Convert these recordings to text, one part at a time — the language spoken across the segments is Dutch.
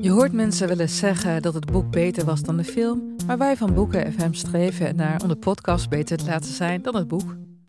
Je hoort mensen wel eens zeggen dat het boek beter was dan de film, maar wij van Boeken FM streven naar om de podcast beter te laten zijn dan het boek.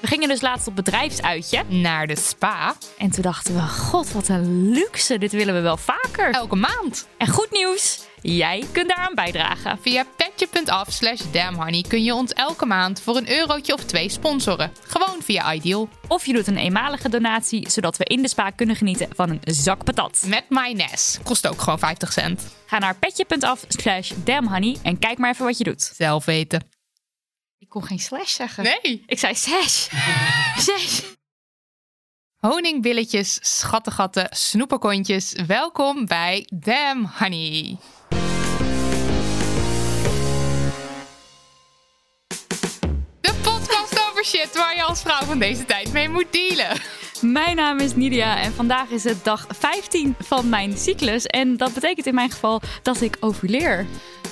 We gingen dus laatst op bedrijfsuitje. Naar de spa. En toen dachten we, god wat een luxe. Dit willen we wel vaker. Elke maand. En goed nieuws, jij kunt daaraan bijdragen. Via petje.af slash damnhoney kun je ons elke maand voor een eurotje of twee sponsoren. Gewoon via Ideal. Of je doet een eenmalige donatie, zodat we in de spa kunnen genieten van een zak patat. Met mayonaise. Kost ook gewoon 50 cent. Ga naar petje.af slash damnhoney en kijk maar even wat je doet. Zelf weten. Ik kon geen slash zeggen. Nee. Ik zei zes. zes. Honingbilletjes, schattegatten, snoeperkontjes. Welkom bij Damn Honey. De podcast over shit waar je als vrouw van deze tijd mee moet dealen. Mijn naam is Nidia en vandaag is het dag 15 van mijn cyclus. En dat betekent in mijn geval dat ik ovuleer.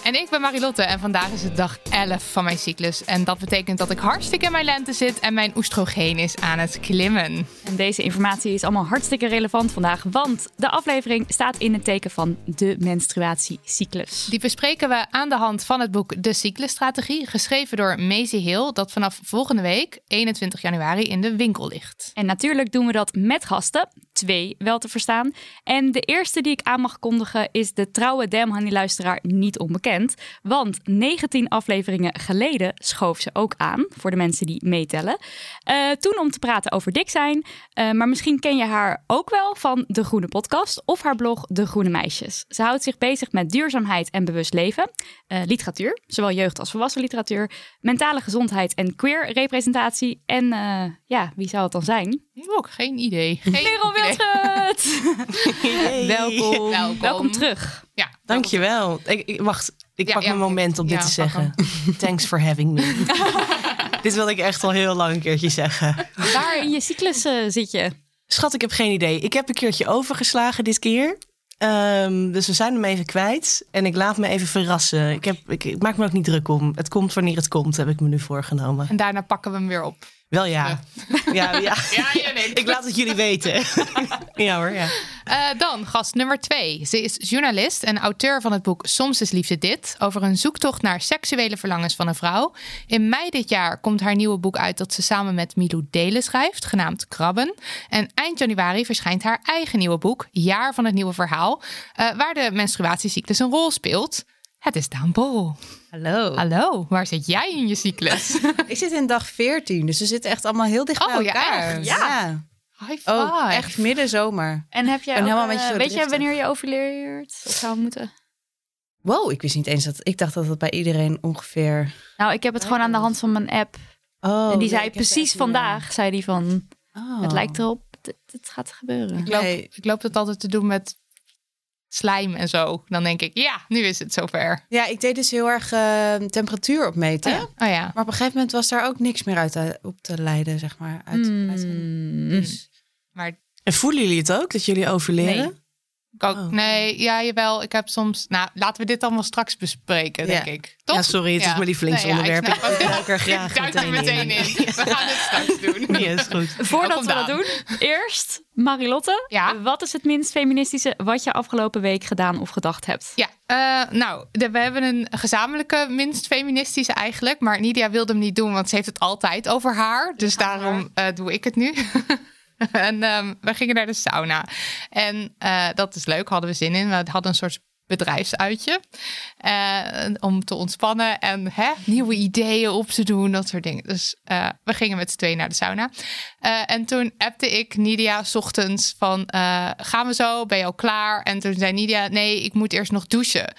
En ik ben Marilotte en vandaag is het dag 11 van mijn cyclus. En dat betekent dat ik hartstikke in mijn lente zit en mijn oestrogeen is aan het klimmen. En deze informatie is allemaal hartstikke relevant vandaag, want de aflevering staat in het teken van de menstruatiecyclus. Die bespreken we aan de hand van het boek De Cyclusstrategie, geschreven door Maisie Hill, dat vanaf volgende week, 21 januari, in de winkel ligt. En natuurlijk doen we dat met gasten, twee wel te verstaan. En de eerste die ik aan mag kondigen is de trouwe Damn Honey luisteraar niet onbekend. Want 19 afleveringen geleden schoof ze ook aan, voor de mensen die meetellen. Eh, toen om te praten over dik zijn. Eh, maar misschien ken je haar ook wel van De Groene Podcast of haar blog De Groene Meisjes. Ze houdt zich bezig met duurzaamheid en bewust leven, eh, literatuur, zowel jeugd als volwassen literatuur, mentale gezondheid en queer representatie. En ja, wie zou het dan zijn? Ook geen idee. Geen Merel! Welkom. Welkom. Welkom terug. Ja, Dankjewel. Ik, ik- wacht, ik Ja, pak ja, mijn moment om dit te zeggen. Thanks for having me. dit wilde ik echt al heel lang een keertje zeggen. Waar in je cyclus eh, zit je? Schat, ik heb geen idee. Ik heb een keertje overgeslagen dit keer. Ehm, dus we zijn hem even kwijt. En ik laat me even verrassen. Ik, heb, ik, ik maak me ook niet druk om. Het komt wanneer het komt, heb ik me nu voorgenomen. En daarna pakken we hem weer op. Wel ja. Ja, ja. Ja, ja, nee. Ik laat het jullie weten. ja hoor, ja. Eh, dan gast nummer twee. Ze is journalist en auteur van het boek Soms is liefde dit. Over een zoektocht naar seksuele verlangens van een vrouw. In mei dit jaar komt haar nieuwe boek uit dat ze samen met Milou Delen schrijft. Genaamd Krabben. En eind januari verschijnt haar eigen nieuwe boek. Jaar van het nieuwe verhaal. eh, waar de menstruatiecyclus een rol speelt. Het is Daan Bol. Hallo. Hallo, waar zit jij in je cyclus? Ik zit in dag 14, dus we zitten echt allemaal heel dicht Oh, bij ja, elkaar. echt? Ja. High five. Oh, echt midden zomer. En heb jij ook, helemaal weet je wanneer je overleert? Of zou moeten? Wow, ik wist niet eens dat... Ik dacht dat het bij iedereen ongeveer... Nou, ik heb het gewoon aan de hand van mijn app. Oh, en die zei precies vandaag, zei die van, Oh. het lijkt erop, het, het gaat gebeuren. Ik loop, Nee. ik loop dat altijd te doen met slijm en zo. Dan denk ik, ja, nu is het zover. Ja, ik deed dus heel erg eh, temperatuur opmeten. Oh ja. Maar op een gegeven moment was daar ook niks meer uit op te leiden, zeg maar. Uit, uit- dus, Maar En voelen jullie het ook, dat jullie overleren? Nee. Ik ook, Oh. nee, ja, jawel. Ik heb soms, nou, laten we dit allemaal straks bespreken, denk Ja. ik. Toch? Ja, sorry, het is mijn lievelingsonderwerp. Nee, ja, ik snap Ik het. duik er graag er meteen meteen in. in. We gaan dit straks doen. Ja, is goed. Voordat we dat doen, eerst Marilotte. Ja? Wat is het minst feministische wat je afgelopen week gedaan of gedacht hebt? Ja, eh, nou, de- we hebben een gezamenlijke minst feministische eigenlijk. Maar Nidia wilde hem niet doen, want ze heeft het altijd over haar. Dus daarom eh, doe ik het nu. en ehm, we gingen naar de sauna. En eh, dat is leuk, hadden we zin in. We hadden een soort bedrijfsuitje eh, om te ontspannen en hè, nieuwe ideeën op te doen, dat soort dingen. Dus eh, we gingen met z'n tweeën naar de sauna. Eh, en toen appte ik Nidia 's ochtends van, gaan we zo? Ben je al klaar? En toen zei Nidia, nee, ik moet eerst nog douchen.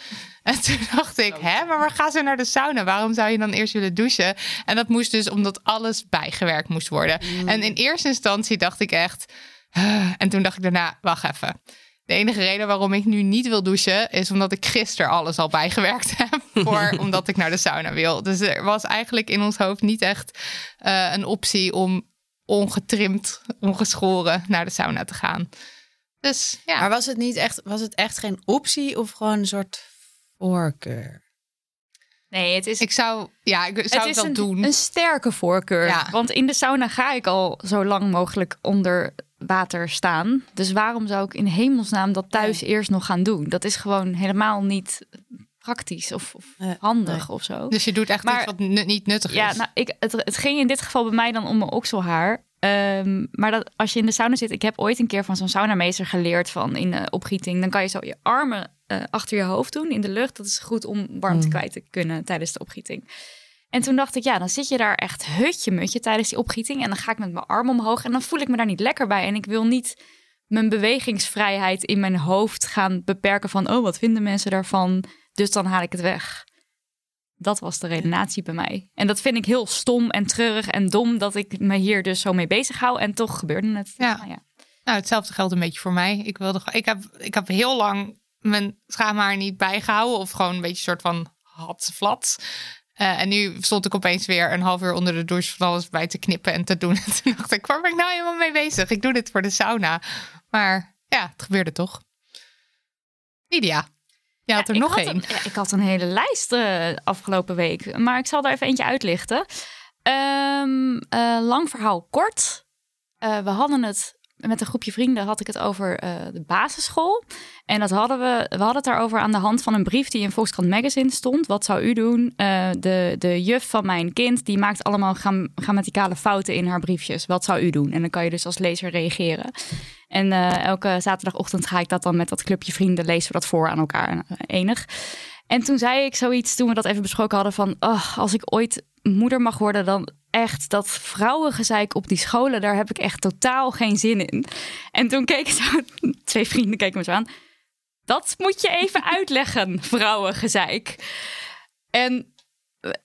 En toen dacht ik, hè, maar waar gaan ze naar de sauna? Waarom zou je dan eerst willen douchen? En dat moest dus omdat alles bijgewerkt moest worden. En in eerste instantie dacht ik echt, en toen dacht ik daarna, wacht even. De enige reden waarom ik nu niet wil douchen is omdat ik gisteren alles al bijgewerkt heb. Voor, omdat ik naar de sauna wil. Dus er was eigenlijk in ons hoofd niet echt eh, een optie om ongetrimd, ongeschoren naar de sauna te gaan. Dus ja. Maar was het niet echt, was het echt geen optie of gewoon een soort voorkeur? Nee, het is, ik zou, ja, ik zou het het, is wel een, doen. een sterke voorkeur. Ja. Want in de sauna ga ik al zo lang mogelijk onder water staan. Dus waarom zou ik in hemelsnaam dat thuis eerst nog gaan doen? Dat is gewoon helemaal niet praktisch of, of handig of zo. Dus je doet echt Maar- iets wat nu- niet nuttig Ja, is. nou, ik, het, het ging in dit geval bij mij dan om mijn okselhaar. Ehm, maar dat, als je in de sauna zit, ik heb ooit een keer van zo'n saunameester geleerd van in de opgieting, dan kan je zo je armen eh, achter je hoofd doen in de lucht. Dat is goed om warmte Mm. kwijt te kunnen tijdens de opgieting. En toen dacht ik, ja, dan zit je daar echt hutje-mutje tijdens die opgieting. En dan ga ik met mijn arm omhoog en dan voel ik me daar niet lekker bij. En ik wil niet mijn bewegingsvrijheid in mijn hoofd gaan beperken van, oh, wat vinden mensen daarvan? Dus dan haal ik het weg. Dat was de redenatie bij mij. En dat vind ik heel stom en treurig en dom dat ik me hier dus zo mee bezig hou. En toch gebeurde het. Ja. Nou ja. Nou, hetzelfde geldt een beetje voor mij. Ik, wilde, ik, heb, ik heb heel lang mijn schaamhaar niet bijgehouden. Of gewoon een beetje soort van had Eh, en nu stond ik opeens weer een half uur onder de douche van alles bij te knippen en te doen. En toen dacht ik, waar ben ik nou helemaal mee bezig? Ik doe dit voor de sauna. Maar ja, het gebeurde toch. Lydia, je had er ik nog één. een- ja, ik had een hele lijst eh, afgelopen week. Maar ik zal er even eentje uitlichten. Ehm, eh, lang verhaal kort. We hadden het met een groepje vrienden had ik het over eh, de basisschool. En dat hadden we, we hadden het daarover aan de hand van een brief die in Volkskrant Magazine stond. Wat zou u doen? Eh, de, de juf van mijn kind, die maakt allemaal gram, grammaticale fouten in haar briefjes. Wat zou u doen? En dan kan je dus als lezer reageren. En eh, elke zaterdagochtend ga ik dat dan met dat clubje vrienden lezen we dat voor aan elkaar. Enig. En toen zei ik zoiets, toen we dat even besproken hadden, van als ik ooit moeder mag worden, dan echt dat vrouwengezeik op die scholen, daar heb ik echt totaal geen zin in. En toen keken zo, twee vrienden keken me zo aan. Dat moet je even uitleggen, vrouwengezeik. En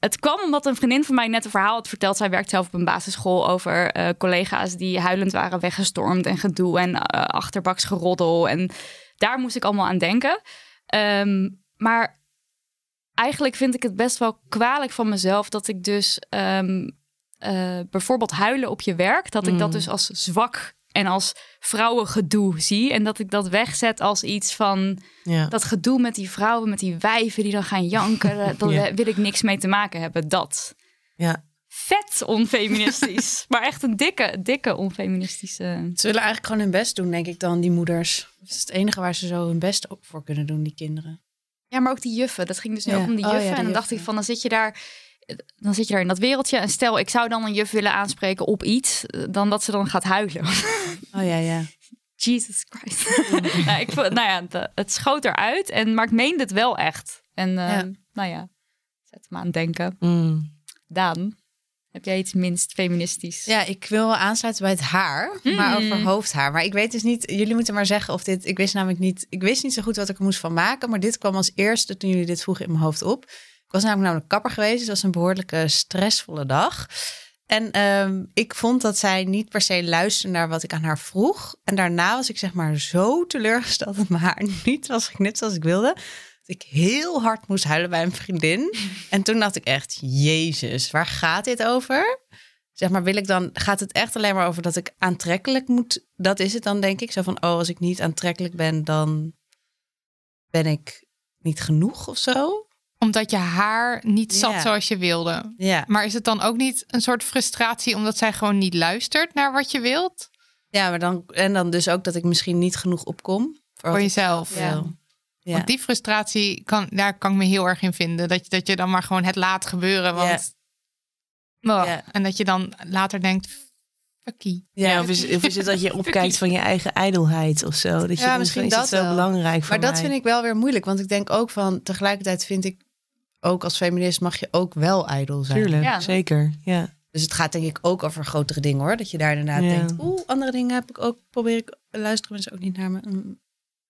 het kwam omdat een vriendin van mij net een verhaal had verteld. Zij werkt zelf op een basisschool over eh, collega's die huilend waren weggestormd en gedoe en eh, achterbaks En daar moest ik allemaal aan denken. Ehm, maar eigenlijk vind ik het best wel kwalijk van mezelf dat ik dus ehm, eh, bijvoorbeeld huilen op je werk, dat ik dat Mm. dus als zwak en als vrouwengedoe zie. En dat ik dat wegzet als iets van Ja. dat gedoe met die vrouwen, met die wijven die dan gaan janken. Daar Ja. wil ik niks mee te maken hebben. Dat. Ja. Vet onfeministisch. maar echt een dikke, dikke onfeministische. Ze willen eigenlijk gewoon hun best doen, denk ik dan, die moeders. Dat is het enige waar ze zo hun best ook voor kunnen doen, die kinderen. Ja, maar ook die juffen. Dat ging dus nu Ja. ook om die Oh ja, juffen. die en dan dacht ik van, dan zit je daar... Dan zit je daar in dat wereldje. En stel, ik zou dan een juf willen aanspreken op iets. Dan dat ze dan gaat huilen. Oh ja, ja. Jesus Christ. nou, ik, nou ja, het schoot eruit. En, maar ik meende het wel echt. En eh, Ja. nou ja, zet me aan het denken. Mm. Daan, heb jij iets minst feministisch? Ja, ik wil aansluiten bij het haar, maar Mm. over hoofdhaar. Maar ik weet dus niet, jullie moeten maar zeggen of dit, ik wist namelijk niet, ik wist niet zo goed wat ik er moest van maken. Maar dit kwam als eerste toen jullie dit vroegen in mijn hoofd op. Was namelijk naar de kapper geweest, dus het was een behoorlijke stressvolle dag. En ehm, ik vond dat zij niet per se luisterde naar wat ik aan haar vroeg. En daarna was ik zeg maar zo teleurgesteld dat mijn haar niet was geknipt zoals ik wilde. Dat ik heel hard moest huilen bij een vriendin. En toen dacht ik echt, jezus, waar gaat dit over? Zeg maar, wil ik dan, gaat het echt alleen maar over dat ik aantrekkelijk moet? Dat is het dan, denk ik. Zo van, oh, als ik niet aantrekkelijk ben, dan ben ik niet genoeg of zo. Omdat je haar niet zat Ja. zoals je wilde. Ja, Maar is het dan ook niet een soort frustratie omdat zij gewoon niet luistert naar wat je wilt? ja maar dan, en dan dus ook dat ik misschien niet genoeg opkom. Voor jezelf. Ja. Want die frustratie, kan, daar kan ik me heel erg in vinden. Dat je, dat je dan maar gewoon het laat gebeuren. Want, Oh, Ja. En dat je dan later denkt, Fuckie. Ja, of, is, of is het dat je opkijkt van je eigen ijdelheid of zo? Dat je Ja, misschien is dat het zo wel. belangrijk voor Maar dat vind ik wel weer moeilijk. Want ik denk ook van, tegelijkertijd vind ik ook als feminist mag je ook wel ijdel zijn. Tuurlijk, Ja. zeker. Ja. Dus het gaat denk ik ook over grotere dingen hoor. Dat je daar inderdaad Ja. denkt, oeh, andere dingen heb ik ook, probeer ik, luisteren mensen ook niet naar me. Mm.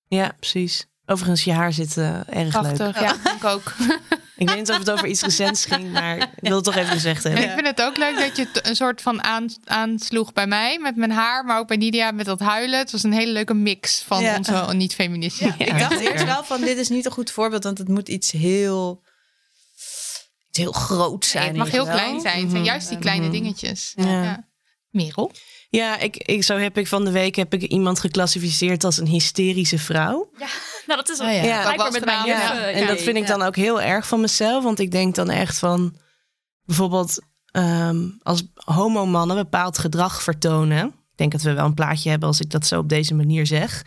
ja, precies. Overigens, je haar zit eh, erg leuk. Ja, ik ook. Ik weet niet of het over iets recents ging, maar ik wil het toch even gezegd En hebben. ik vind het ook leuk dat je het een soort van aan, aansloeg bij mij met mijn haar, maar ook bij Nidia met dat huilen. Het was een hele leuke mix van Ja. onze niet-feministische. Ik dacht eerst wel van, dit is niet een goed voorbeeld, want het moet iets heel, heel groot zijn. het mag heel wel. klein zijn. Het zijn juist die kleine Mhm. dingetjes. Ja. Ja. Merel? Ja, ik, ik, zo heb ik van de week heb ik iemand geclassificeerd als een hysterische vrouw. Nou, dat is Oh ja. Ja. Ook met eh, En ja. dat vind ik dan ook heel erg van mezelf. Want ik denk dan echt van... Bijvoorbeeld ehm, als homomannen bepaald gedrag vertonen... Ik denk dat we wel een plaatje hebben als ik dat zo op deze manier zeg.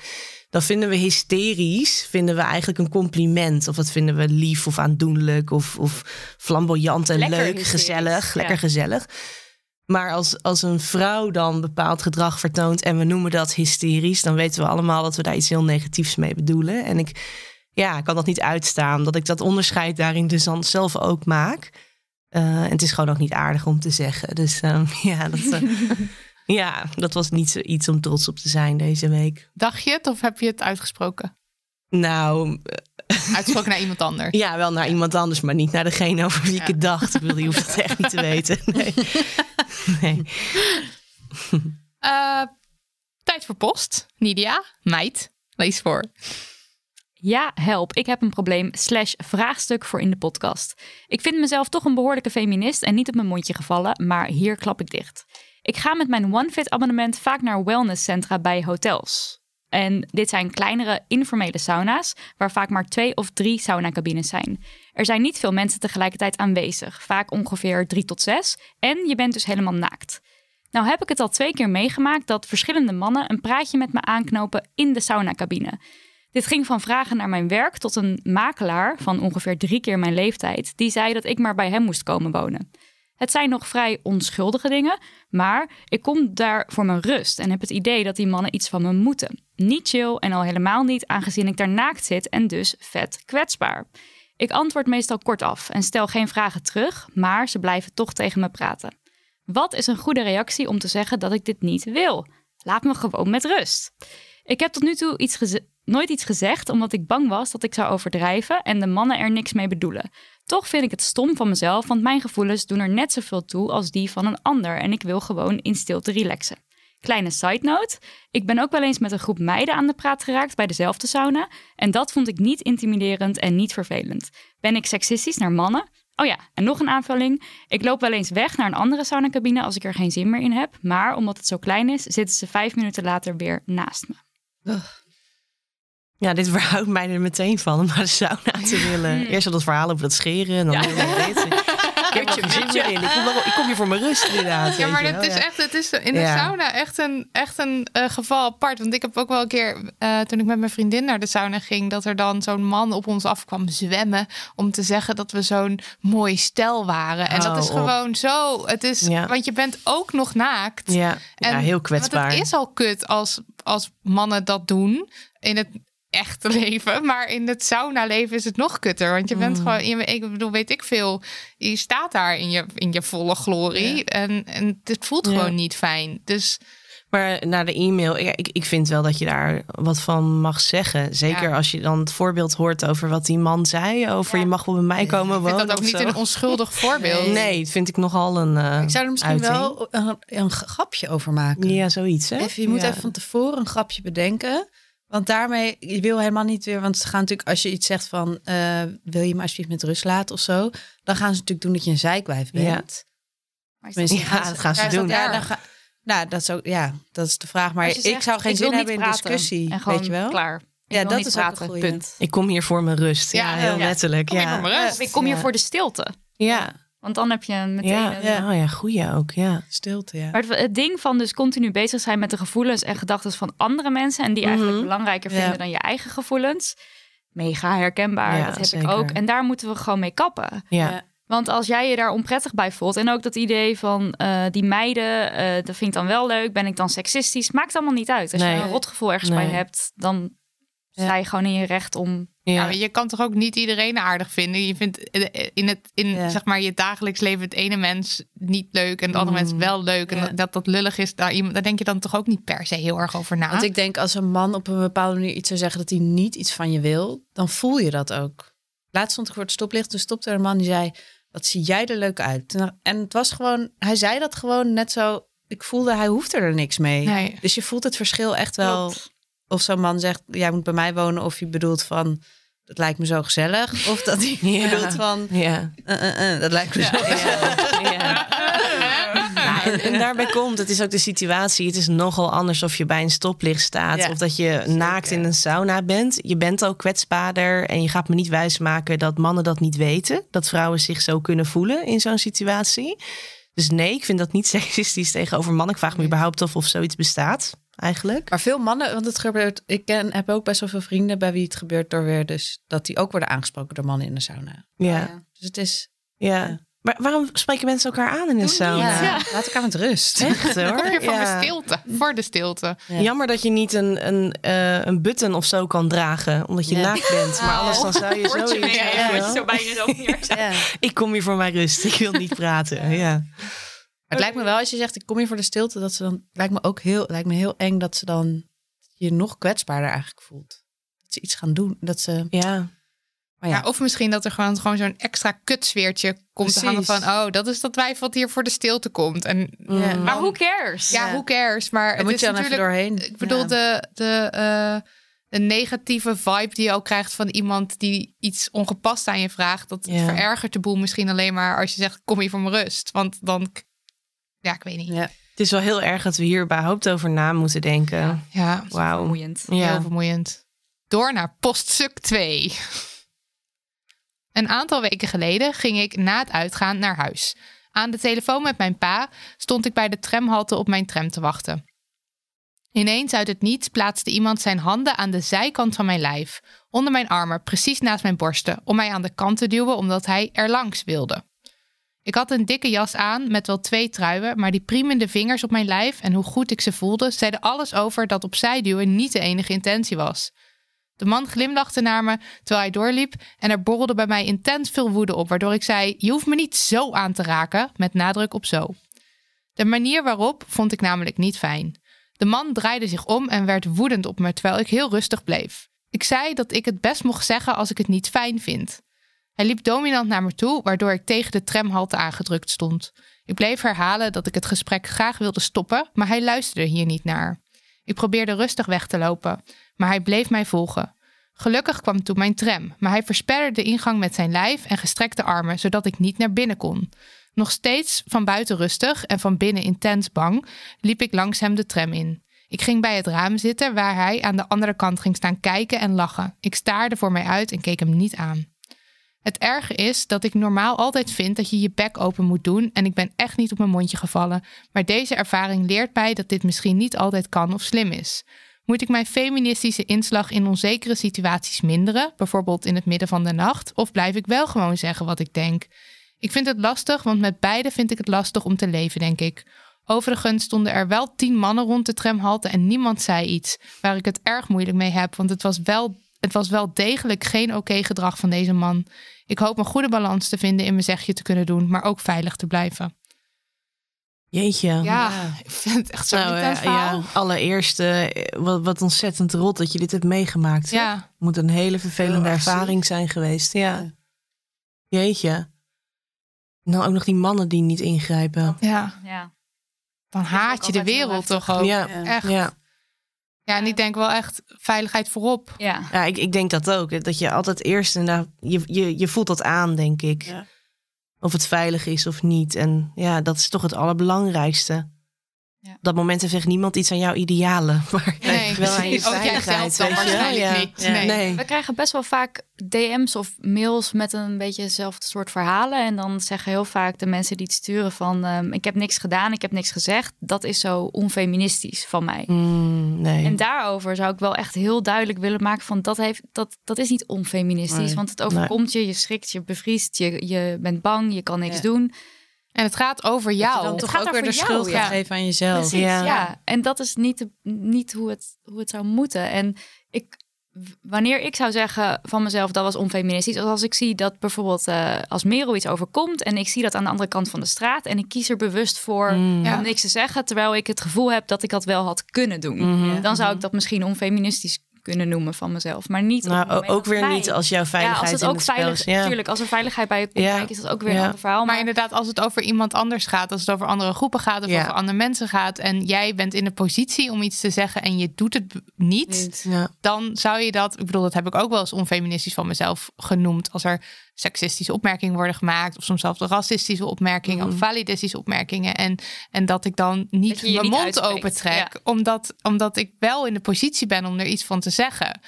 Dan vinden we hysterisch, vinden we eigenlijk een compliment. Of dat vinden we lief of aandoenlijk of, of flamboyant en Lekker leuk, hysterisch, gezellig. ja. Lekker gezellig. Maar als, als een vrouw dan bepaald gedrag vertoont en we noemen dat hysterisch, dan weten we allemaal dat we daar iets heel negatiefs mee bedoelen. En ik ja, kan dat niet uitstaan, dat ik dat onderscheid daarin dus dan zelf ook maak. Eh, en het is gewoon ook niet aardig om te zeggen. Dus ehm, ja, dat, eh, ja, dat was niet zoiets om trots op te zijn deze week. Dacht je het of heb je het uitgesproken? Nou, Uitgesproken naar iemand anders. ja, wel naar iemand anders, maar niet naar degene over wie ik het dacht. Ik bedoel, je hoeft het echt niet te weten. Nee. nee. Eh, tijd voor post. Nidia, meid, lees voor. Ja, help. Ik heb een probleem slash vraagstuk voor in de podcast. Ik vind mezelf toch een behoorlijke feminist en niet op mijn mondje gevallen, maar hier klap ik dicht. Ik ga met mijn OneFit abonnement vaak naar wellnesscentra bij hotels. En dit zijn kleinere informele sauna's, waar vaak maar twee of drie saunacabines zijn. Er zijn niet veel mensen tegelijkertijd aanwezig, vaak ongeveer drie tot zes, en je bent dus helemaal naakt. Nou heb ik het al twee keer meegemaakt dat verschillende mannen een praatje met me aanknopen in de saunacabine. Dit ging van vragen naar mijn werk tot een makelaar van ongeveer drie keer mijn leeftijd, die zei dat ik maar bij hem moest komen wonen. Het zijn nog vrij onschuldige dingen, maar ik kom daar voor mijn rust en heb het idee dat die mannen iets van me moeten. Niet chill en al helemaal niet aangezien ik daar naakt zit en dus vet kwetsbaar. Ik antwoord meestal kortaf en stel geen vragen terug, maar ze blijven toch tegen me praten. Wat is een goede reactie om te zeggen dat ik dit niet wil? Laat me gewoon met rust. Ik heb tot nu toe iets nooit iets gezegd omdat ik bang was dat ik zou overdrijven en de mannen er niks mee bedoelen. Toch vind ik het stom van mezelf, want mijn gevoelens doen er net zoveel toe als die van een ander en ik wil gewoon in stilte relaxen. Kleine side note, ik ben ook wel eens met een groep meiden aan de praat geraakt bij dezelfde sauna en dat vond ik niet intimiderend en niet vervelend. Ben ik seksistisch naar mannen? Oh ja, en nog een aanvulling. Ik loop wel eens weg naar een andere saunacabine als ik er geen zin meer in heb, maar omdat het zo klein is, zitten ze vijf minuten later weer naast me. Ja, dit verhoudt mij er meteen van om naar de sauna te willen. Eerst al dat verhaal over dat scheren en dan weer dit. Ik heb er geen zin meer in. Ik kom, wel- ik kom hier voor mijn rust inderdaad. Ja, maar het is ja. echt, het is in de Ja. sauna echt een, echt een eh, geval apart. Want ik heb ook wel een keer, eh, toen ik met mijn vriendin naar de sauna ging, dat er dan zo'n man op ons afkwam zwemmen om te zeggen dat we zo'n mooi stel waren. En dat Hou is op. gewoon zo. Het is, Ja. want je bent ook nog naakt. Ja, ja En- heel kwetsbaar. Want het is al kut als, als mannen dat doen in het echte leven. Maar in het sauna-leven is het nog kutter. Want je Mm. bent gewoon, je- ik bedoel, weet ik veel. Je staat daar in je, in je volle glorie. En, en het voelt Ja. gewoon niet fijn. Dus Maar naar de e-mail, ja, ik, ik vind wel dat je daar wat van mag zeggen. Zeker Ja. als je dan het voorbeeld hoort over wat die man zei. Over je mag wel bij mij komen ik wonen. vind dat ook niet zo. een onschuldig voorbeeld. Nee, dat vind ik nogal een uh, Ik zou er misschien wel een, een grapje over maken. Ja, zoiets hè? Even, je moet Ja. even van tevoren een grapje bedenken. Want daarmee, je wil helemaal niet weer... Want ze gaan natuurlijk, als je iets zegt van... eh, wil je me alsjeblieft met rust laten of zo... dan gaan ze natuurlijk doen dat je een zeikwijf bent. Ja. Tenminste, Ja, dat gaan ze ja, doen. Ja, dan ga, nou, dat is ook, ja, dat is de vraag. Maar ik zou geen ik zin hebben in discussie, En gewoon weet je wel? klaar. Ik Ja, dat is ook een punt. Ik kom hier voor mijn rust. Ja, Ja, heel ja. letterlijk. Ja. Ik kom hier Ja. voor de stilte. Ja. Want dan heb je meteen... Ja. een- Ja. Oh ja, goeie ook. Ja. Stilte, ja. Maar het, het ding van dus continu bezig zijn met de gevoelens en gedachten van andere mensen... en die eigenlijk Mhm. belangrijker Ja. vinden dan je eigen gevoelens... mega herkenbaar, Ja, dat heb zeker. ik ook. En daar moeten we gewoon mee kappen. Ja. Ja. Want als jij je daar onprettig bij voelt en ook dat idee van eh, die meiden, eh, dat vind ik dan wel leuk, ben ik dan seksistisch, maakt allemaal niet uit. Als Nee. je een rotgevoel ergens bij hebt, dan sta je gewoon in je recht om. Ja, je kan toch ook niet iedereen aardig vinden. Je vindt eh, in, het, in Ja. zeg maar, je dagelijks leven het ene mens niet leuk en het andere mens wel leuk. En Ja. dat dat lullig is, daar, daar denk je dan toch ook niet per se heel erg over na. Want ik denk als een man op een bepaalde manier iets zou zeggen dat hij niet iets van je wil, dan voel je dat ook. Laatst stond ik voor het stoplicht, toen stopte er een man die zei: Wat zie jij er leuk uit? En het was gewoon, hij zei dat gewoon net zo. Ik voelde, hij hoefde er niks mee. Nee. Dus je voelt het verschil echt wel. Klopt. Of zo'n man zegt: Jij moet bij mij wonen, of je bedoelt van. Dat lijkt me zo gezellig. Of dat hij Ja. bedoelt van. Ja. eh, eh, eh, dat lijkt me zo gezellig. Ja, ja. Ja, en, en daarbij komt, het is ook de situatie. Het is nogal anders of je bij een stoplicht staat Ja, of dat je naakt in een sauna bent. Je bent al kwetsbaarder en je gaat me niet wijsmaken dat mannen dat niet weten. Dat vrouwen zich zo kunnen voelen in zo'n situatie. Dus nee, ik vind dat niet seksistisch tegenover mannen. Ik vraag me überhaupt af of zoiets bestaat eigenlijk. Maar veel mannen, want het gebeurt. Ik ken, heb ook best wel veel vrienden bij wie het gebeurt door weer dus dat die ook worden aangesproken door mannen in de sauna. Ja, Dus het is. ja. Maar waarom spreken mensen elkaar aan in een sauna? Ja, laat elkaar met rust. Echt hoor. Kom je voor Ja. de stilte, voor de stilte. Ja. Jammer dat je niet een, een, eh, een button of zo kan dragen, omdat je Ja. naakt bent. Maar anders dan zou je zoiets... weet ja, je wel. bij jezelf neerzet. Ik kom hier voor mijn rust, ik wil niet praten. Ja. Het lijkt me wel als je zegt ik kom hier voor de stilte, dat ze dan lijkt me ook heel lijkt me heel eng dat ze dan je nog kwetsbaarder eigenlijk voelt. Dat ze iets gaan doen, dat ze. Ja. Maar Ja. ja, of misschien dat er gewoon, gewoon zo'n extra kutsfeertje komt te hangen van... oh, dat is dat wij wat hier voor de stilte komt. En Ja. Maar who cares? ja, Ja. who cares? Maar het moet is je dan even natuurlijk... doorheen. Ik bedoel, Ja. de, de, eh, de negatieve vibe die je ook krijgt van iemand die iets ongepast aan je vraagt, dat Ja. verergert de boel misschien alleen maar als je zegt: kom hier voor mijn rust. Want dan, ja, ik weet niet. Ja. Het is wel heel erg dat we hier überhaupt over na moeten denken. Ja, Wauw. Vermoeiend. heel Ja. vermoeiend. Door naar poststuk 2. Een aantal weken geleden ging ik na het uitgaan naar huis. Aan de telefoon met mijn pa stond ik bij de tramhalte op mijn tram te wachten. Ineens uit het niets plaatste iemand zijn handen aan de zijkant van mijn lijf, onder mijn armen, precies naast mijn borsten, om mij aan de kant te duwen omdat hij er langs wilde. Ik had een dikke jas aan met wel twee truien, maar die priemende vingers op mijn lijf en hoe goed ik ze voelde, zeiden alles over dat opzij duwen niet de enige intentie was. De man glimlachte naar me terwijl hij doorliep en er borrelde bij mij intens veel woede op, waardoor ik zei: Je hoeft me niet zo aan te raken, met nadruk op zo. De manier waarop vond ik namelijk niet fijn. De man draaide zich om en werd woedend op me terwijl ik heel rustig bleef. Ik zei dat ik het best mocht zeggen als ik het niet fijn vind. Hij liep dominant naar me toe, waardoor ik tegen de tramhalte aangedrukt stond. Ik bleef herhalen dat ik het gesprek graag wilde stoppen, maar hij luisterde hier niet naar. Ik probeerde rustig weg te lopen, maar hij bleef mij volgen. Gelukkig kwam toen mijn tram, maar hij versperde de ingang met zijn lijf en gestrekte armen, zodat ik niet naar binnen kon. Nog steeds van buiten rustig en van binnen intens bang, liep ik langs hem de tram in. Ik ging bij het raam zitten waar hij aan de andere kant ging staan kijken en lachen. Ik staarde voor mij uit en keek hem niet aan. Het erge is dat ik normaal altijd vind dat je je bek open moet doen en ik ben echt niet op mijn mondje gevallen, maar deze ervaring leert mij dat dit misschien niet altijd kan of slim is. Moet ik mijn feministische inslag in onzekere situaties minderen, bijvoorbeeld in het midden van de nacht, of blijf ik wel gewoon zeggen wat ik denk? Ik vind het lastig, want met beide vind ik het lastig om te leven, denk ik. Overigens stonden er wel tien mannen rond de tramhalte en niemand zei iets, waar ik het erg moeilijk mee heb, want het was wel, het was wel degelijk geen oké gedrag van deze man. Ik hoop een goede balans te vinden in mijn zegje te kunnen doen, maar ook veilig te blijven. Jeetje. Ja, ik vind het echt zo Nou, intens eh, ja, allereerst, eh, wat, wat ontzettend rot dat je dit hebt meegemaakt. hè? Ja. Moet een hele vervelende Heel ervaring zijn geweest. Ja. Jeetje. En dan ook nog die mannen die niet ingrijpen. ja, Ja. dan haat je de wereld toch ook. Ja. Echt. Ja. Ja, en ik denk wel echt veiligheid voorop. Ja. Ja, ik, ik denk dat ook. Dat je altijd eerst inderdaad, je, je, je voelt dat aan, denk ik. Ja. Of het veilig is of niet. En ja, dat is toch het allerbelangrijkste. Ja. Op dat moment heeft echt niemand iets aan jouw idealen. Maar Nee, wel aan je veiligheid. wel? waarschijnlijk Ja. niet. Ja. Nee. Nee. We krijgen best wel vaak DM's of mails met een beetje hetzelfde soort verhalen. En dan zeggen heel vaak de mensen die het sturen van... ehm, ik heb niks gedaan, ik heb niks gezegd. Dat is zo onfeministisch van mij. Mm, nee. En daarover zou ik wel echt heel duidelijk willen maken van... dat, heeft, dat, dat is niet onfeministisch. Nee. Want het overkomt je, je schrikt, je bevriest, je, je bent bang, je kan niks Ja. doen. En het gaat over Dat je jou. dan toch gaat ook weer de jou, schuld ja. gaat geven aan jezelf. Precies, Ja. ja. En dat is niet, de- niet hoe, het, hoe het zou moeten. En ik, wanneer ik zou zeggen van mezelf dat was onfeministisch, als ik zie dat bijvoorbeeld eh, als Merel iets overkomt en ik zie dat aan de andere kant van de straat en ik kies er bewust voor Mm. Ja. om niks te zeggen, terwijl ik het gevoel heb dat ik dat wel had kunnen doen, Mhm. dan zou ik dat misschien onfeministisch kunnen noemen van mezelf, maar niet. het Nou, ook weer niet als jouw Ja, veiligheid als het in ook het veilig, is. Ja. natuurlijk, als er veiligheid bij je komt Ja. kijken, is dat ook weer Ja. een ander verhaal. Maar inderdaad, als het over iemand anders gaat, als het over andere groepen gaat of Ja. over andere mensen gaat en jij bent in de positie om iets te zeggen en je doet het niet, Ja. dan zou je dat, ik bedoel, dat heb ik ook wel eens onfeministisch van mezelf genoemd. Als er seksistische opmerkingen worden gemaakt, of soms zelfs racistische opmerkingen Mhm. of validistische opmerkingen. En, en dat ik dan niet mijn niet mond opentrek, Ja. omdat, omdat ik wel in de positie ben om er iets van te zeggen.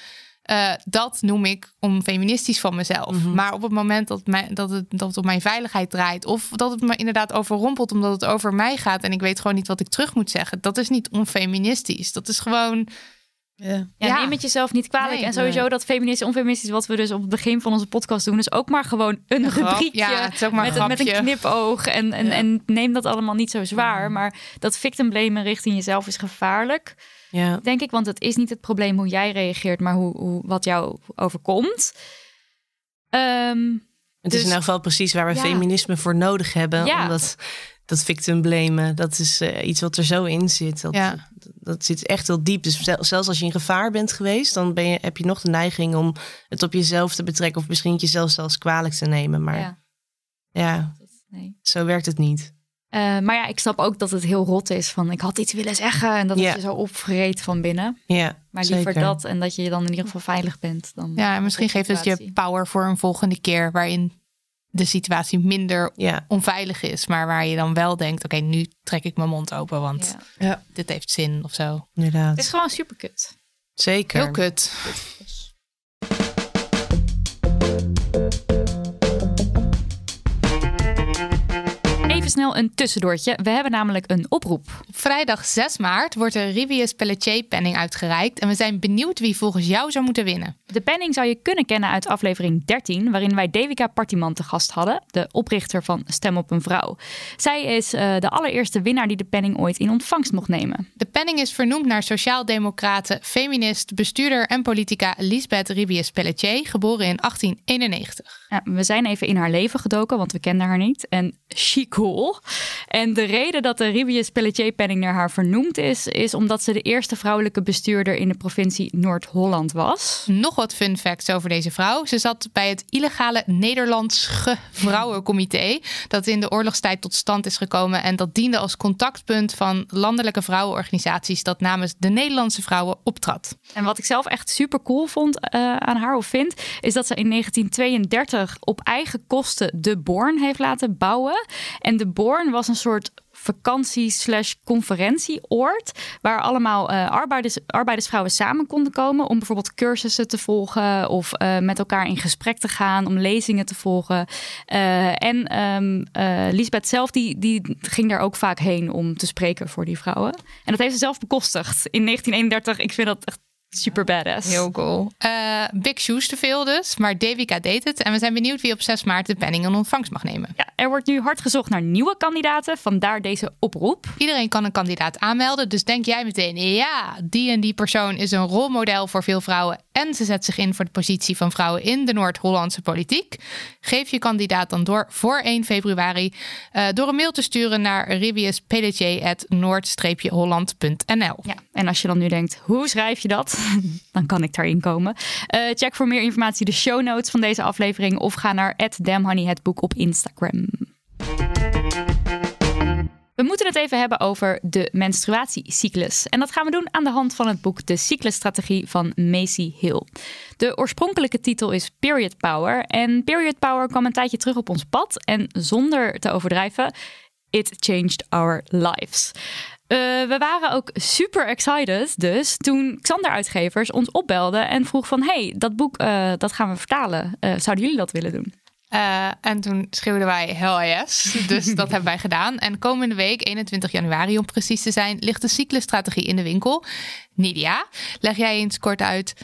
Eh, dat noem ik onfeministisch van mezelf. Mhm. Maar op het moment dat, mij, dat, het, dat het op mijn veiligheid draait, of dat het me inderdaad overrompelt omdat het over mij gaat en ik weet gewoon niet wat ik terug moet zeggen, dat is niet onfeministisch. Dat is gewoon. Ja. Ja, neem het jezelf niet kwalijk. Nee. en sowieso dat feministisch onfeministisch, wat we dus op het begin van onze podcast doen, is ook maar gewoon een, grap. rubriekje Ja, het is ook maar een met, een- met een knipoog. En, en, Ja. en neem dat allemaal niet zo zwaar. Maar dat victim blamen richting jezelf is gevaarlijk, Ja. denk ik. Want het is niet het probleem hoe jij reageert, maar hoe, hoe, wat jou overkomt. Ehm, Het Dus- is in elk geval precies waar we Ja. feminisme voor nodig hebben. Ja. Omdat dat victim blamen, dat is eh, iets wat er zo in zit. Dat, Ja. dat, zit echt heel diep. Dus zel- zelfs als je in gevaar bent geweest, dan ben je, heb je nog de neiging om het op jezelf te betrekken. Of misschien het jezelf zelfs kwalijk te nemen. Maar ja, ja, nee. zo werkt het niet. Eh, maar ja, ik snap ook dat het heel rot is van ik had iets willen zeggen en dat Ja. het je zo opvreet van binnen. Ja, Maar liever zeker. dat en dat je je dan in ieder geval veilig bent. Dan Ja, en misschien geeft het je power voor een volgende keer waarin de situatie minder Ja, onveilig is, maar waar je dan wel denkt: oké, nu trek ik mijn mond open, want Ja. dit heeft zin of zo. inderdaad. Het is gewoon super kut. Zeker. Heel kut. Even snel een tussendoortje. We hebben namelijk een oproep. Op vrijdag 6 maart wordt de Rivius Pelletier penning uitgereikt en we zijn benieuwd wie volgens jou zou moeten winnen. De penning zou je kunnen kennen uit aflevering 13, waarin wij Devika Partiman te gast hadden, de oprichter van Stem op een Vrouw. Zij is eh, de allereerste winnaar die de penning ooit in ontvangst mocht nemen. De penning is vernoemd naar sociaaldemocrate, feminist, bestuurder en politica Lisbeth Rivius Pelletier, geboren in 1891. Ja, we zijn even in haar leven gedoken, want we kenden haar niet. En she cool. En de reden dat de Ribius Pelletier penning naar haar vernoemd is, is omdat ze de eerste vrouwelijke bestuurder in de provincie Noord-Holland was. Nog wat fun facts over deze vrouw. Ze zat bij het illegale Nederlandse Vrouwencomité. Dat in de oorlogstijd tot stand is gekomen. En dat diende als contactpunt van landelijke vrouwenorganisaties. dat namens de Nederlandse vrouwen optrad. En wat ik zelf echt super cool vond eh, aan haar of vind, is dat ze in 1932 op eigen kosten de Born heeft laten bouwen. En de Born was een soort vakantie slash conferentieoord waar allemaal eh, arbeiders, arbeidersvrouwen samen konden komen om bijvoorbeeld cursussen te volgen of eh, met elkaar in gesprek te gaan, om lezingen te volgen. Eh, en eh, Lisbeth zelf die, die ging daar ook vaak heen om te spreken voor die vrouwen. En dat heeft ze zelf bekostigd in 1931. Ik vind dat echt super badass. Heel cool. Eh, big shoes te veel dus. Maar Devika deed het. En we zijn benieuwd wie op 6 maart de penning in ontvangst mag nemen. Ja, er wordt nu hard gezocht naar nieuwe kandidaten, vandaar deze oproep. Iedereen kan een kandidaat aanmelden. Dus denk jij meteen, ja, die en die persoon is een rolmodel voor veel vrouwen. En ze zet zich in voor de positie van vrouwen in de Noord-Hollandse politiek. Geef je kandidaat dan door voor 1 februari. eh, door een mail te sturen naar riviuspelletier.noord-holland.nl. Ja, en als je dan nu denkt, hoe schrijf je dat? dan kan ik daarin komen. Eh, check voor meer informatie de show notes van deze aflevering of ga naar @damhoneyhetboek op Instagram. We moeten het even hebben over de menstruatiecyclus. En dat gaan we doen aan de hand van het boek De Cyclusstrategie van Macy Hill. De oorspronkelijke titel is Period Power. En Period Power kwam een tijdje terug op ons pad. En zonder te overdrijven, it changed our lives. Uh, we waren ook super excited dus toen Xander Uitgevers ons opbelde en vroeg van... hey, dat boek uh, dat gaan we vertalen. Uh, zouden jullie dat willen doen? En toen schreeuwden wij hell yes. Dus dat hebben wij gedaan. En komende week, 21 januari om precies te zijn, ligt de cyclusstrategie in de winkel. Nidia, leg jij eens kort uit.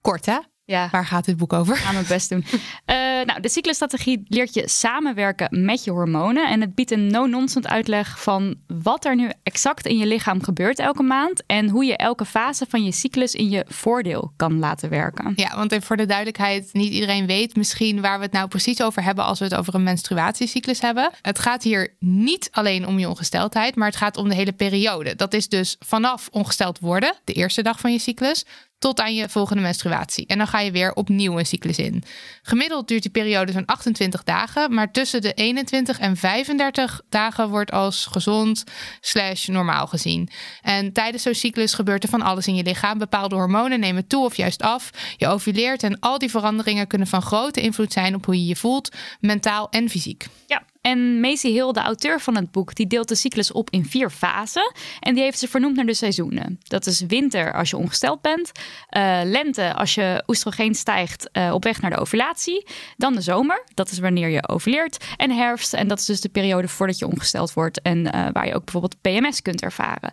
Kort hè? Ja. Waar gaat dit boek over? Ga mijn best doen. Uh, nou, de cyclusstrategie leert je samenwerken met je hormonen. En het biedt een no-nonsense uitleg van wat er nu exact in je lichaam gebeurt elke maand. En hoe je elke fase van je cyclus in je voordeel kan laten werken. Ja, want voor de duidelijkheid, niet iedereen weet misschien waar we het nou precies over hebben als we het over een menstruatiecyclus hebben. Het gaat hier niet alleen om je ongesteldheid, maar het gaat om de hele periode. Dat is dus vanaf ongesteld worden, de eerste dag van je cyclus, tot aan je volgende menstruatie. En dan ga je weer opnieuw een cyclus in. Gemiddeld duurt die periode zo'n 28 dagen, maar tussen de 21 en 35 dagen wordt als gezond slash normaal gezien. En tijdens zo'n cyclus gebeurt er van alles in je lichaam. Bepaalde hormonen nemen toe of juist af. Je ovuleert en al die veranderingen kunnen van grote invloed zijn op hoe je je voelt, mentaal en fysiek. Ja, en Macy Hill, de auteur van het boek, die deelt de cyclus op in vier fasen. En die heeft ze vernoemd naar de seizoenen. Dat is winter als je ongesteld bent. Uh, lente als je oestrogeen stijgt uh, op weg naar de ovulatie. Dan de zomer, dat is wanneer je ovuleert. En herfst, en dat is dus de periode voordat je ongesteld wordt. En uh, waar je ook bijvoorbeeld PMS kunt ervaren.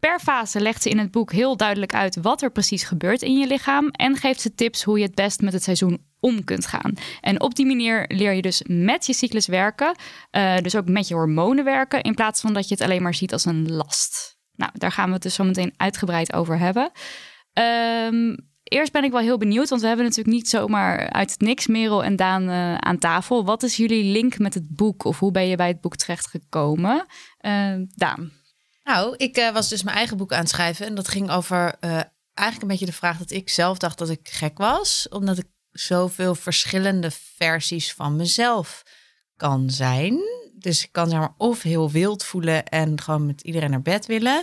Per fase legt ze in het boek heel duidelijk uit wat er precies gebeurt in je lichaam. En geeft ze tips hoe je het best met het seizoen om kunt gaan. En op die manier leer je dus met je cyclus werken. Uh, dus ook met je hormonen werken. In plaats van dat je het alleen maar ziet als een last. Nou, daar gaan we het dus zo meteen uitgebreid over hebben. Um, eerst ben ik wel heel benieuwd, want we hebben natuurlijk niet zomaar uit het niks Merel en Daan uh, aan tafel. Wat is jullie link met het boek? Of hoe ben je bij het boek terechtgekomen? Uh, Daan. Nou, ik uh, was dus mijn eigen boek aan het schrijven. En dat ging over eigenlijk een beetje de vraag dat ik zelf dacht dat ik gek was. Omdat ik zoveel verschillende versies van mezelf kan zijn. Dus ik kan zeg maar of heel wild voelen en gewoon met iedereen naar bed willen.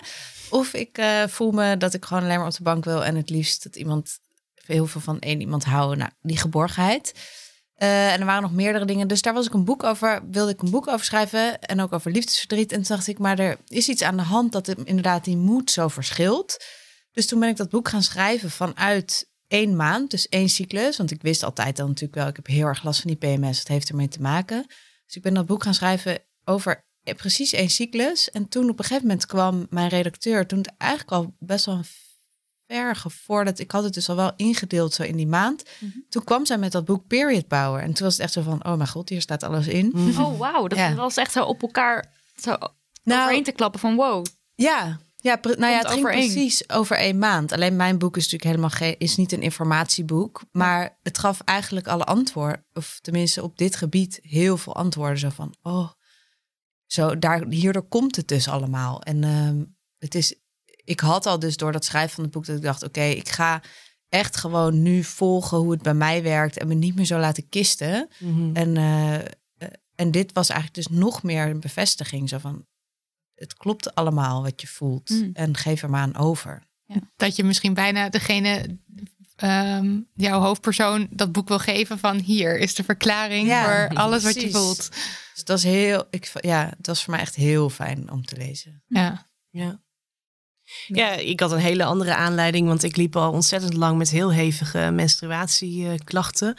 Of ik uh, voel me dat ik gewoon alleen maar op de bank wil en het liefst dat iemand heel veel van één iemand houden. Nou, die geborgenheid. Uh, en er waren nog meerdere dingen. Dus daar was ik een boek over, wilde ik een boek over schrijven. En ook over liefdesverdriet. En toen dacht ik, maar er is iets aan de hand dat het inderdaad die moed zo verschilt. Dus toen ben ik dat boek gaan schrijven vanuit één maand, dus één cyclus. Want ik wist altijd al natuurlijk wel, ik heb heel erg last van die PMS. Het heeft ermee te maken. Dus ik ben dat boek gaan schrijven over precies één cyclus. En toen op een gegeven moment kwam mijn redacteur, toen het eigenlijk al best wel ver gevorderd. Ik had het dus al wel ingedeeld zo in die maand. Mm -hmm. Toen kwam zij met dat boek Period Power. En toen was het echt zo van, oh mijn god, hier staat alles in. Mm -hmm. Oh wauw, dat ja. was echt zo op elkaar zo nou, te klappen van wow. Ja, ja, nou ja, het ging precies over één maand. Alleen mijn boek is natuurlijk helemaal geen, is niet een informatieboek, maar het gaf eigenlijk alle antwoorden, of tenminste op dit gebied heel veel antwoorden. Zo van, oh, zo daar hierdoor komt het dus allemaal. En um, het is, ik had al dus door dat schrijven van het boek dat ik dacht, oké, okay, ik ga echt gewoon nu volgen hoe het bij mij werkt en me niet meer zo laten kisten. Mm -hmm. En uh, en dit was eigenlijk dus nog meer een bevestiging. Zo van, het klopt allemaal wat je voelt. Mm. En geef er maar aan over. Ja. Dat je misschien bijna degene, um, jouw hoofdpersoon, dat boek wil geven van hier is de verklaring ja, voor alles precies. wat je voelt. Dus dat is heel, ik, ja, dat is voor mij echt heel fijn om te lezen. Ja. Ja. Ja, ik had een hele andere aanleiding, want ik liep al ontzettend lang met heel hevige menstruatieklachten.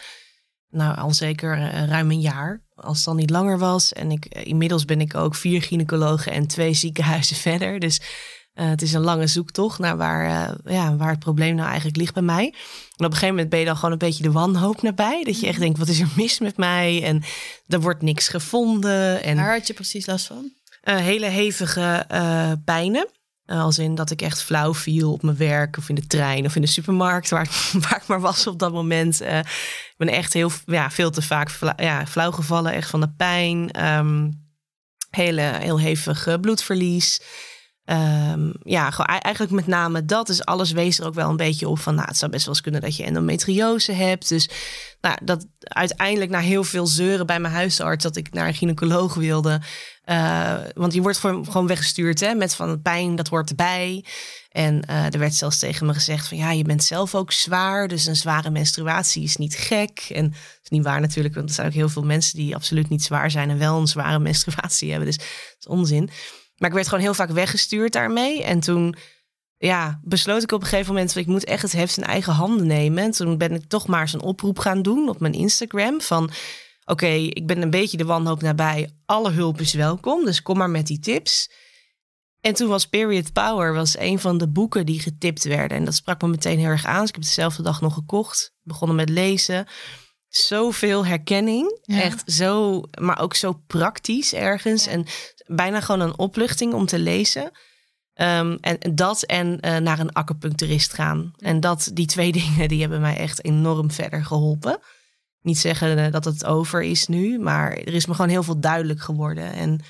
Nou, al zeker uh, ruim een jaar, als het dan niet langer was. En ik, uh, inmiddels ben ik ook vier gynaecologen en twee ziekenhuizen verder. Dus uh, het is een lange zoektocht naar waar, ja, waar het probleem nou eigenlijk ligt bij mij. En op een gegeven moment ben je dan gewoon een beetje de wanhoop nabij. Dat je echt denkt, wat is er mis met mij? En er wordt niks gevonden. En, waar had je precies last van? hele hevige pijnen. Als in dat ik echt flauw viel op mijn werk of in de trein of in de supermarkt, waar, waar ik maar was op dat moment. Uh, ik ben echt heel, ja, veel te vaak ja, flauw gevallen, echt van de pijn. Um, hele, heel hevig bloedverlies. Um, ja, eigenlijk met name dat. Dus alles wees er ook wel een beetje op van, nou, het zou best wel eens kunnen dat je endometriose hebt. Dus nou, dat uiteindelijk na heel veel zeuren bij mijn huisarts dat ik naar een gynaecoloog wilde. Uh, want je wordt gewoon weggestuurd hè, met van pijn, dat hoort erbij. En uh, er werd zelfs tegen me gezegd van ja, je bent zelf ook zwaar, dus een zware menstruatie is niet gek. En dat is niet waar natuurlijk, want er zijn ook heel veel mensen die absoluut niet zwaar zijn en wel een zware menstruatie hebben. Dus dat is onzin. Maar ik werd gewoon heel vaak weggestuurd daarmee. En toen ja, besloot ik op een gegeven moment... ik moet echt het heft in eigen handen nemen. En toen ben ik toch maar eens een oproep gaan doen op mijn Instagram... van oké, ik ben een beetje de wanhoop nabij. Alle hulp is welkom, dus kom maar met die tips. En toen was Period Power was een van de boeken die getipt werden. En dat sprak me meteen heel erg aan. Dus ik heb het dezelfde dag nog gekocht. Begonnen met lezen. Zoveel herkenning. Ja. Echt zo, maar ook zo praktisch ergens. En bijna gewoon een opluchting om te lezen. Ehm, en dat en eh, naar een acupuncturist gaan. En dat, die twee dingen, die hebben mij echt enorm verder geholpen. Niet zeggen eh, dat het over is nu, maar er is me gewoon heel veel duidelijk geworden. En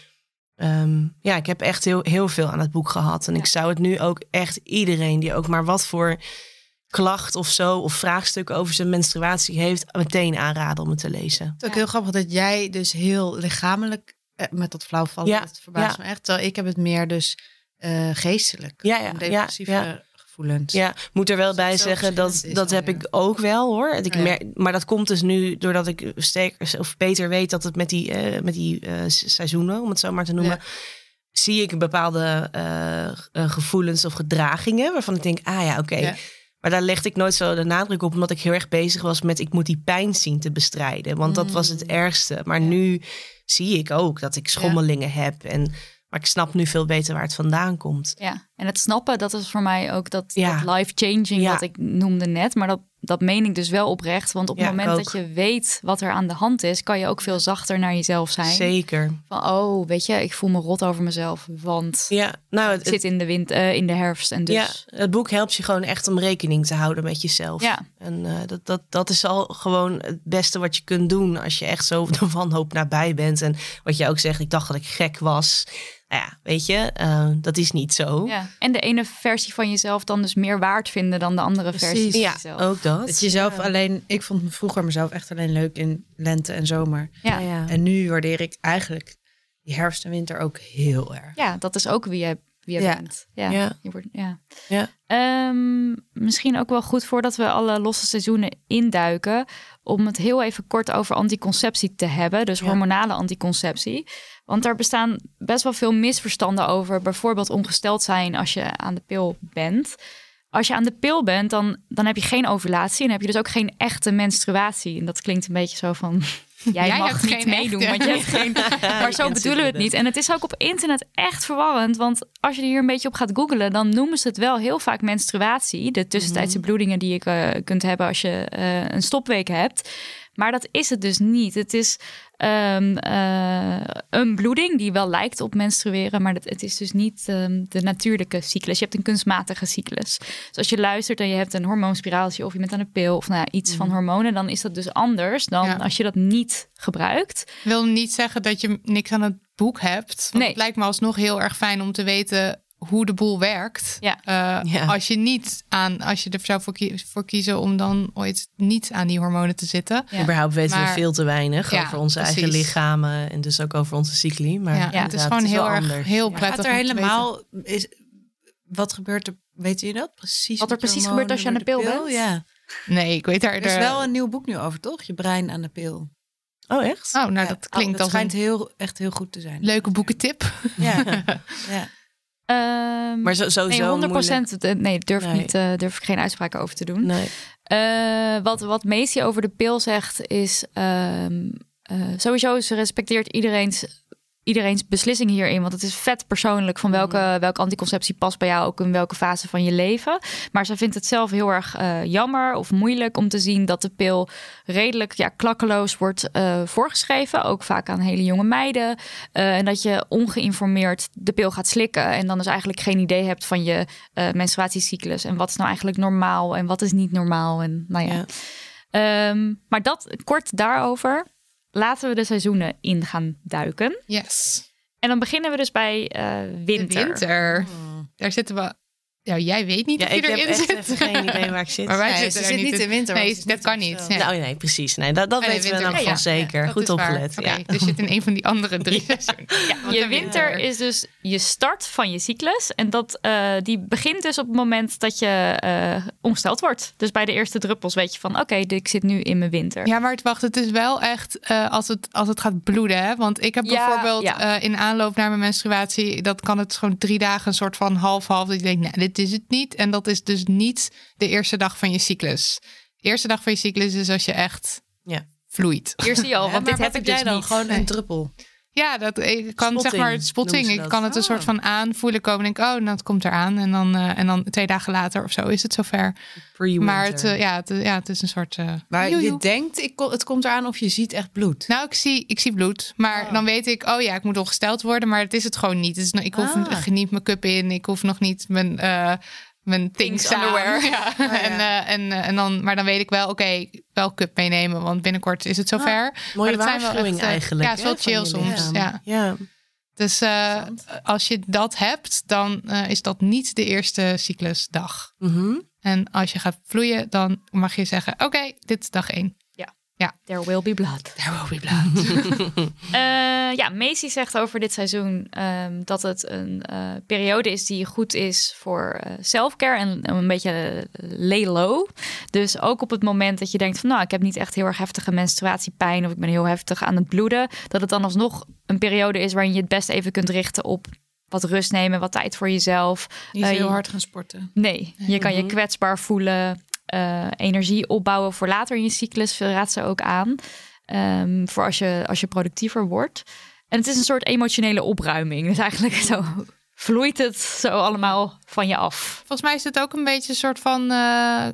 ehm, ja, ik heb echt heel, heel veel aan het boek gehad. En ik zou het nu ook echt iedereen die ook maar wat voor klacht of zo, of vraagstuk over zijn menstruatie heeft, meteen aanraden om het te lezen. Het is ook heel grappig dat jij dus heel lichamelijk eh, met dat flauwvallen, Ja, dat verbaast ja. me echt. Terwijl ik heb het meer dus eh, geestelijk. Ja, ja, depressieve ja, gevoelens. Ja, moet er wel Dat bij het zeggen dat dat heb ik ook wel hoor. Ik Oh merk, maar dat komt dus nu doordat ik sterker of beter weet dat het met die, eh, met die eh, se- seizoenen, om het zo maar te noemen, Ja. zie ik bepaalde eh, eh, gevoelens of gedragingen waarvan ik denk, ah ja, oké. Ja. Maar daar legde ik nooit zo de nadruk op, omdat ik heel erg bezig was met ik moet die pijn zien te bestrijden. Want dat was het Mm. ergste. Maar nu zie ik ook dat ik schommelingen heb. En, maar ik snap nu veel beter waar het vandaan komt. Ja, en het snappen, dat is voor mij ook dat, dat life-changing wat ik noemde net. Maar dat, dat meen ik dus wel oprecht. Want op het Ja, moment dat je weet wat er aan de hand is, kan je ook veel zachter naar jezelf zijn. Zeker. Van, oh, weet je, ik voel me rot over mezelf, want Ja, nou, ik het, zit in de, wind, eh, in de herfst. En dus, Ja, het boek helpt je gewoon echt om rekening te houden met jezelf. Ja. En eh, dat, dat, dat is al gewoon het beste wat je kunt doen als je echt zo de wanhoop nabij bent. En wat je ook zegt, ik dacht dat ik gek was. Nou ja, weet je, eh, dat is niet zo. ja. En de ene versie van jezelf dan dus meer waard vinden dan de andere versie van Ja, jezelf. ook dat. Dat je jezelf alleen, ik vond vroeger mezelf echt alleen leuk in lente en zomer. Ja. ja. En nu waardeer ik eigenlijk die herfst en winter ook heel erg. Ja, dat is ook wie je, wie je Ja. bent. Ja. Ja. Je wordt, ja. Ja. Ehm, misschien ook wel goed voordat we alle losse seizoenen induiken, om het heel even kort over anticonceptie te hebben, dus hormonale anticonceptie. Want daar bestaan best wel veel misverstanden over, bijvoorbeeld ongesteld zijn als je aan de pil bent. Als je aan de pil bent, dan, dan heb je geen ovulatie en heb je dus ook geen echte menstruatie. En dat klinkt een beetje zo van. Jij, Jij mag niet meedoen, echte. want je hebt geen. Maar zo bedoelen we het niet. En het is ook op internet echt verwarrend. Want als je hier een beetje op gaat googlen, dan noemen ze het wel heel vaak menstruatie. De tussentijdse Mhm. bloedingen die je eh, kunt hebben als je eh, een stopweek hebt. Maar dat is het dus niet. Het is ehm, eh, een bloeding die wel lijkt op menstrueren, maar dat, het is dus niet ehm, de natuurlijke cyclus. Je hebt een kunstmatige cyclus. Dus als je luistert en je hebt een hormoonspiraaltje of je bent aan een pil of nou ja, iets van hormonen, dan is dat dus anders dan Ja. als je dat niet gebruikt. wil niet zeggen dat je niks aan het boek hebt. Want Nee. het lijkt me alsnog heel erg fijn om te weten hoe de boel werkt. Ja. Eh, Ja. Als je niet aan, als je er zou voor, kie- voor kiezen om dan ooit niet aan die hormonen te zitten. Ja. Überhaupt weten we veel te weinig Ja, over onze eigen lichamen en dus ook over onze cycli. Maar het is gewoon heel erg anders. heel Ja. prettig. Gaat er om te helemaal, is, wat gebeurt er, weet je dat precies? Wat er precies gebeurt als je aan de pil door bent? Ja. Nee, ik weet daar. er is de- wel een nieuw boek nu over, toch? Je brein aan de pil. Oh, echt? Oh, nou Ja. dat klinkt dat als schijnt een heel, echt heel goed te zijn. leuke boekentip. Ja, ja. Ehm, Maar zo, sowieso nee, 100 moeilijk. Nee, durf, Nee. Niet, eh, durf ik geen uitspraken over te doen. Nee. Eh, wat, wat Macy over de pil zegt is... ehm, eh, sowieso, ze respecteert iedereen's, iedereen's beslissing hierin. Want het is vet persoonlijk van welke, welke anticonceptie past bij jou... ook in welke fase van je leven. Maar ze vindt het zelf heel erg eh, jammer of moeilijk om te zien... dat de pil redelijk ja, klakkeloos wordt eh, voorgeschreven. Ook vaak aan hele jonge meiden. Eh, en dat je ongeïnformeerd de pil gaat slikken... en dan dus eigenlijk geen idee hebt van je menstruatiecyclus... en wat is nou eigenlijk normaal en wat is niet normaal. En nou ja... Ja. Ehm, maar dat kort daarover. Laten we de seizoenen in gaan duiken. Yes. En dan beginnen we dus bij eh, De winter. winter. Daar zitten we Ja, jij weet niet Ja, of je ik heb erin echt zit. even geen idee waar ik zit. Maar wij Nee, zitten ze er zit niet in winter, Nee, dat niet kan niet. Ja. Nou, nee, precies. Nee, dat dat Oh, nee, weten we winter- geval ja, ja. zeker. Goed opgelet. Ja. Dus je zit in een van die andere drie je heb winter er? is dus je start van je cyclus. En dat, eh, die begint dus op het moment dat je eh ongesteld wordt. Dus bij de eerste druppels weet je van... oké, ik zit nu in mijn winter. Ja, maar het, wacht, het is wel echt eh, als, het, als het gaat bloeden. Hè? Want ik heb Ja, bijvoorbeeld ja. eh, in aanloop naar mijn menstruatie... dat kan het gewoon drie dagen een soort van half-half... dat je denkt, nee, dit is het niet. En dat is dus niet de eerste dag van je cyclus. De eerste dag van je cyclus is als je echt Ja. vloeit. Hier zie je al, want dit heb ik jij dus dan? niet. Gewoon Nee. een druppel. Ja, dat, ik kan zeg maar het spotting. Ik kan het een Ah. soort van aanvoelen komen. En denk, oh, nou, het komt eraan. En dan, eh, en dan twee dagen later of zo is het zover. Maar het, eh, ja, het, ja, het is een soort... eh, Maar joejoe. je denkt, ik, het komt eraan of je ziet echt bloed. Nou, ik zie, ik zie bloed. Maar Oh. dan weet ik, oh ja, ik moet ongesteld worden. Maar het is het gewoon niet. Het is, nog- ik hoef Ah. nog niet mijn cup in. Ik hoef nog niet mijn, eh mijn things, Things underwear. Ja. En, eh, en, eh, en dan, maar dan weet ik wel, oké, wel cup meenemen. Want binnenkort is het zover. Mooie maar dat zijn wel echt, eh, eigenlijk. ja, het is wel hè, van chill soms, ja. ja. Dus als je dat hebt, dan is dat niet de eerste cyclusdag. Mhm. En als je gaat vloeien, dan mag je zeggen, oké, dit is dag één. There will be blood. There will be blood. Eh, ja, Macy zegt over dit seizoen ehm, dat het een eh, periode is die goed is voor eh self-care en een beetje lay low. Dus ook op het moment dat je denkt van nou, ik heb niet echt heel erg heftige menstruatiepijn of ik ben heel heftig aan het bloeden, dat het dan alsnog een periode is waarin je het best even kunt richten op wat rust nemen, wat tijd voor jezelf. Niet Eh, heel je- hard gaan sporten. Nee, je kan je Mhm. kwetsbaar voelen, eh, energie opbouwen voor later in je cyclus, raadt ze ook aan. Ehm, voor als je, als je productiever wordt. En het is een soort emotionele opruiming. Dus eigenlijk zo vloeit het zo allemaal van je af. Volgens mij is het ook een beetje een soort van eh,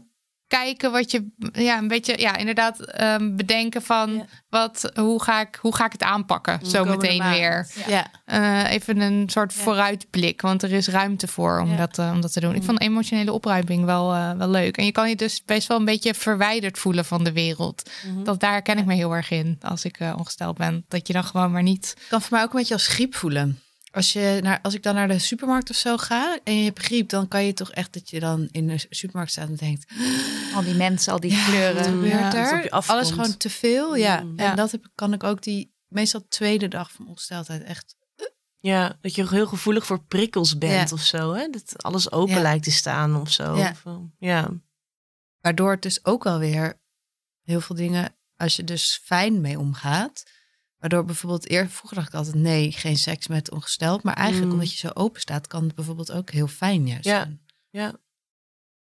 kijken wat je, ja, een beetje, ja, inderdaad ehm, bedenken van Ja. wat, hoe ga ik, hoe ga ik het aanpakken zo Komende meteen weer. Ja. Eh, even een soort Ja. vooruitblik, want er is ruimte voor om, Ja. dat, eh, om dat te doen. Ik Mm. vond emotionele opruiming wel, eh, wel leuk. En je kan je dus best wel een beetje verwijderd voelen van de wereld. Mhm. Dat daar ken ik me heel erg in als ik eh, ongesteld ben. Dat je dan gewoon maar niet. kan voor mij ook een beetje als griep voelen. Als, je naar, als ik dan naar de supermarkt of zo ga en je hebt griep, dan kan je toch echt dat je dan in de supermarkt staat en denkt, Al die mensen, al die kleuren. gebeurt Ja, dat het op er? Alles gewoon te veel. Ja. Mm. En dat heb, kan ik ook die meestal tweede dag van ongesteldheid echt. Ja, dat je heel gevoelig voor prikkels bent Ja. of zo. Hè? Dat alles open Ja. lijkt te staan of zo. Ja. Of, eh, ja. Waardoor het dus ook alweer heel veel dingen, als je dus fijn mee omgaat. Waardoor bijvoorbeeld eer, vroeger dacht ik altijd nee, geen seks met ongesteld. Maar eigenlijk Mm. omdat je zo open staat, kan het bijvoorbeeld ook heel fijn juist Ja. zijn.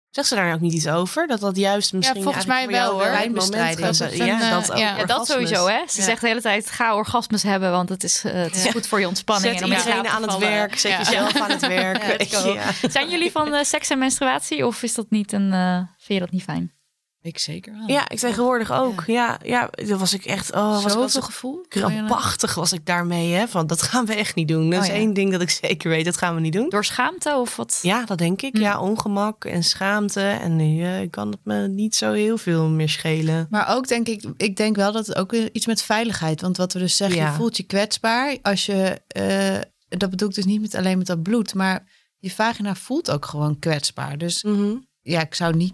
Zegt ze daar ook niet iets over? Dat dat juist misschien volgens eigenlijk mij voor jou wel, hoor. moment Pijnbestrijding. Dat is een, ja, dat ook. ja. Ja, dat sowieso, hè? Ze Ja. zegt de hele tijd, ga orgasmes hebben, want het is, eh, het is Ja. goed voor je ontspanning. Zet en iedereen aan het werk. Zet Ja. jezelf aan het werk. Ja, ja. Zijn jullie van eh, seks en menstruatie of is dat niet een, eh, vind je dat niet fijn? Ik zeker wel. Ja, ik tegenwoordig ook. Ja, ja, dan was ik echt. Oh, was ik gevoel. krampachtig was ik daarmee. Hè? Van dat gaan we echt niet doen. Dat Oh, is ja. één ding dat ik zeker weet. Dat gaan we niet doen. Door schaamte of wat? Ja, dat denk ik. Hm. Ja, ongemak en schaamte. En nu eh, kan het me niet zo heel veel meer schelen. Maar ook denk ik, ik denk wel dat het ook iets met veiligheid. Want wat we dus zeggen, Ja. je voelt je kwetsbaar. Als je, eh, dat bedoel ik dus niet met alleen met dat bloed, maar je vagina voelt ook gewoon kwetsbaar. Dus Mhm. ja, ik zou niet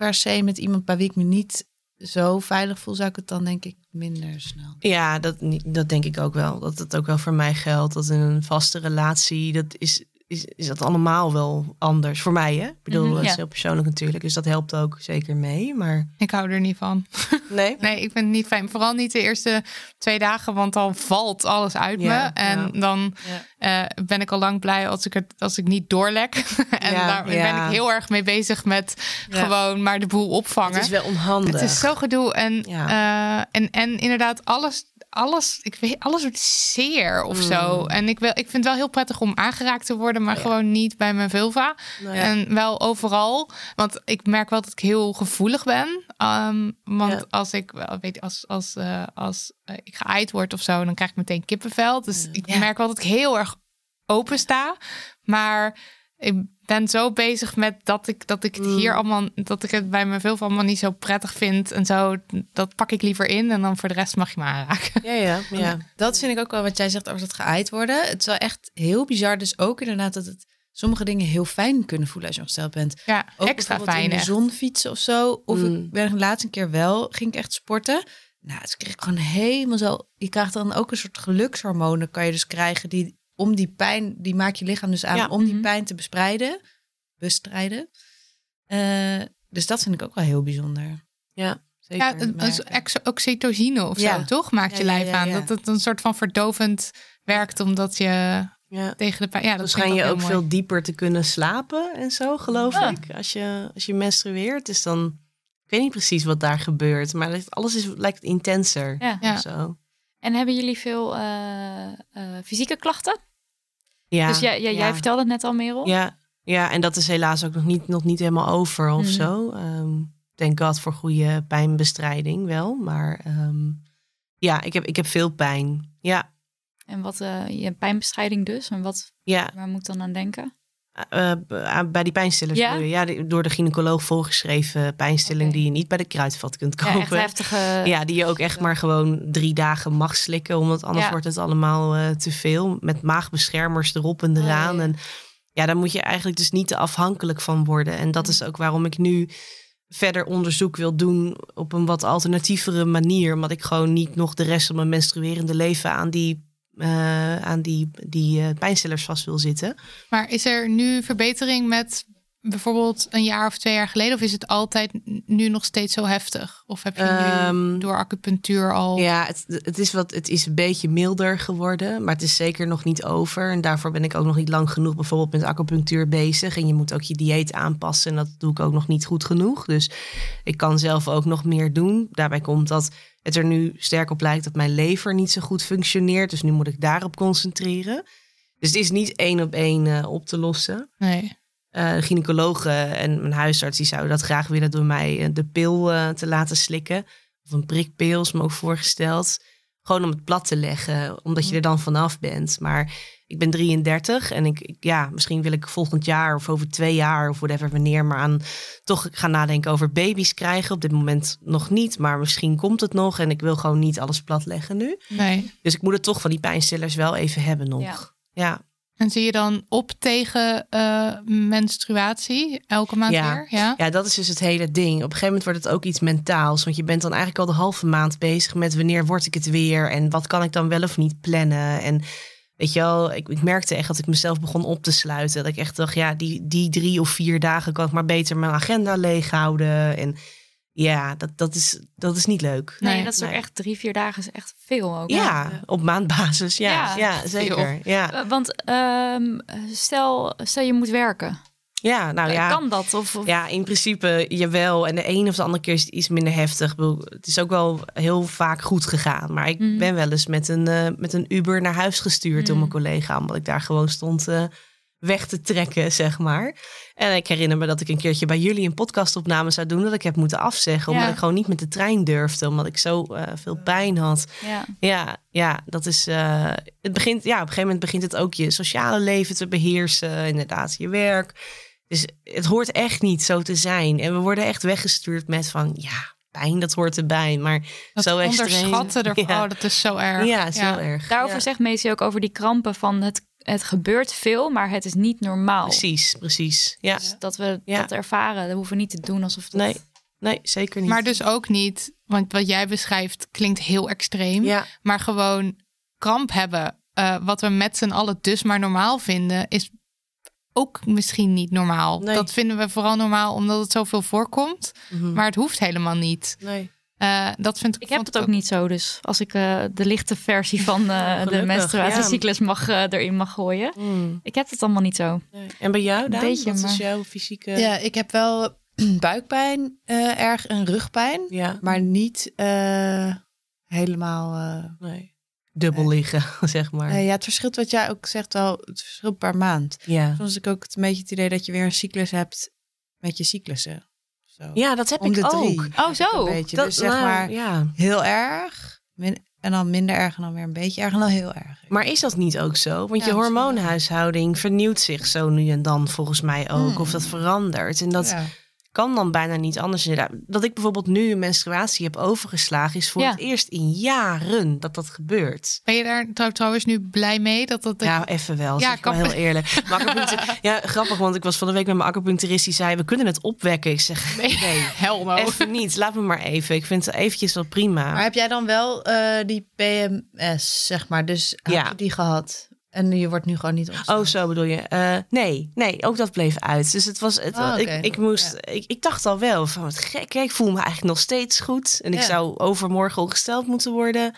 per se met iemand bij wie ik me niet zo veilig voel, zou ik het dan denk ik minder snel. Ja, dat, dat denk ik ook wel. Dat het ook wel voor mij geldt. Dat in een vaste relatie, dat is, is, is dat allemaal wel anders. Voor mij, hè? Ik bedoel, Mhm, dat is heel persoonlijk natuurlijk. Dus dat helpt ook zeker mee. Maar Ik hou er niet van. nee. Nee, ik vind het niet fijn. Vooral niet de eerste twee dagen, want dan valt alles uit Ja, me. En ja. dan eh, ben ik al lang blij als ik, het, als ik niet doorlek. en Ja, daar ja. ben ik heel erg mee bezig met Ja. gewoon maar de boel opvangen. Het is wel onhandig. Het is zo gedoe. En, Ja. eh, en, en inderdaad, alles, alles, ik weet, alles wordt zeer of zo. En ik, wil, ik vind het wel heel prettig om aangeraakt te worden, maar Ja. gewoon niet bij mijn vulva. Nou ja. En wel overal. Want ik merk wel dat ik heel gevoelig ben. Ehm, want Ja. als ik wel weet, als, als, eh, als eh, ik geëid word of zo, dan krijg ik meteen kippenvel. Dus ik merk wel dat ik heel erg open sta. Maar ik ben zo bezig met dat ik, dat ik het Mm. hier allemaal, dat ik het bij mijn vulva allemaal niet zo prettig vind. En zo, dat pak ik liever in. En dan voor de rest mag je me aanraken. Ja, ja, ja. Dat vind ik ook wel wat jij zegt over dat geëid worden. Het is wel echt heel bizar. Dus ook inderdaad dat het sommige dingen heel fijn kunnen voelen als je ongesteld bent. Ja, Ook extra fijn. in de echt. zon fietsen of zo. Of Mm. ik ben de laatste keer wel, ging ik echt sporten. Nou, dus kreeg ik gewoon helemaal zo... Je krijgt dan ook een soort gelukshormonen kan je dus krijgen... die om die pijn, die maakt je lichaam dus aan Ja. om die Mhm. pijn te bestrijden. Bestrijden. Eh, dus dat vind ik ook wel heel bijzonder. Ja, zeker. Ja, een, een oxytocine of Ja. zo, toch? Maakt je Ja, lijf ja, aan. ja. Dat het een soort van verdovend werkt, omdat je ja. tegen de pijn... Ja, dat Dan vind schijn je ook mooi. veel dieper te kunnen slapen en zo, geloof ik. Als je, als je menstrueert, dus dan... Ik weet niet precies wat daar gebeurt, maar het- alles is, lijkt intenser. Ja. Zo. En hebben jullie veel eh, eh, fysieke klachten? Ja, dus jij, jij, jij ja. vertelde het net al, Merel. Ja, ja, en dat is helaas ook nog niet, nog niet helemaal over of Mhm. zo. Ehm thank God voor goede pijnbestrijding wel. Maar ehm, ja, ik heb, ik heb veel pijn. Ja, En wat, eh, je pijnbestrijding dus. En wat, ja waar moet ik dan aan denken? Eh, b- aan- bij die pijnstillers. Ja? ja door de gynaecoloog voorgeschreven pijnstilling die je niet bij de kruidvat kunt Ja, echt kopen. heftige... Ja, die je ook echt maar gewoon drie dagen mag slikken. Omdat anders Ja. wordt het allemaal eh, te veel. Met maagbeschermers erop en Oh, eraan. ja. En ja, daar moet je eigenlijk dus niet te afhankelijk van worden. En dat is ook waarom ik nu verder onderzoek wil doen op een wat alternatievere manier. Omdat ik gewoon niet nog de rest van mijn menstruerende leven aan die, eh, aan die, die eh, pijnstillers vast wil zitten. Maar is er nu verbetering met bijvoorbeeld een jaar of twee jaar geleden? Of is het altijd nu nog steeds zo heftig? Of heb je nu Ehm, door acupunctuur al... Ja, het, het, is wat, het is een beetje milder geworden, maar het is zeker nog niet over. En daarvoor ben ik ook nog niet lang genoeg bijvoorbeeld met acupunctuur bezig. En je moet ook je dieet aanpassen en dat doe ik ook nog niet goed genoeg. Dus ik kan zelf ook nog meer doen. Daarbij komt dat het er nu sterk op lijkt dat mijn lever niet zo goed functioneert. Dus nu moet ik daarop concentreren. Dus het is niet één op één eh, op te lossen. Nee. Eh, de gynaecologen en mijn huisarts die zouden dat graag willen door mij eh, de pil eh, te laten slikken. Of een prikpil is me ook voorgesteld. Gewoon om het plat te leggen, omdat je er dan vanaf bent. Maar ik ben 33 en ik, ja, misschien wil ik volgend jaar of over twee jaar of whatever wanneer maar aan toch gaan nadenken over baby's krijgen. Op dit moment nog niet, maar misschien komt het nog en ik wil gewoon niet alles plat leggen nu. nee. Dus ik moet het toch van die pijnstillers wel even hebben nog. Ja. ja. En zie je dan op tegen eh, menstruatie elke maand Ja. weer? Ja. Ja, dat is dus het hele ding. Op een gegeven moment wordt het ook iets mentaals. Want je bent dan eigenlijk al de halve maand bezig met wanneer word ik het weer en wat kan ik dan wel of niet plannen. En weet je wel, ik, ik merkte echt dat ik mezelf begon op te sluiten. Dat ik echt dacht, ja, die, die drie of vier dagen kan ik maar beter mijn agenda leeghouden. En ja, dat, dat, is, dat is niet leuk. Nee, Nee, dat is ook nee. echt drie, vier dagen is echt veel ook. Ja, op maandbasis. Ja, Ja, ja, zeker. Ja, Eh, Want ehm, stel, stel je moet werken. ja, nou ja. Kan dat? Of, of- Ja, in principe jawel. En de een of de andere keer is het iets minder heftig. Het is ook wel heel vaak goed gegaan. Maar ik Mhm. ben wel eens met een, eh, met een Uber naar huis gestuurd door Mhm. mijn collega. Omdat ik daar gewoon stond eh, weg te trekken, zeg maar. En ik herinner me dat ik een keertje bij jullie een podcastopname zou doen. Dat ik heb moeten afzeggen. Omdat Ja. ik gewoon niet met de trein durfde. Omdat ik zo eh, veel pijn had. ja. Ja, ja, dat is. eh, het begint, ja, op een gegeven moment begint het ook je sociale leven te beheersen, inderdaad, je werk. Dus het hoort echt niet zo te zijn. En we worden echt weggestuurd met van ja, pijn, dat hoort erbij. Maar Dat zo extreem. onderschatten ervan. Ja. Oh, dat is zo erg. Ja, is heel erg. Daarover Ja, zegt Macy ook over die krampen van het, het gebeurt veel, maar het is niet normaal. Precies, precies. Ja, Dus dat we Ja. dat ervaren, dat hoeven we niet te doen alsof dat... nee, nee, zeker niet. Maar dus ook niet, want wat jij beschrijft klinkt heel extreem. ja, Maar gewoon kramp hebben, eh, wat we met z'n allen dus maar normaal vinden, is ook misschien niet normaal. Nee. Dat vinden we vooral normaal omdat het zoveel voorkomt. mhm, Maar het hoeft helemaal niet. nee. Eh, dat vind ik. Ik heb het ook niet zo, dus als ik eh, de lichte versie van eh, de menstruatiecyclus mag, erin mag gooien. Mm, Ik heb het allemaal niet zo. nee. En bij jou, Daan? beetje, Wat is maar- jouw fysieke... Ja, ik heb wel buikpijn eh, erg en rugpijn. ja, Maar niet eh, helemaal... eh, nee. Dubbel liggen, zeg maar. ja, het verschilt wat jij ook zegt wel. Het verschilt per maand. Ja. Soms heb ik ook het- een beetje het idee dat je weer een cyclus hebt met je cyclussen. Zo. ja, dat heb Om ik de ook. drie. Oh, zo. Een beetje. Dat, dus zeg nou, maar ja. heel erg. en dan minder erg en dan weer een beetje erg en dan heel erg. Maar is dat niet ook zo? Want Ja, je hormoonhuishouding vernieuwt zich zo nu en dan volgens mij ook. Hmm. Of dat verandert. En dat, Ja. Kan dan bijna niet anders. Dat ik bijvoorbeeld nu een menstruatie heb overgeslagen, is voor Ja. het eerst in jaren dat dat gebeurt. Ben je daar trouw- trouwens nu blij mee? Dat dat, Ja, even wel. Ja, ik wel heel eerlijk. Ja, grappig, want ik was van de week met mijn acupuncturist. Die zei, we kunnen het opwekken. Ik zeg, nee, hel no. even niet. Laat me maar even. Ik vind het eventjes wel prima. Maar heb jij dan wel eh, die PMS, zeg maar, dus Ja. je die gehad? En je wordt nu gewoon niet ongesteld? Oh, zo bedoel je? Eh, nee, nee, ook dat bleef uit. Dus het was, het, Oh, oké. ik, ik moest, ik, ik dacht al wel van wat gek, hè, ik voel me eigenlijk nog steeds goed. En ik Ja. zou overmorgen ongesteld moeten worden.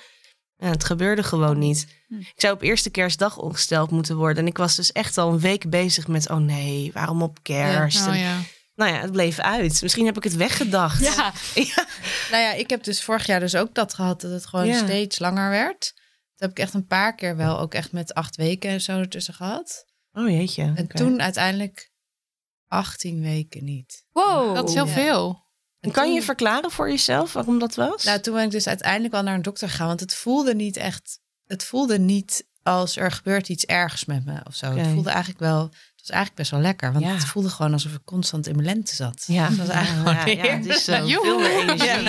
En het gebeurde gewoon niet. Hm. Ik zou op eerste kerstdag ongesteld moeten worden. En ik was dus echt al een week bezig met, oh nee, waarom op kerst? Oh, En. Nou ja, het bleef uit. Misschien heb ik het weggedacht. Ja, ja. Nou ja, ik heb dus vorig jaar dus ook dat gehad, dat het gewoon Ja. steeds langer werd. Dat heb ik echt een paar keer wel, ook echt met acht weken en zo ertussen gehad. Oh jeetje. En toen uiteindelijk 18 weken niet. wow. Dat is heel Ja. veel. En kan je verklaren voor jezelf waarom dat was? Nou, toen ben ik dus uiteindelijk wel naar een dokter gegaan, want het voelde niet echt, het voelde niet als er gebeurt iets ergs met me of zo. Het voelde eigenlijk wel, was eigenlijk best wel lekker, want Ja. het voelde gewoon alsof ik constant in mijn lente zat. ja, dat was eigenlijk ja, gewoon ja, het is zo. Veel meer energie.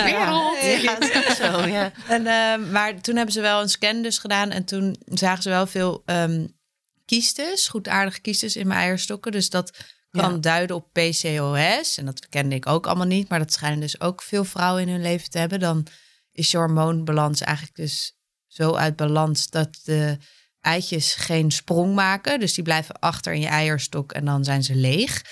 Ja, is zo, ja. En, eh, maar toen hebben ze wel een scan dus gedaan. En toen zagen ze wel veel ehm kiestes, goedaardige kiestes in mijn eierstokken. Dus dat kan duiden op PCOS. En dat kende ik ook allemaal niet. Maar dat schijnen dus ook veel vrouwen in hun leven te hebben. Dan is je hormoonbalans eigenlijk dus zo uit balans dat de eitjes geen sprong maken. Dus die blijven achter in je eierstok en dan zijn ze leeg.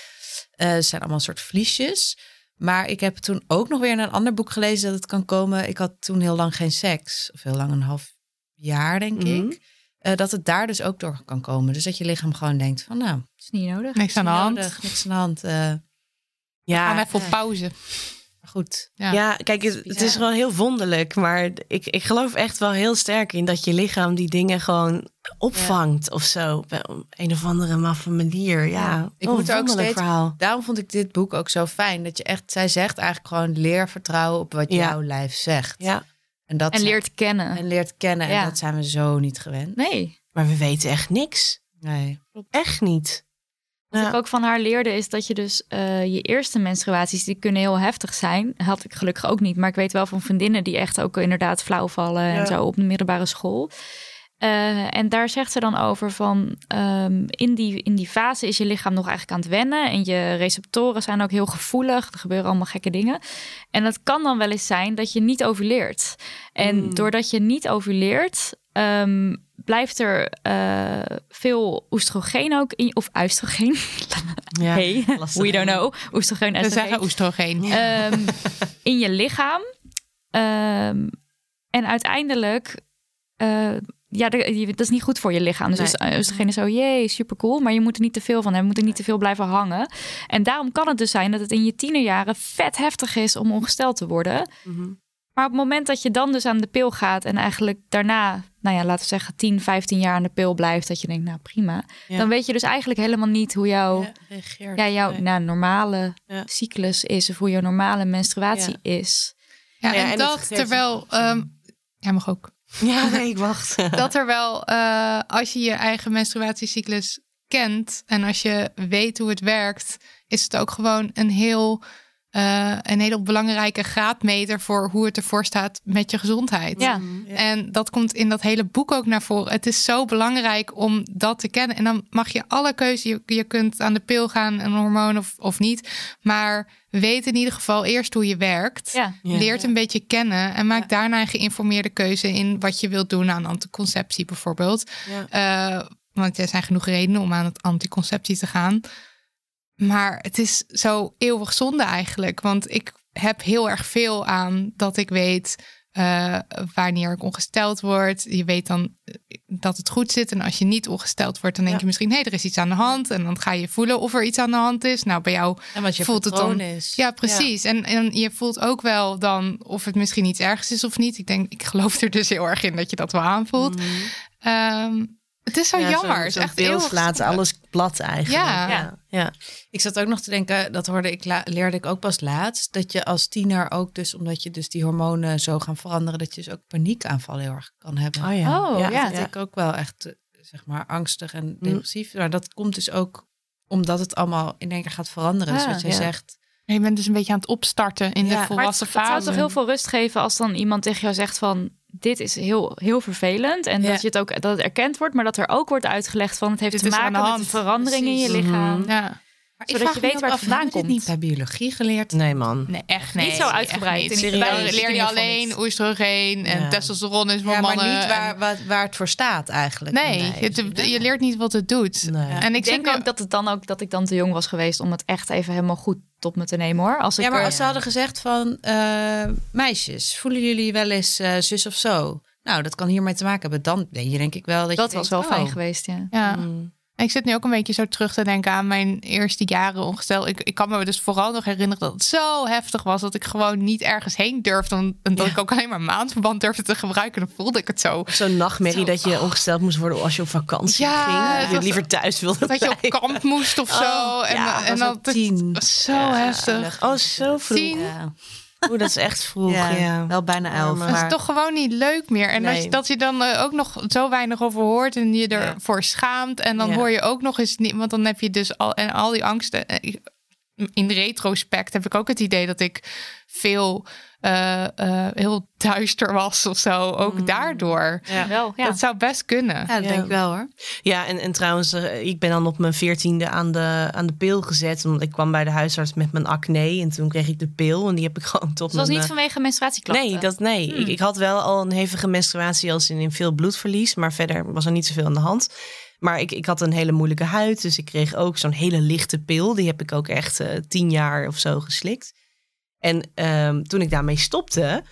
Eh het zijn allemaal een soort vliesjes. Maar ik heb toen ook nog weer in een ander boek gelezen dat het kan komen. Ik had toen heel lang geen seks. Of heel lang, een half jaar denk Mhm. ik. Eh, dat het daar dus ook door kan komen. Dus dat je lichaam gewoon denkt van nou, is niet nodig. Niks aan de hand. nodig, niks aan de hand. eh, Gaan Ja, even op pauze. Goed. Ja. ja. kijk, het, het is wel heel wonderlijk. Maar ik, ik geloof echt wel heel sterk in dat je lichaam die dingen gewoon opvangt of zo. Op een of andere maffe manier. Ja, Ja, ik Oh, moet er ook steeds- verhaal. Daarom vond ik dit boek ook zo fijn. Dat je echt, zij zegt eigenlijk gewoon leer vertrouwen op wat Ja. jouw lijf zegt. Ja, En, dat En zijn- leert kennen. en leert kennen. Ja. En dat zijn we zo niet gewend. Nee. maar we weten echt niks. Nee. Echt niet. Wat Ja. ik ook van haar leerde is dat je dus eh, je eerste menstruaties, die kunnen heel heftig zijn. Had ik gelukkig ook niet. Maar ik weet wel van vriendinnen die echt ook inderdaad flauw vallen en zo op de middelbare school. Eh, en daar zegt ze dan over van ehm, in, die, in die fase is je lichaam nog eigenlijk aan het wennen. En je receptoren zijn ook heel gevoelig. Er gebeuren allemaal gekke dingen. En het kan dan wel eens zijn dat je niet overleert. En Mm. doordat je niet overleert, ehm, blijft er eh, veel oestrogeen ook in, of oestrogeen. Ja, hey, lastig, we don't know. Oestrogeen, We oestrogeen. zeggen oestrogeen. Ehm, in je lichaam. Ehm, en uiteindelijk, eh, ja, dat is niet goed voor je lichaam. Dus Nee. nee. oestrogeen is zo, jee, super cool. Maar je moet er niet te veel van hebben. Je moet er niet te veel blijven hangen. En daarom kan het dus zijn dat het in je tienerjaren vet heftig is om ongesteld te worden. Mhm. Maar op het moment dat je dan dus aan de pil gaat en eigenlijk daarna, nou ja, laten we zeggen 10, 15 jaar aan de pil blijft, dat je denkt, nou prima. Ja. Dan weet je dus eigenlijk helemaal niet hoe jouw, ja, reageert. jouw Nee. nou, normale Ja. cyclus is of hoe jouw normale menstruatie is. Ja, Ja, en, en dat terwijl... ehm ja, mag ook. Ja, nee, ik wacht. dat er wel, eh, als je je eigen menstruatiecyclus kent en als je weet hoe het werkt, is het ook gewoon een heel, eh, een hele belangrijke graadmeter voor hoe het ervoor staat met je gezondheid. Ja. En dat komt in dat hele boek ook naar voren. Het is zo belangrijk om dat te kennen. En dan mag je alle keuze. Je, je kunt aan de pil gaan, een hormoon of, of niet. Maar weet in ieder geval eerst hoe je werkt. Ja. Ja. Leert een beetje kennen. En maak daarna een geïnformeerde keuze in wat je wilt doen aan anticonceptie bijvoorbeeld. Ja. Eh, want er zijn genoeg redenen om aan het anticonceptie te gaan. Maar het is zo eeuwig zonde eigenlijk. Want ik heb heel erg veel aan dat ik weet eh, wanneer ik ongesteld word. Je weet dan eh, dat het goed zit. En als je niet ongesteld wordt, dan denk Ja. je misschien... hé, hey, er is iets aan de hand. En dan ga je voelen of er iets aan de hand is. Nou, bij jou En wat je voelt het dan- is. ja, precies. En, en je voelt ook wel dan of het misschien iets ergs is of niet. Ik denk, ik geloof er dus heel erg in dat je dat wel aanvoelt. Ehm, het is zo Ja, jammer. het is echt zonde. alles plat eigenlijk. Ja. ja. ja. Ik zat ook nog te denken, dat hoorde ik, leerde ik ook pas laatst, dat je als tiener ook dus, omdat je dus die hormonen zo gaan veranderen, dat je dus ook paniekaanvallen heel erg kan hebben. Oh ja. Oh, ja. Dat ik ook wel echt, eh, zeg maar, angstig en depressief. Maar dat komt dus ook omdat het allemaal in één keer gaat veranderen. dus Ah, wat jij ja. zegt, Je bent dus een beetje aan het opstarten in Ja, de maar volwassen Het zou fase. toch heel veel rust geven als dan iemand tegen jou zegt van dit is heel, heel vervelend. En Ja. dat je het ook dat het erkend wordt, maar dat er ook wordt uitgelegd van het heeft Dit te maken met een verandering in je lichaam. Mhm. Ja. Maar Zodat vraag je me weet waar het vandaan komt. niet bij biologie geleerd? Nee, man. Nee, echt Niet nee. zo uitgebreid niet. ieder geval. Daar leer je alleen oestrogeen en Ja. testosteron is voor Ja, maar niet waar, en- waar, waar het voor staat eigenlijk. Nee, je, je leert niet wat het doet. Nee. En ik, Ik denk ook dat, het dan ook dat ik dan te jong was geweest om het echt even helemaal goed tot me te nemen hoor. Als ik Ja, maar er- als ze hadden gezegd van eh, meisjes, voelen jullie wel eens eh, zus of zo? Nou, dat kan hiermee te maken hebben. Dan denk je denk ik wel dat, dat je was denkt, wel fijn oh, geweest, ja. Ja. Mm. Ik zit nu ook een beetje zo terug te denken aan mijn eerste jaren ongesteld. Ik, ik kan me dus vooral nog herinneren dat het zo heftig was dat ik gewoon niet ergens heen durfde. En dat Ja. ik ook alleen maar maandverband durfde te gebruiken. Dan voelde ik het zo. Zo'n nachtmerrie Zo. dat je ongesteld moest worden als je op vakantie Ja, ging. Dat je liever thuis wilde Dat je op kamp moest of zo. Oh, en ja, en dan ook tien. zo heftig. Oh, zo vroeg. Tien. Ja, Oeh, dat is echt vroeg, ja, ja. wel bijna elf. Arme. Dat Maar is toch gewoon niet leuk meer. En als je, dat je dan eh, ook nog zo weinig over hoort en je ervoor schaamt. En dan Ja. hoor je ook nog eens niet. Want dan heb je dus al en al die angsten. eh, In retrospect heb ik ook het idee dat ik veel eh, eh, heel duister was of zo. Ook daardoor. Ja. Wel, ja. Dat zou best kunnen. ja, dat Ja. denk ik wel hoor. Ja, en, en trouwens, eh, ik ben dan op mijn veertiende aan de, aan de pil gezet. Omdat ik kwam bij de huisarts met mijn acne. En toen kreeg ik de pil. En die heb ik gewoon tot Het was mijn... niet vanwege menstruatieklachten. Nee, dat, nee. Hmm. Ik, ik had wel al een hevige menstruatie als in, in veel bloedverlies. Maar verder was er niet zoveel aan de hand. Maar ik, ik had een hele moeilijke huid. Dus ik kreeg ook zo'n hele lichte pil. Die heb ik ook echt eh, tien jaar of zo geslikt. En ehm, toen ik daarmee stopte,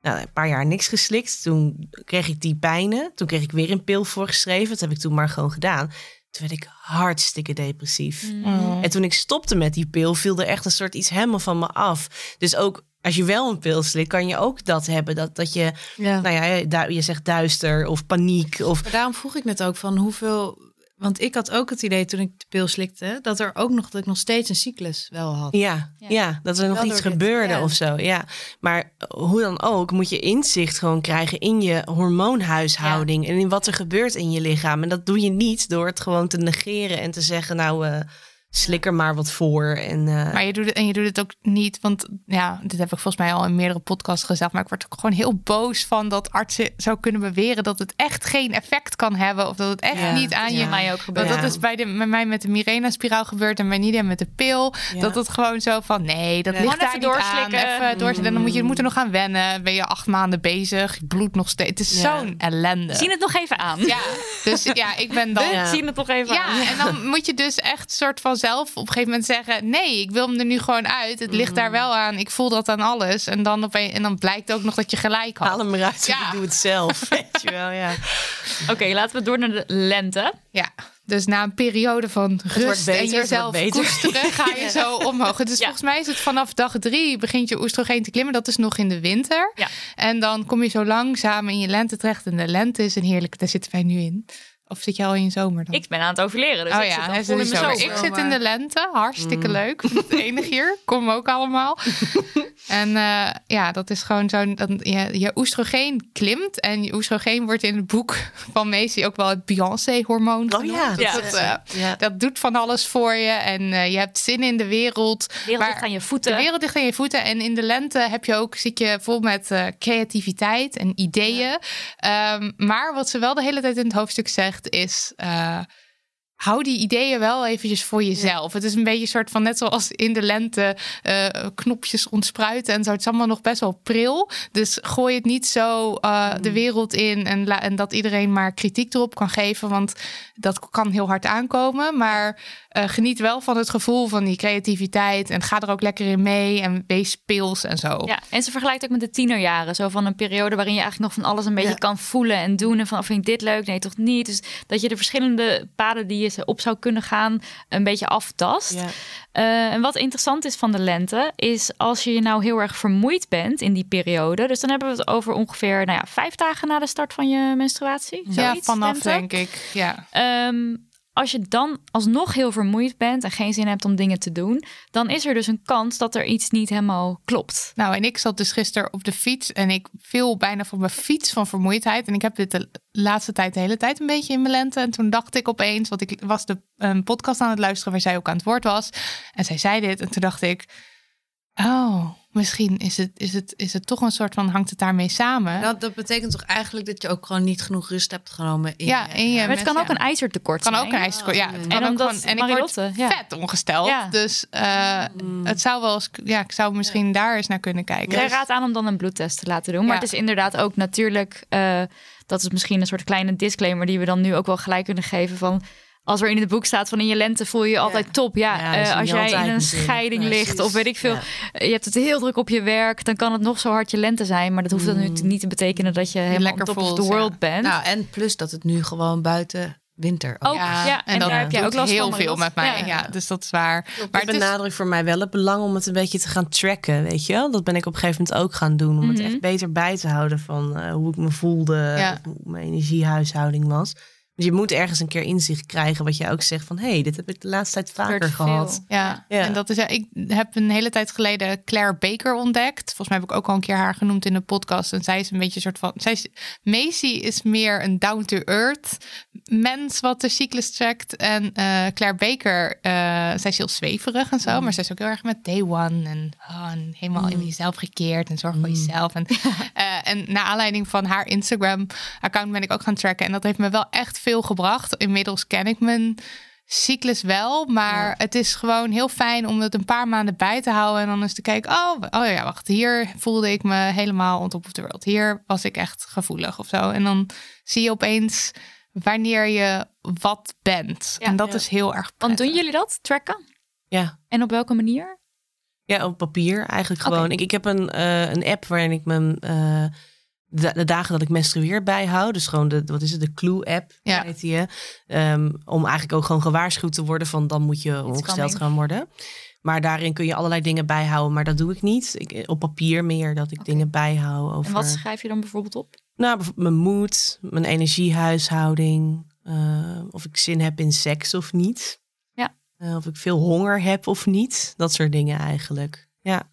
nou, een paar jaar niks geslikt. Toen kreeg ik die pijnen. Toen kreeg ik weer een pil voorgeschreven. Dat heb ik toen maar gewoon gedaan. Toen werd ik hartstikke depressief. Oh. En toen ik stopte met die pil, viel er echt een soort iets helemaal van me af. Dus ook als je wel een pil slikt, kan je ook dat hebben. Dat, dat je, Ja. nou ja, je zegt duister of paniek. Of, Maar daarom vroeg ik net ook van hoeveel... Want ik had ook het idee toen ik de pil slikte... dat er ook nog, dat ik nog steeds een cyclus wel had. ja, Ja. ja. dat er nog Wel iets gebeurde ja. of zo. Ja. Maar hoe dan ook, moet je inzicht gewoon krijgen in je hormoonhuishouding. En in wat er gebeurt in je lichaam. En dat doe je niet door het gewoon te negeren en te zeggen, nou, eh, slik er maar wat voor. En, eh, Maar je doet het, en je doet het ook niet, want ja, dit heb ik volgens mij al in meerdere podcasts gezegd. Maar ik word ook gewoon heel boos van dat artsen zou kunnen beweren dat het echt geen effect kan hebben. Of dat het echt Ja, niet aan Ja, je. mij ook. Ja. dat is bij, de, bij mij met de Mirena-spiraal gebeurd en bij Nidia met de pil. Ja. Dat het gewoon zo van, nee, dat Ja. ligt daar even niet aan. Even doorslikken. Dan moet je, moet er nog aan wennen. Ben je acht maanden bezig, je bloed nog steeds. Het is Ja. zo'n ellende. Zien het nog even aan. Ja, dus ja, ik ben dan... We zien het nog even aan. Ja, en dan moet je dus echt soort van zelf op een gegeven moment zeggen: nee, ik wil hem er nu gewoon uit. Het ligt Mm. daar wel aan. Ik voel dat aan alles. En dan, opeen, en dan blijkt ook nog dat je gelijk had. haal hem eruit, Ja. ik doe het zelf. Weet je wel, ja. Oké, laten we door naar de lente. Ja, dus na een periode van rust beter, en jezelf koesteren, ga je zo omhoog. Dus Ja. volgens mij is het vanaf dag drie begint je oestrogeen te klimmen. Dat is nog in de winter. Ja. En dan kom je zo langzaam in je lente terecht. En de lente is een heerlijke, daar zitten wij nu in. Of zit je al in je zomer dan? Ik ben aan het overleren, dus oh ik ja, zit al hij vol zit in mijn de zomer. zomer. Ik zit in de lente. Hartstikke Mm. leuk. Het enige hier. Kom ook allemaal. en eh, ja, dat is gewoon zo. Dat je, je oestrogeen klimt. En je oestrogeen wordt in het boek van Macy ook wel het Beyoncé-hormoon Oh genoemd. ja, Dat, Ja. eh, ja. dat doet van alles voor je. En eh, je hebt zin in de wereld. De wereld ligt aan je De voeten. wereld ligt aan je voeten. En in de lente heb je ook, zit je vol met eh, creativiteit en ideeën. Ehm, maar wat ze wel de hele tijd in het hoofdstuk zegt is... eh, hou die ideeën wel eventjes voor jezelf. Het is een beetje een soort van, net zoals in de lente... eh, knopjes ontspruiten en zo. Het is allemaal nog best wel pril. Dus gooi het niet zo eh, de wereld in... En, la- en dat iedereen maar kritiek erop kan geven. Want dat kan heel hard aankomen. Maar eh, geniet wel van het gevoel van die creativiteit. En ga er ook lekker in mee. En wees speels en zo. Ja, en ze vergelijkt ook met de tienerjaren. Zo van een periode waarin je eigenlijk nog van alles een beetje Ja. kan voelen en doen. En van, oh, vind ik dit leuk? Nee, toch niet? Dus dat je de verschillende paden die je ze op zou kunnen gaan, een beetje aftast. Ja. Eh, en wat interessant is van de lente, is als je je nou heel erg vermoeid bent in die periode. Dus dan hebben we het over ongeveer nou ja, vijf dagen na de start van je menstruatie. Ja, Zoiets, vanaf lente. denk ik. Ja. Ehm, als je dan alsnog heel vermoeid bent en geen zin hebt om dingen te doen, dan is er dus een kans dat er iets niet helemaal klopt. Nou, en ik zat dus gisteren op de fiets en ik viel bijna van mijn fiets van vermoeidheid. En ik heb dit de laatste tijd de hele tijd een beetje in mijn lente. En toen dacht ik opeens, want ik was de een podcast aan het luisteren waar zij ook aan het woord was. En zij zei dit en toen dacht ik, Oh, misschien is het, is, het, is het toch een soort van, hangt het daarmee samen? Dat, dat betekent toch eigenlijk dat je ook gewoon niet genoeg rust hebt genomen in ja, je- in je Maar het kan ook een ijzertekort kan zijn. ook een ijskort. Ja, het En kan ook omdat gewoon. En ik word Marilotte, ja. vet ongesteld. Ja. Dus eh, het zou wel eens. Ja, ik zou misschien daar eens naar kunnen kijken. Dus- raadt aan om dan een bloedtest te laten doen. Maar Ja. het is inderdaad ook natuurlijk... eh, dat is misschien een soort kleine disclaimer... die we dan nu ook wel gelijk kunnen geven van... Als er in het boek staat van in je lente voel je je altijd top. Ja, Ja, eh, dat als jij in een scheiding ligt Precies. of weet ik veel. Ja. Je hebt het heel druk op je werk. Dan kan het nog zo hard je lente zijn. Maar dat hoeft dan Mm. natuurlijk niet te betekenen dat je helemaal lekker top of voelt, the world ja. bent. Nou, en plus dat het nu gewoon buiten winter ook Ook, ja, en dat daar heb jij ook last heel van, veel met mij. Ja. Ja. dus dat is waar. Maar Maar het is, benadrukt voor mij wel het belang om het een beetje te gaan tracken, weet je wel? Dat ben ik op een gegeven moment ook gaan doen. Om het Mhm. echt beter bij te houden van eh, hoe ik me voelde, Ja. of hoe mijn energiehuishouding was. Je moet ergens een keer inzicht krijgen wat je ook zegt van... hé, hey, dit heb ik de laatste tijd vaker gehad. ja, Ja. en dat is. ja, Ik heb een hele tijd geleden Claire Baker ontdekt. Volgens mij heb ik ook al een keer haar genoemd in de podcast. En zij is een beetje een soort van. Zij is, Macy is meer een down to earth mens wat de cyclus trackt. En eh, Claire Baker, eh, zij is heel zweverig en zo. Maar zij is ook heel erg met day one. En, oh, en helemaal in jezelf gekeerd. En zorg voor jezelf. En, eh, en naar aanleiding van haar Instagram-account ben ik ook gaan tracken. En dat heeft me wel echt veel gebracht. Inmiddels ken ik mijn cyclus wel. Maar het is gewoon heel fijn om het een paar maanden bij te houden. En dan eens te kijken. Oh, oh ja, wacht. Hier voelde ik me helemaal on top of the world. Hier was ik echt gevoelig of zo. En dan zie je opeens wanneer je wat bent. Ja. en dat Ja. is heel erg Want doen prettig. jullie dat, tracken? Ja. En op welke manier? Ja, op papier eigenlijk gewoon. Ik, ik heb een, eh, een app waarin ik mijn eh, de, de dagen dat ik menstrueer bijhoud. Dus gewoon de, wat is het, de Clue-app Ja. heet die. Ehm, om eigenlijk ook gewoon gewaarschuwd te worden van dan moet je ongesteld gaan worden. Maar daarin kun je allerlei dingen bijhouden, maar dat doe ik niet. Ik, op papier meer dat ik dingen bijhoud over En wat schrijf je dan bijvoorbeeld op? nou, mijn moed, mijn energiehuishouding, eh, of ik zin heb in seks of niet. Ja. Eh, of ik veel honger heb of niet. Dat soort dingen eigenlijk. Ja,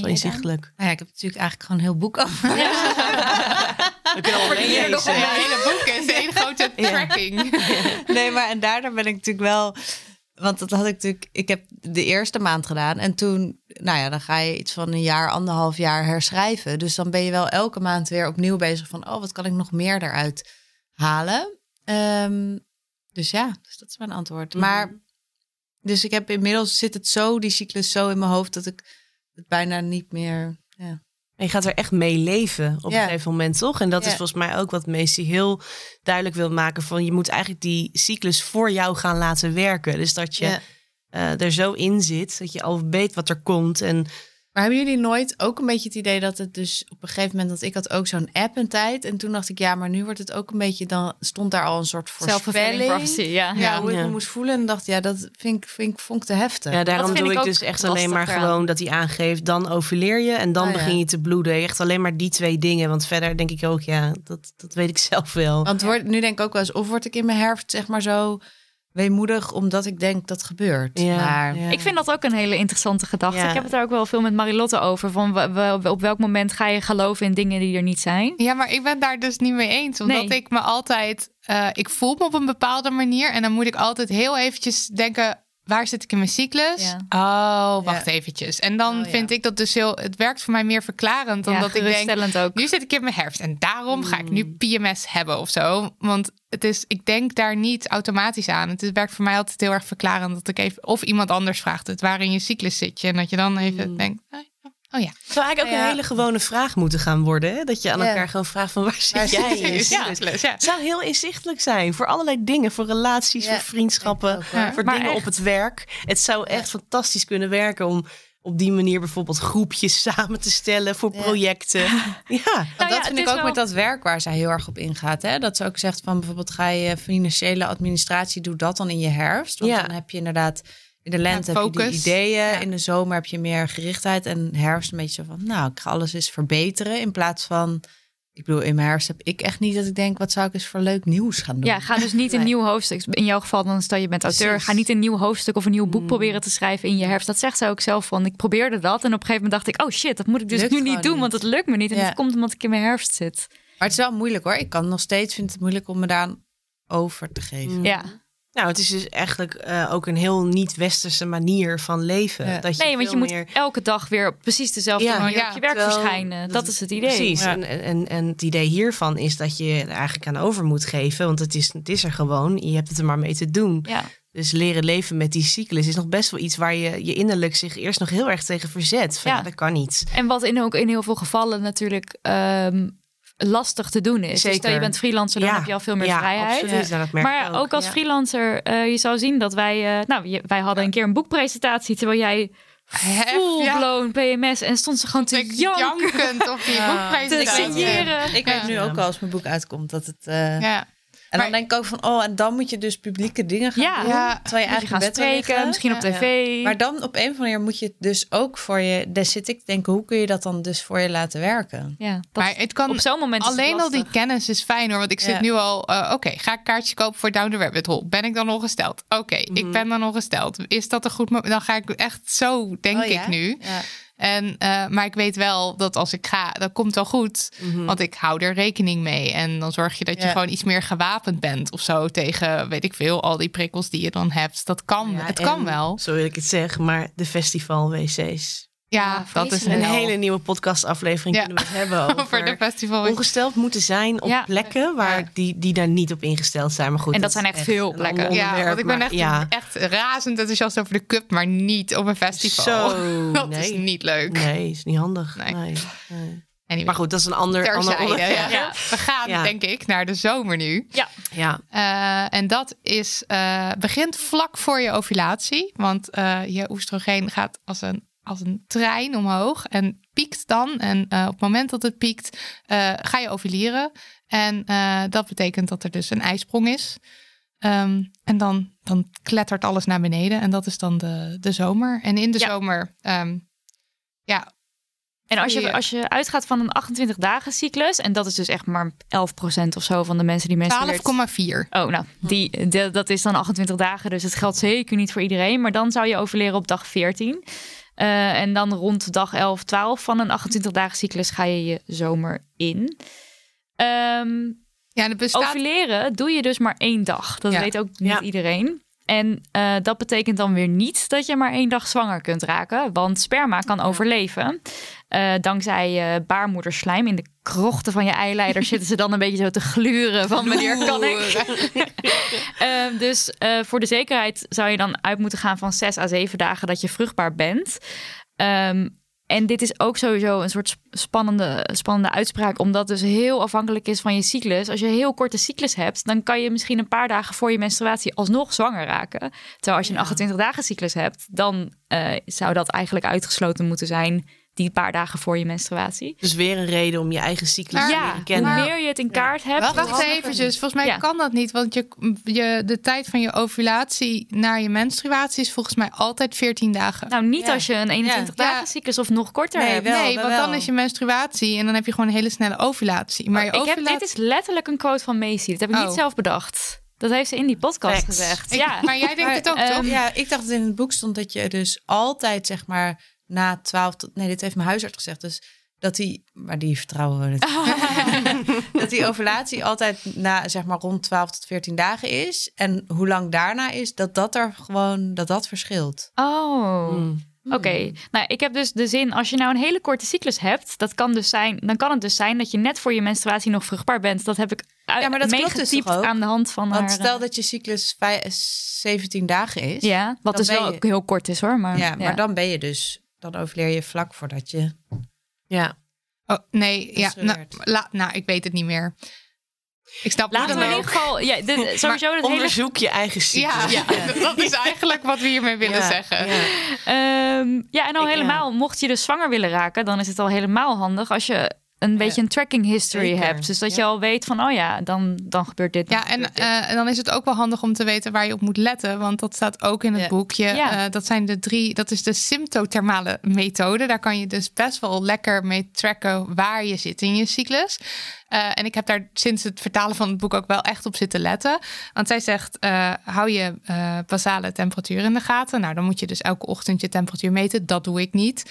zo inzichtelijk. Nou ja, ik heb natuurlijk eigenlijk gewoon een heel boek over. We kunnen al Ja, lezen. Het hele boek is één grote Ja. tracking. Nee, maar en daardoor ben ik natuurlijk wel. Want dat had ik natuurlijk. Ik heb de eerste maand gedaan. En toen, nou ja, dan ga je iets van een jaar, anderhalf jaar herschrijven. Dus dan ben je wel elke maand weer opnieuw bezig van. Oh, wat kan ik nog meer daaruit halen? Ehm, dus ja, dus dat is mijn antwoord. Maar. Dus ik heb inmiddels zit het zo, die cyclus zo in mijn hoofd dat ik het bijna niet meer. Ja. En je gaat er echt mee leven op Ja. een gegeven moment, toch? En dat is volgens mij ook wat Macy heel duidelijk wil maken. Van je moet eigenlijk die cyclus voor jou gaan laten werken. Dus dat je eh, er zo in zit, dat je al weet wat er komt. En Maar hebben jullie nooit ook een beetje het idee dat het dus op een gegeven moment, dat ik had ook zo'n app een tijd. En toen dacht ik, ja, maar nu wordt het ook een beetje, dan stond daar al een soort voorspelling. prophecy, ja. Ja, hoe ik Ja. me moest voelen. En dacht, ja, dat vind ik, vind ik, vond ik te heftig. ja, daarom doe ik dus echt alleen maar gewoon dat hij aangeeft. Dan overleer je en dan Oh, ja. begin je te bloeden. Echt alleen maar die twee dingen. Want verder denk ik ook, ja, dat, dat weet ik zelf wel. Want word, nu denk ik ook wel eens, of word ik in mijn herfst zeg maar zo weemoedig omdat ik denk dat gebeurt. Ja, maar ja. Ik vind dat ook een hele interessante gedachte. Ja. Ik heb het daar ook wel veel met Marilotte over. Van op welk moment ga je geloven in dingen die er niet zijn? Ja, maar ik ben daar dus niet mee eens. Omdat Nee. ik me altijd... eh, ik voel me op een bepaalde manier. En dan moet ik altijd heel eventjes denken... Waar zit ik in mijn cyclus? Oh, wacht eventjes. En dan Oh, ja. vind ik dat dus heel... Het werkt voor mij meer verklarend. Dan Ja, dat ik denk... ook. Nu zit ik in mijn herfst. En daarom ga ik nu PMS hebben of zo. Want het is, ik denk daar niet automatisch aan. Het werkt voor mij altijd heel erg verklarend. Dat ik even... Of iemand anders vraagt het. Waar in je cyclus zit je? En dat je dan even denkt... Oh, oh ja. Het zou eigenlijk ook Ja. een hele gewone vraag moeten gaan worden. Hè? Dat je aan Ja. elkaar gewoon vraagt van waar zit Waar jij in. Het zou heel inzichtelijk zijn voor allerlei dingen. Voor relaties, Ja, voor vriendschappen, ook, voor Maar dingen echt. op het werk. Het zou echt fantastisch kunnen werken om op die manier bijvoorbeeld groepjes samen te stellen voor projecten. Ja, Nou dat ja, vind ik ook wel- met dat werk waar zij heel erg op ingaat. Hè? Dat ze ook zegt van bijvoorbeeld ga je financiële administratie, doe dat dan in je herfst. Want Ja. dan heb je inderdaad in de lente Ja, heb je die ideeën. Ja. In de zomer heb je meer gerichtheid. En herfst een beetje zo van nou, ik ga alles eens verbeteren. In plaats van, ik bedoel in mijn herfst heb ik echt niet dat ik denk wat zou ik eens voor leuk nieuws gaan doen. Ja, ga dus niet een Nee. nieuw hoofdstuk. In jouw geval, dan stel je bent auteur. Precies. Ga niet een nieuw hoofdstuk of een nieuw boek Mm. proberen te schrijven in je herfst. Dat zegt ze ook zelf van. Ik probeerde dat. En op een gegeven moment dacht ik, oh shit, dat moet ik dus Lukt nu niet doen. niet. Want het lukt me niet. En Ja. dat komt omdat ik in mijn herfst zit. Maar het is wel moeilijk hoor. Ik kan nog steeds vind het moeilijk om me daar over te geven. Ja. Nou, het is dus eigenlijk eh, ook een heel niet-westerse manier van leven. Ja. Dat je Nee, want je veel moet meer... elke dag weer op precies dezelfde Ja, manier ja, op je werk terwijl- verschijnen. Dat is het idee. Precies. Ja. En, en, en het idee hiervan is dat je er eigenlijk aan over moet geven. Want het is, het is er gewoon. Je hebt het er maar mee te doen. Ja. Dus leren leven met die cyclus is nog best wel iets waar je je innerlijk zich eerst nog heel erg tegen verzet. Van, Ja. ja. dat kan niet. En wat in, ook in heel veel gevallen natuurlijk ehm, lastig te doen is. Dus stel je bent freelancer, dan Ja. heb je al veel meer ja, vrijheid. Absoluut, ja, dat merk Maar ik ook, als freelancer, eh, je zou zien dat wij... eh, nou, wij hadden een keer een boekpresentatie... terwijl jij Hef, full ja. blown PMS... en stond ze gewoon te Ik janken, jankend op die Ja. te boekpresentatie. signeren. Ik weet Ja. nu ook al als mijn boek uitkomt dat het. eh, Ja. En Maar- dan denk ik ook van, oh, en dan moet je dus publieke dingen gaan Ja. doen. Ja. Terwijl je eigenlijk spreken, misschien op Ja. tv. Maar dan op een of andere manier moet je het dus ook voor je... Daar zit ik te denken, hoe kun je dat dan dus voor je laten werken? ja, dat, Maar het kan op zo'n moment Alleen al die kennis is fijn hoor. Want ik zit Ja. nu al, eh, oké, ga ik kaartjes kopen voor Down the Rabbit Hole? Ben ik dan ongesteld? Oké, ik ben dan ongesteld. Is dat een goed moment? Dan ga ik echt zo, denk Oh, ja? ik nu. Ja. En, eh, maar ik weet wel dat als ik ga, dat komt wel goed. Mhm. Want ik hou er rekening mee. En dan zorg je dat je Ja. gewoon iets meer gewapend bent of zo tegen, weet ik veel, al die prikkels die je dan hebt. Dat kan, Ja, het kan wel. Sorry dat ik het zeg, maar de festival-wc's. Ja, dat is Een hele nieuwe podcastaflevering Ja. kunnen we het hebben over, over de festival. ongesteld moeten zijn op Ja. plekken waar Ja. die, die daar niet op ingesteld zijn. Maar goed, En dat zijn echt veel plekken. Ja, want ik ben echt, ja. echt razend enthousiast over de cup, maar niet op een festival. Zo, dat nee. is niet leuk. Nee, is niet handig. Nee. Nee. nee. Anyway, Maar goed, dat is een ander, ander onderwerp. Ja. We gaan, Ja. denk ik, naar de zomer nu. Ja. Eh, en dat is, eh, begint vlak voor je ovulatie. Want eh, je oestrogeen gaat als een, als een trein omhoog en piekt dan. En eh, op het moment dat het piekt, eh, ga je ovuleren. En eh, dat betekent dat er dus een ijsprong is. Ehm, en dan, dan klettert alles naar beneden. En dat is dan de, de zomer. En in de Ja. zomer, ehm, ja, En als je, als je uitgaat van een 28 dagen cyclus... en dat is dus echt maar 11% of zo van de mensen die menstrueert... 12,4. Oh, nou, die, de- dat is dan 28 dagen, dus het geldt zeker niet voor iedereen. Maar dan zou je overleren op dag 14. Eh, en dan rond dag 11, 12 van een 28 dagen cyclus ga je je zomer in. Ehm Ja, bestaat Ovuleren doe je dus maar één dag. Dat Ja. weet ook niet Ja. iedereen. En eh, dat betekent dan weer niet dat je maar één dag zwanger kunt raken. Want sperma kan overleven. Eh, dankzij eh baarmoederslijm in de krochten van je eileider zitten ze dan een beetje zo te gluren van wanneer kan ik. Ehm, dus eh, voor de zekerheid zou je dan uit moeten gaan van zes à zeven dagen dat je vruchtbaar bent. Ehm, en dit is ook sowieso een soort sp- spannende, spannende uitspraak, omdat dus heel afhankelijk is van je cyclus. Als je een heel korte cyclus hebt, dan kan je misschien een paar dagen voor je menstruatie alsnog zwanger raken. Terwijl als je een 28 dagen cyclus hebt, dan eh, zou dat eigenlijk uitgesloten moeten zijn, die paar dagen voor je menstruatie. Dus weer een reden om je eigen cyclus te ja, leren hoe kennen. meer je het in kaart hebt, Wacht, hoe eventjes. Volgens mij Ja. kan dat niet. Want je, je, de tijd van je ovulatie naar je menstruatie is volgens mij altijd 14 dagen. Nou, niet Ja. als je een 21 Ja. dagen cyclus of nog korter Nee, hebt. wel, nee, wel, want dan is je menstruatie en dan heb je gewoon een hele snelle ovulatie. Maar je ik heb, dit is letterlijk een quote van Macy. Dat heb ik Oh. niet zelf bedacht. Dat heeft ze in die podcast Facts. gezegd. Ik- ja. Maar jij denkt Maar, het ook, ehm, toch? Ja, ik dacht dat in het boek stond dat je dus altijd, zeg maar, na 12 tot... Nee, dit heeft mijn huisarts gezegd. Dus dat die... Maar die vertrouwen we natuurlijk. dat die ovulatie altijd na, zeg maar, rond 12 tot 14 dagen is. En hoe lang daarna is, dat dat er gewoon... Dat dat verschilt. Oh. Hmm. Oké, nou ik heb dus de zin, als je nou een hele korte cyclus hebt, dat kan dus zijn, dan kan het dus zijn dat je net voor je menstruatie nog vruchtbaar bent. Dat heb ik uit, Ja, maar dat klopt dus meegetypt toch ook? aan de hand van Want haar. stel eh, dat je cyclus vij- 17 dagen is. ja, wat dus wel je- ook heel kort is hoor. Maar, ja, maar dan ben je dus... Dan overleer je vlak voordat je... Ja. Oh, nee, ja. Nou, la- nou, ik weet het niet meer. Ik snap Laten we hoe in ieder ook. geval, ja, de, sowieso het hele Onderzoek je eigen cyclus. Ja, dat is eigenlijk wat we hiermee willen Ja, zeggen. ja. Ehm, ja, en al Ik, helemaal, mocht je dus zwanger willen raken, dan is het al helemaal handig als je een beetje een tracking history Zeker, hebt. Dus dat je al weet van, oh ja, dan, dan gebeurt dit. dan Ja, en, gebeurt dit. eh, en dan is het ook wel handig om te weten waar je op moet letten. Want dat staat ook in het Ja. boekje. Ja. Eh, dat zijn de drie. Dat is de symptothermale methode. Daar kan je dus best wel lekker mee tracken waar je zit in je cyclus. Eh, en ik heb daar sinds het vertalen van het boek ook wel echt op zitten letten. Want zij zegt: hou je basale temperatuur in de gaten. Nou, dan moet je dus elke ochtend je temperatuur meten. Dat doe ik niet.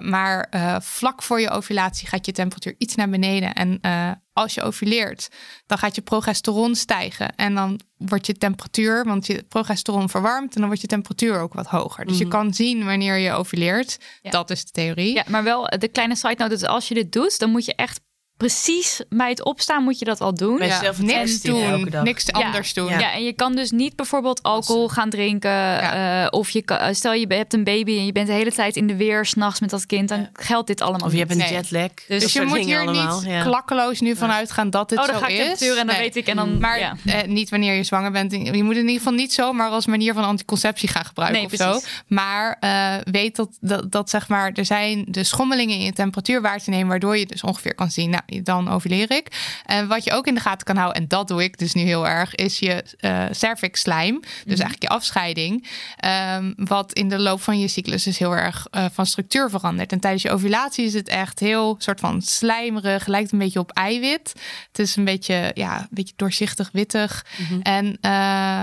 Maar vlak voor je ovulatie gaat je temperatuur temperatuur iets naar beneden. En eh, als je ovuleert, dan gaat je progesteron stijgen. En dan wordt je temperatuur, want je progesteron verwarmt en dan wordt je temperatuur ook wat hoger. Dus je Mhm. kan zien wanneer je ovuleert. Ja. Dat is de theorie. Ja, maar wel de kleine side note is als je dit doet, dan moet je echt precies bij het opstaan moet je dat al doen. Ja, niks doen, dag. niks anders doen. Ja. en je kan dus niet bijvoorbeeld alcohol gaan drinken. eh, of je kan, eh, stel je hebt een baby en je bent de hele tijd in de weer, s'nachts met dat kind, dan geldt dit allemaal Of je hebt een. Nee. jetlag. Dus Dus je moet hier allemaal, niet ja. klakkeloos nu vanuit gaan dat dit Oh, dan zo ga ik is. en dan Nee. weet ik en dan... Maar ja. eh, niet wanneer je zwanger bent. Je moet in ieder geval niet zomaar als manier van anticonceptie gaan gebruiken Nee, of zo. Maar eh, weet dat, dat, dat zeg maar, er zijn de schommelingen in je temperatuur waar te nemen, waardoor je dus ongeveer kan zien, nou, dan overleer ik. En wat je ook in de gaten kan houden, en dat doe ik dus nu heel erg, is je eh cervix slijm. Dus Mhm. eigenlijk je afscheiding. Ehm, wat in de loop van je cyclus dus heel erg eh, van structuur verandert. En tijdens je ovulatie is het echt heel soort van slijmerig, lijkt een beetje op eiwit. Het is een beetje, ja, een beetje doorzichtig, wittig. Mhm. En eh,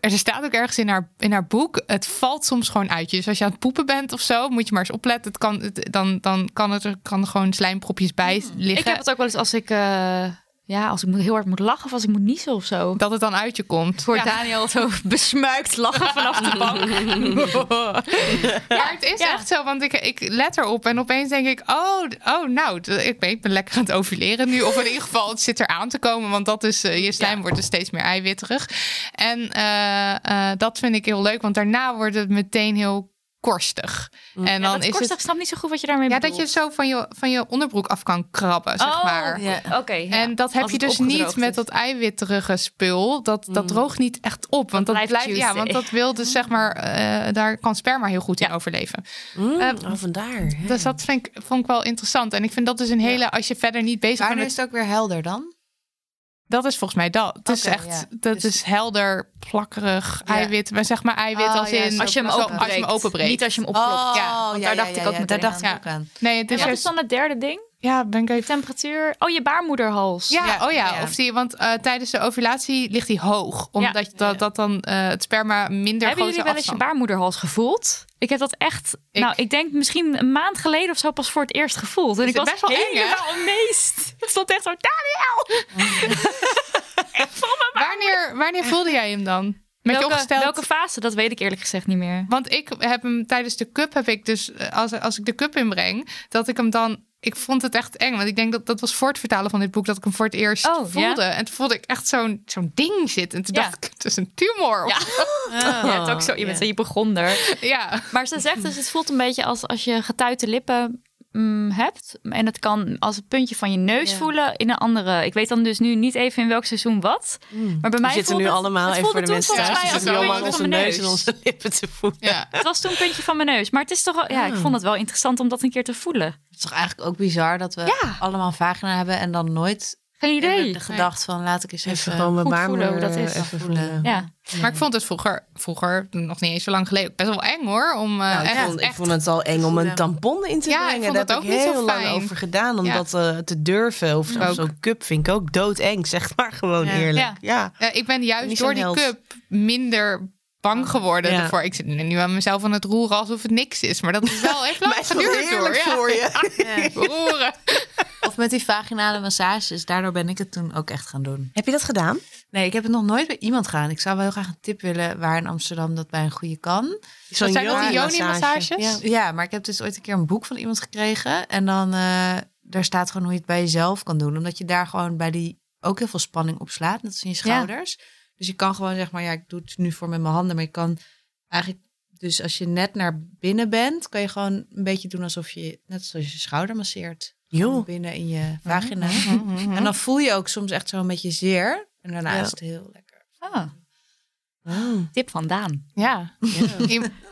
er staat ook ergens in haar, in haar boek, het valt soms gewoon uit je. Dus als je aan het poepen bent of zo, moet je maar eens opletten. Het kan, het- dan, dan kan het er kan gewoon slijmpropjes bij liggen. Mm. Ik heb het ook wel eens als ik, eh, ja, als ik moet- heel hard moet lachen of als ik moet niezen of zo. Dat het dan uit je komt. Voor Ja. Daniel zo besmuikt lachen vanaf de bank. Maar het is Ja. echt zo, want ik, ik let erop en opeens denk ik, oh, oh nou, ik ben, ik ben lekker aan het ovuleren nu. Of in ieder geval, het zit eraan te komen, want dat is, eh, je slijm wordt dus steeds meer eiwitterig. En eh, eh, dat vind ik heel leuk, want daarna wordt het meteen heel korstig. En Ja, dan dat is korstig, het... snap niet zo goed wat je daarmee Ja, dat bedoelt. je zo van je, van je onderbroek af kan krabben, zeg oh, maar. Ja. oké. ja. En dat heb je dus niet met dat eiwitterige spul. Dat, dat droogt niet echt op. Want dat, blijft blijft, ja, want dat wil dus zeg maar, eh, daar kan sperma heel goed in overleven. Mm, Eh, oh, vandaar. hè. Dus dat vind ik, vond ik wel interessant. En ik vind dat dus een hele, als je verder niet bezig bent. is het ook weer helder dan? Dat is volgens mij dat. Het is echt, ja. dat Dus- is helder, plakkerig, Ja. eiwit. Maar zeg maar eiwit Oh, als ja, in als je hem openbreekt. als je hem openbreekt. Niet als je hem opklopt. ja, want daar dacht ik ook meteen Daar dacht aan. ik ook aan. Nee, het En is wat juist- is dan het derde ding? Ja, ben ik even Temperatuur. Oh, je baarmoederhals. Ja, Ja, oh ja, ja. of die, want eh, tijdens de ovulatie ligt die hoog, omdat dat, dat dan eh, het sperma minder Hebben grote jullie wel eens je baarmoederhals gevoeld? Ik heb dat echt, Ik- nou, ik denk misschien een maand geleden of zo pas voor het eerst gevoeld. En ik was best wel eng, helemaal amazed. Het stond echt zo, Daniel! ik voel me maar. Wanneer, wanneer voelde jij hem dan? Met je Welke, opgesteld? welke fase? Dat weet ik eerlijk gezegd niet meer. Want ik heb hem tijdens de cup heb ik dus eh, als, als ik de cup inbreng, dat ik hem dan. Ik vond het echt eng, want ik denk dat dat was voor het vertalen van dit boek dat ik hem voor het eerst Oh, voelde. En toen voelde ik echt zo'n zo'n ding zitten. En toen Ja. dacht ik, het is een tumor. Ja. je, hebt ook zo, je bent een hypochonder. ja. Maar ze zegt dus, het voelt een beetje als als je getuite lippen mm, hebt. En het kan als het puntje van je neus Ja. voelen in een andere. Ik weet dan dus nu niet even in welk seizoen wat. Maar bij mij zitten nu het- allemaal het even voor de mensen thuis. We zitten nu allemaal onze neus en onze lippen te voelen. ja. Het was toen een puntje van mijn neus. Maar het is toch ja, ik vond het wel interessant om dat een keer te voelen. Het is toch eigenlijk ook bizar dat we allemaal vagina hebben en dan nooit Geen idee. de gedacht van laat ik eens Even even... gewoon mijn voelen hoe dat is. even Voelen. voelen. Ja. Maar ik vond het vroeger, vroeger, nog niet eens zo lang geleden, best wel eng hoor. Om eh, Nou, ik, echt, vond, ik echt vond het al eng om een tampon in te Ja, ik brengen. vond Daar het heb ook ik niet zo heel lang fijn. over gedaan om Ja. dat eh, te durven. Of, zo'n cup vind ik ook doodeng, zeg maar gewoon Ja. eerlijk. Ja. Ja. Ja, ik ben juist Niet door die held. cup minder bang geworden Ja. ervoor. Ik zit nu aan mezelf aan het roeren alsof het niks is. Maar dat is wel even lang Maar het is wel geduurd hoor. Ja. voor je. Roeren. Of met die vaginale massages. Daardoor ben ik het toen ook echt gaan doen. Heb je dat gedaan? Nee, ik heb het nog nooit bij iemand gedaan. Ik zou wel heel graag een tip willen waar in Amsterdam dat bij een goede kan. Zo'n zijn dat die yoni-massages? Ja. Ja, maar ik heb dus ooit een keer een boek van iemand gekregen. En dan eh, daar staat gewoon hoe je het bij jezelf kan doen. Omdat je daar gewoon bij die ook heel veel spanning op slaat. Net als in je schouders. Dus je kan gewoon zeg maar, ja, ik doe het nu voor met mijn handen. Maar je kan eigenlijk, dus als je net naar binnen bent, kan je gewoon een beetje doen alsof je, net zoals je schouder masseert. Joh. Binnen in je vagina. Mhm. En dan voel je ook soms echt zo een beetje zeer. En daarna Ja. is het heel lekker. Ah, Oh. tip van Daan. Ja.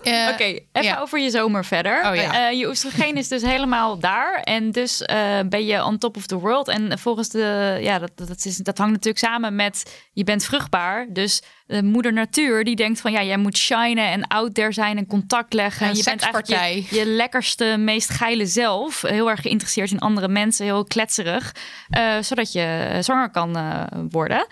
Eh, Oké, even over je zomer verder. Oh, ja. Eh, je oestrogeen is dus helemaal daar. En dus eh, ben je on top of the world. En volgens de... Ja, dat, dat, is, dat hangt natuurlijk samen met... Je bent vruchtbaar. Dus de moeder natuur die denkt van... Ja, jij moet shinen en out there zijn en contact leggen. Een en je bent eigenlijk je, je lekkerste, meest geile zelf. Heel erg geïnteresseerd in andere mensen. Heel kletserig. eh, zodat je zwanger kan worden.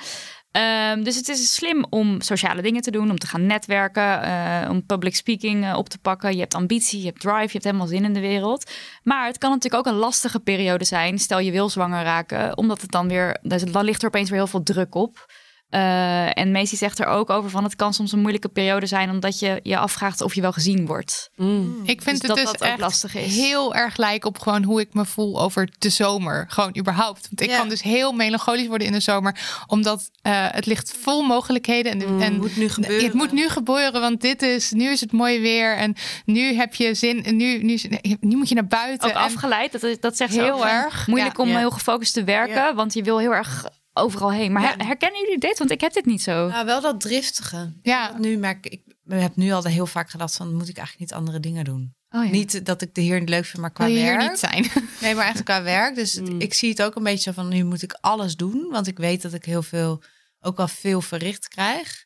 Ehm, dus het is slim om sociale dingen te doen, om te gaan netwerken, eh, om public speaking eh, op te pakken. Je hebt ambitie, je hebt drive, je hebt helemaal zin in de wereld. Maar het kan natuurlijk ook een lastige periode zijn. Stel je wil zwanger raken, omdat het dan weer, dan ligt er opeens weer heel veel druk op. Uh, en Macy zegt er ook over van het kan soms een moeilijke periode zijn omdat je je afvraagt of je wel gezien wordt. Mm. Ik vind Dus het dat dus dat echt lastig is. heel erg lijken op gewoon hoe ik me voel over de zomer. Gewoon überhaupt. Want ik Ja. kan dus heel melancholisch worden in de zomer. Omdat eh, het ligt vol mogelijkheden. En, de- en moet nu gebeuren. Het moet nu gebeuren, want dit is, nu is het mooi weer. En nu heb je zin. En nu, nu, nu moet je naar buiten. Ook En- afgeleid, dat, dat zegt ze Heel erg, Moeilijk ja. om Ja. heel gefocust te werken, want je wil heel erg overal heen. Maar Ja. herkennen jullie dit? Want ik heb dit niet zo. Nou, wel dat driftige. Ja. Nu merk ik, ik heb nu al heel vaak gedacht van, moet ik eigenlijk niet andere dingen doen? Oh, ja. Niet dat ik de hier niet leuk vind, maar qua wil je hier werk. niet zijn. Nee, maar echt qua werk. Dus Mm. ik zie het ook een beetje zo van, nu moet ik alles doen. Want ik weet dat ik heel veel, ook wel veel verricht krijg.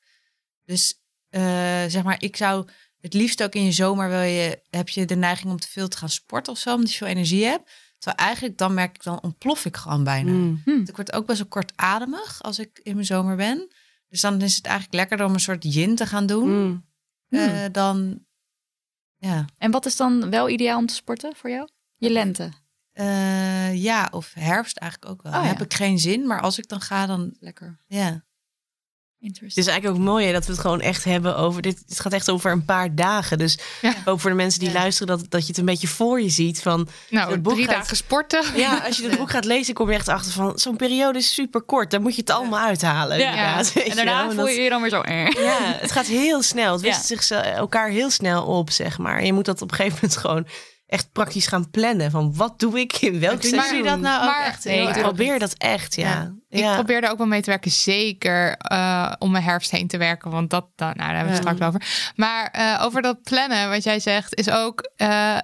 Dus eh, zeg maar, ik zou het liefst ook in je zomer wil je, heb je de neiging om te veel te gaan sporten of zo, omdat je veel energie hebt. Terwijl eigenlijk dan merk ik, dan ontplof ik gewoon bijna. Mm. Want Ik word ook best wel kortademig als ik in mijn zomer ben. Dus dan is het eigenlijk lekkerder om een soort yin te gaan doen. Mm. eh, dan, ja. En wat is dan wel ideaal om te sporten voor jou? Je lente. Eh, ja, of herfst eigenlijk ook wel. Oh, ja. Heb ik geen zin, maar als ik dan ga, dan Lekker. ja. Het is eigenlijk ook mooi hè, dat we het gewoon echt hebben over dit. Het gaat echt over een paar dagen. Dus Ja. ook voor de mensen die Ja. luisteren, dat, dat je het een beetje voor je ziet. Van Nou, Het boek drie gaat- dagen sporten. ja, als je het boek gaat lezen, kom je echt achter van zo'n periode is super kort. Dan moet je het allemaal uithalen. Ja. En daarna voel dat- je je dan weer zo. eh. Ja, het gaat heel snel. Het Ja. wist zich elkaar heel snel op, zeg maar. En je moet dat op een gegeven moment gewoon echt praktisch gaan plannen. Van wat doe ik in welk Doen seizoen? jullie dat nou ook Maar- echt Nee, heel ik erg? probeer dat echt, ja. Ja. Ik probeer er ook wel mee te werken, zeker eh, om mijn herfst heen te werken. Want dat, dan, nou, daar hebben we het straks over. Maar eh, over dat plannen, wat jij zegt, is ook eh,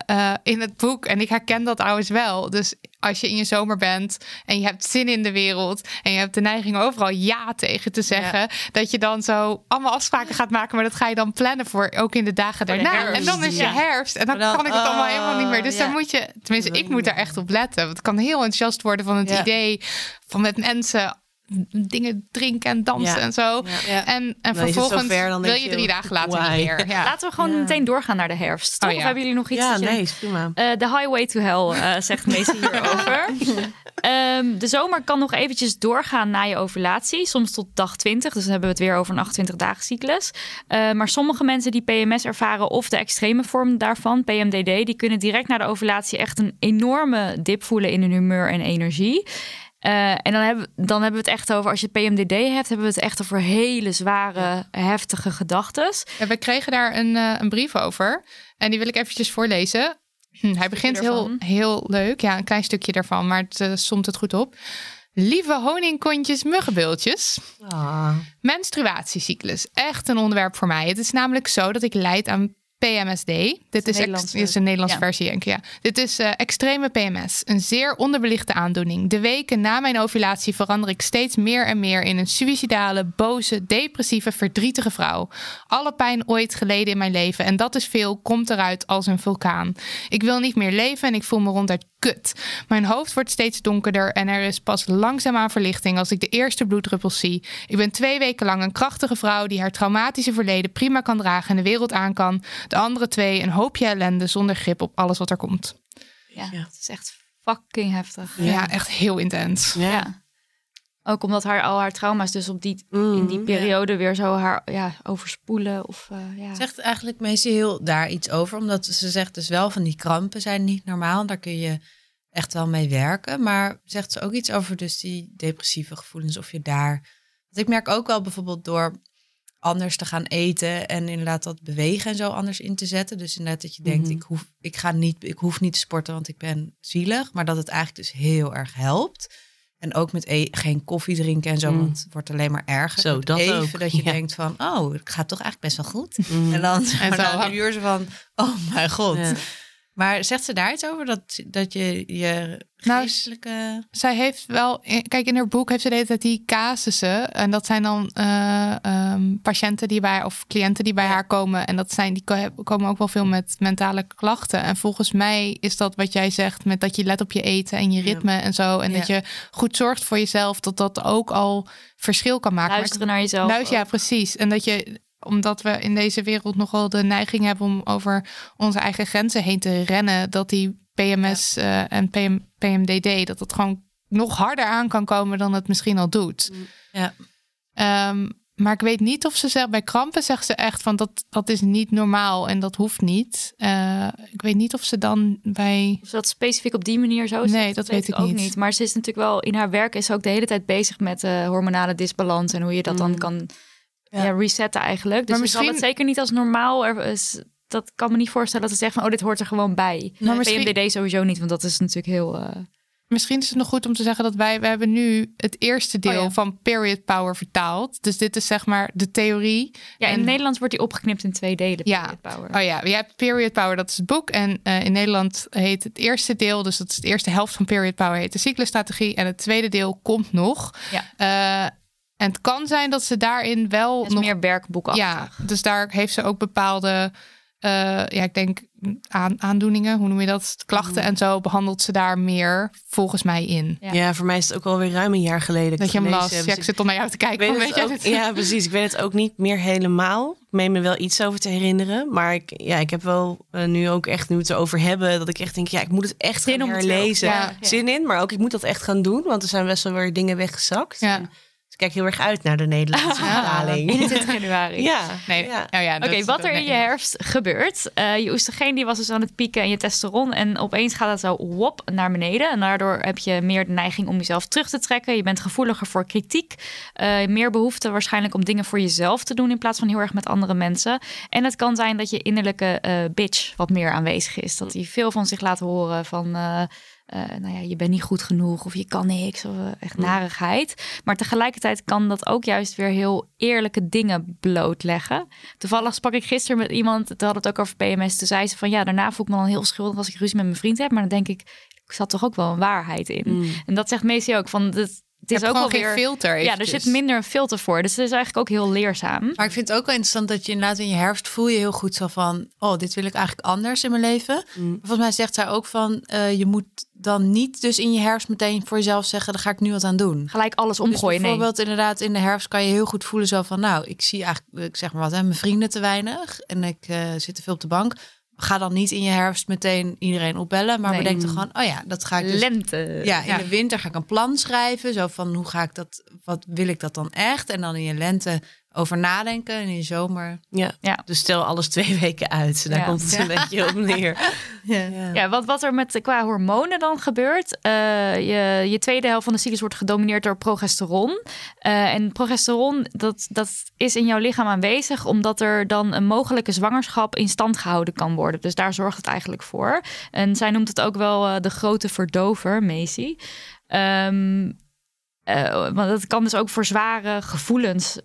in het boek. En ik herken dat trouwens wel. Dus als je in je zomer bent en je hebt zin in de wereld. En je hebt de neiging overal ja tegen te zeggen. Dat je dan zo allemaal afspraken gaat maken. Maar dat ga je dan plannen voor ook in de dagen daarna. En dan is je Ja. herfst. En dan, dan- kan ik het allemaal helemaal niet meer. Dus oh, dan moet je, tenminste, ik moet daar echt op letten. Want het kan heel enthousiast worden van het idee van met mensen dingen drinken en dansen Ja. en zo. Ja. En, en vervolgens zover, dan wil je je, drie dagen later why? niet meer. Ja. Laten we gewoon Ja. meteen doorgaan naar de herfst. Toch? Oh. Of hebben jullie nog iets? Ja, nee, is prima. Eh, The Highway to Hell, eh, zegt Macy hierover. Ehm, de zomer kan nog eventjes doorgaan na je ovulatie. Soms tot dag 20. Dus dan hebben we het weer over een 28 dagen cyclus. Eh, maar sommige mensen die PMS ervaren of de extreme vorm daarvan, PMDD, die kunnen direct na de ovulatie echt een enorme dip voelen in hun humeur en energie. Eh, en dan hebben, we- dan hebben we het echt over, als je PMDD hebt, hebben we het echt over hele zware, heftige gedachten. Ja, we kregen daar een, eh, een brief over. En die wil ik eventjes voorlezen. Hm, hij begint heel, heel leuk. Ja, een klein stukje daarvan, maar het eh, somt het goed op. Lieve honingkontjes, muggenbultjes. Ah. Menstruatiecyclus. Echt een onderwerp voor mij. Het is namelijk zo dat ik leid aan PMSD. Dit is, dit is een Nederlandse ja. versie, denk ik. Ja. Dit is eh, extreme PMS. Een zeer onderbelichte aandoening. De weken na mijn ovulatie verander ik steeds meer en meer in een suïcidale, boze, depressieve, verdrietige vrouw. Alle pijn ooit geleden in mijn leven. En dat is veel, komt eruit als een vulkaan. Ik wil niet meer leven en ik voel me ronduit kut. Mijn hoofd wordt steeds donkerder en er is pas langzaamaan verlichting als ik de eerste bloeddruppels zie. Ik ben twee weken lang een krachtige vrouw die haar traumatische verleden prima kan dragen en de wereld aan kan. De andere twee een hoopje ellende zonder grip op alles wat er komt. Ja, Ja. het is echt fucking heftig. Ja, echt heel intens. Ja. Ja. Ook omdat haar, al haar trauma's dus op die, Mm, in die periode weer zo haar ja, overspoelen. Of, eh, ja. Zegt eigenlijk meestal heel daar iets over. Omdat ze zegt dus wel van die krampen zijn niet normaal. Daar kun je echt wel mee werken. Maar zegt ze ook iets over dus die depressieve gevoelens. Of je daar... Want ik merk ook wel bijvoorbeeld door anders te gaan eten. En inderdaad dat bewegen en zo anders in te zetten. Dus inderdaad dat je denkt, Mhm. ik, hoef, ik, ga niet, ik hoef niet te sporten want ik ben zielig. Maar dat het eigenlijk dus heel erg helpt. En ook met e- geen koffie drinken en zo, Mm. want het wordt alleen maar erger. Zo, dat Even ook. dat je Ja. denkt van, oh, het gaat toch eigenlijk best wel goed. Mm. En dan En dan een uur zo van, oh mijn god. Ja. Maar zegt ze daar iets over? Dat, dat je je Nou, geestelijke... Zij heeft wel, kijk, in haar boek heeft ze de hele tijd die casussen. En dat zijn dan eh, ehm, patiënten die bij of cliënten die bij haar komen. En dat zijn, die ko- komen ook wel veel met mentale klachten. En volgens mij is dat wat jij zegt, met dat je let op je eten en je Ja. ritme en zo. En Ja. dat je goed zorgt voor jezelf, dat dat ook al verschil kan maken. Luisteren naar jezelf. Luister, ja, precies. En dat je, omdat we in deze wereld nogal de neiging hebben om over onze eigen grenzen heen te rennen, dat die PMS eh, en PM, PMDD, dat het gewoon nog harder aan kan komen dan het misschien al doet. Ja. Ehm, maar ik weet niet of ze zegt, bij krampen zegt ze echt van dat, dat is niet normaal en dat hoeft niet. Eh, ik weet niet of ze dan bij. Of ze dat specifiek op die manier zo zegt, Nee, dat weet ik ook niet. Maar ze is natuurlijk wel in haar werk is ze ook de hele tijd bezig met eh, hormonale disbalans en hoe je dat dan Mm. kan Ja. ja. resetten eigenlijk. Dus Maar ze zal het misschien- zeker niet als normaal. Er, is, dat kan me niet voorstellen dat ze zegt van oh dit hoort er gewoon bij. Maar misschien- PMDD sowieso niet, want dat is natuurlijk heel. eh, Misschien is het nog goed om te zeggen dat wij, we hebben nu het eerste deel Oh ja. van period power vertaald. Dus dit is zeg maar de theorie. Ja, in het Nederlands wordt die opgeknipt in twee delen. Ja. Period Power. Oh ja, je hebt Period Power, dat is het boek. En eh, in Nederland heet het eerste deel, dus dat is de eerste helft van Period Power, heet de cyclusstrategie. En het tweede deel komt nog. Ja. Eh, en het kan zijn dat ze daarin wel nog. meer werkboekachtig. ja, dus daar heeft ze ook bepaalde, eh, ja, ik denk aan, aandoeningen, hoe noem je dat? Klachten en zo behandelt ze daar meer volgens mij in. Ja. Ja. voor mij is het ook alweer ruim een jaar geleden. Dat je hem las. Ja, Dus ik zit al naar jou te kijken. weet van, weet ook, dit? ja, precies. Ik weet het ook niet meer helemaal. Ik meen me wel iets over te herinneren. Maar ik, ja, ik heb wel eh, nu ook echt, nu het erover hebben, dat ik echt denk, ja, ik moet het echt Zin gaan om herlezen. Ja. Zin in, maar ook ik moet dat echt gaan doen. Want er zijn best wel weer dingen weggezakt. Ja. Kijk heel erg uit naar de Nederlandse vertaling. 21 januari. Ja, Nee, ja. oh ja, dat Oké, wat er in je herfst gebeurt. eh, je oestrogeen die was dus aan het pieken en je testosteron. En opeens gaat het zo wop naar beneden. En daardoor heb je meer de neiging om jezelf terug te trekken. Je bent gevoeliger voor kritiek. eh, meer behoefte waarschijnlijk om dingen voor jezelf te doen... in plaats van heel erg met andere mensen. En het kan zijn dat je innerlijke eh, bitch wat meer aanwezig is. Dat hij veel van zich laat horen van... eh, nou ja, je bent niet goed genoeg of je kan niks of eh, echt narigheid. Maar tegelijkertijd kan dat ook juist weer heel eerlijke dingen blootleggen. Toevallig sprak ik gisteren met iemand, toen had het ook over PMS. Toen zei ze van ja, daarna voel ik me dan heel schuldig als ik ruzie met mijn vriend heb. Maar dan denk ik, ik zat toch ook wel een waarheid in. Mm. En dat zegt Macy ook van, het, het is ook wel gewoon geen weer... filter. Ja, er zit minder een filter voor. Dus het is eigenlijk ook heel leerzaam. Maar ik vind het ook wel interessant dat je inderdaad in je herfst voel je heel goed zo van... oh, dit wil ik eigenlijk anders in mijn leven. Mm. Volgens mij zegt zij ook van... eh, je moet dan niet dus in je herfst meteen voor jezelf zeggen... daar ga ik nu wat aan doen. Gelijk alles omgooien. Dus nee. bijvoorbeeld inderdaad in de herfst kan je heel goed voelen zo van... nou, ik zie eigenlijk, ik zeg maar wat, hè, mijn vrienden te weinig... en ik eh, zit te veel op de bank. Ga dan niet in je herfst meteen iedereen opbellen... maar Nee. bedenk toch gewoon, oh ja, dat ga ik dus... Lente. Ja, in Ja. de winter ga ik een plan schrijven. Zo van hoe ga ik dat, wat wil ik dat dan echt? En dan in je lente over nadenken. En in je zomer. Ja. Ja. dus stel alles twee weken uit. Daar Ja. komt het een beetje op neer. Ja. Ja, wat, wat er met qua hormonen dan gebeurt. eh, je, je tweede helft van de cyclus wordt gedomineerd door progesteron. Eh, en progesteron, dat, dat is in jouw lichaam aanwezig, omdat er dan een mogelijke zwangerschap in stand gehouden kan worden. Dus daar zorgt het eigenlijk voor. En zij noemt het ook wel eh, de grote verdover, Macy. Ehm, eh, want dat kan dus ook voor zware gevoelens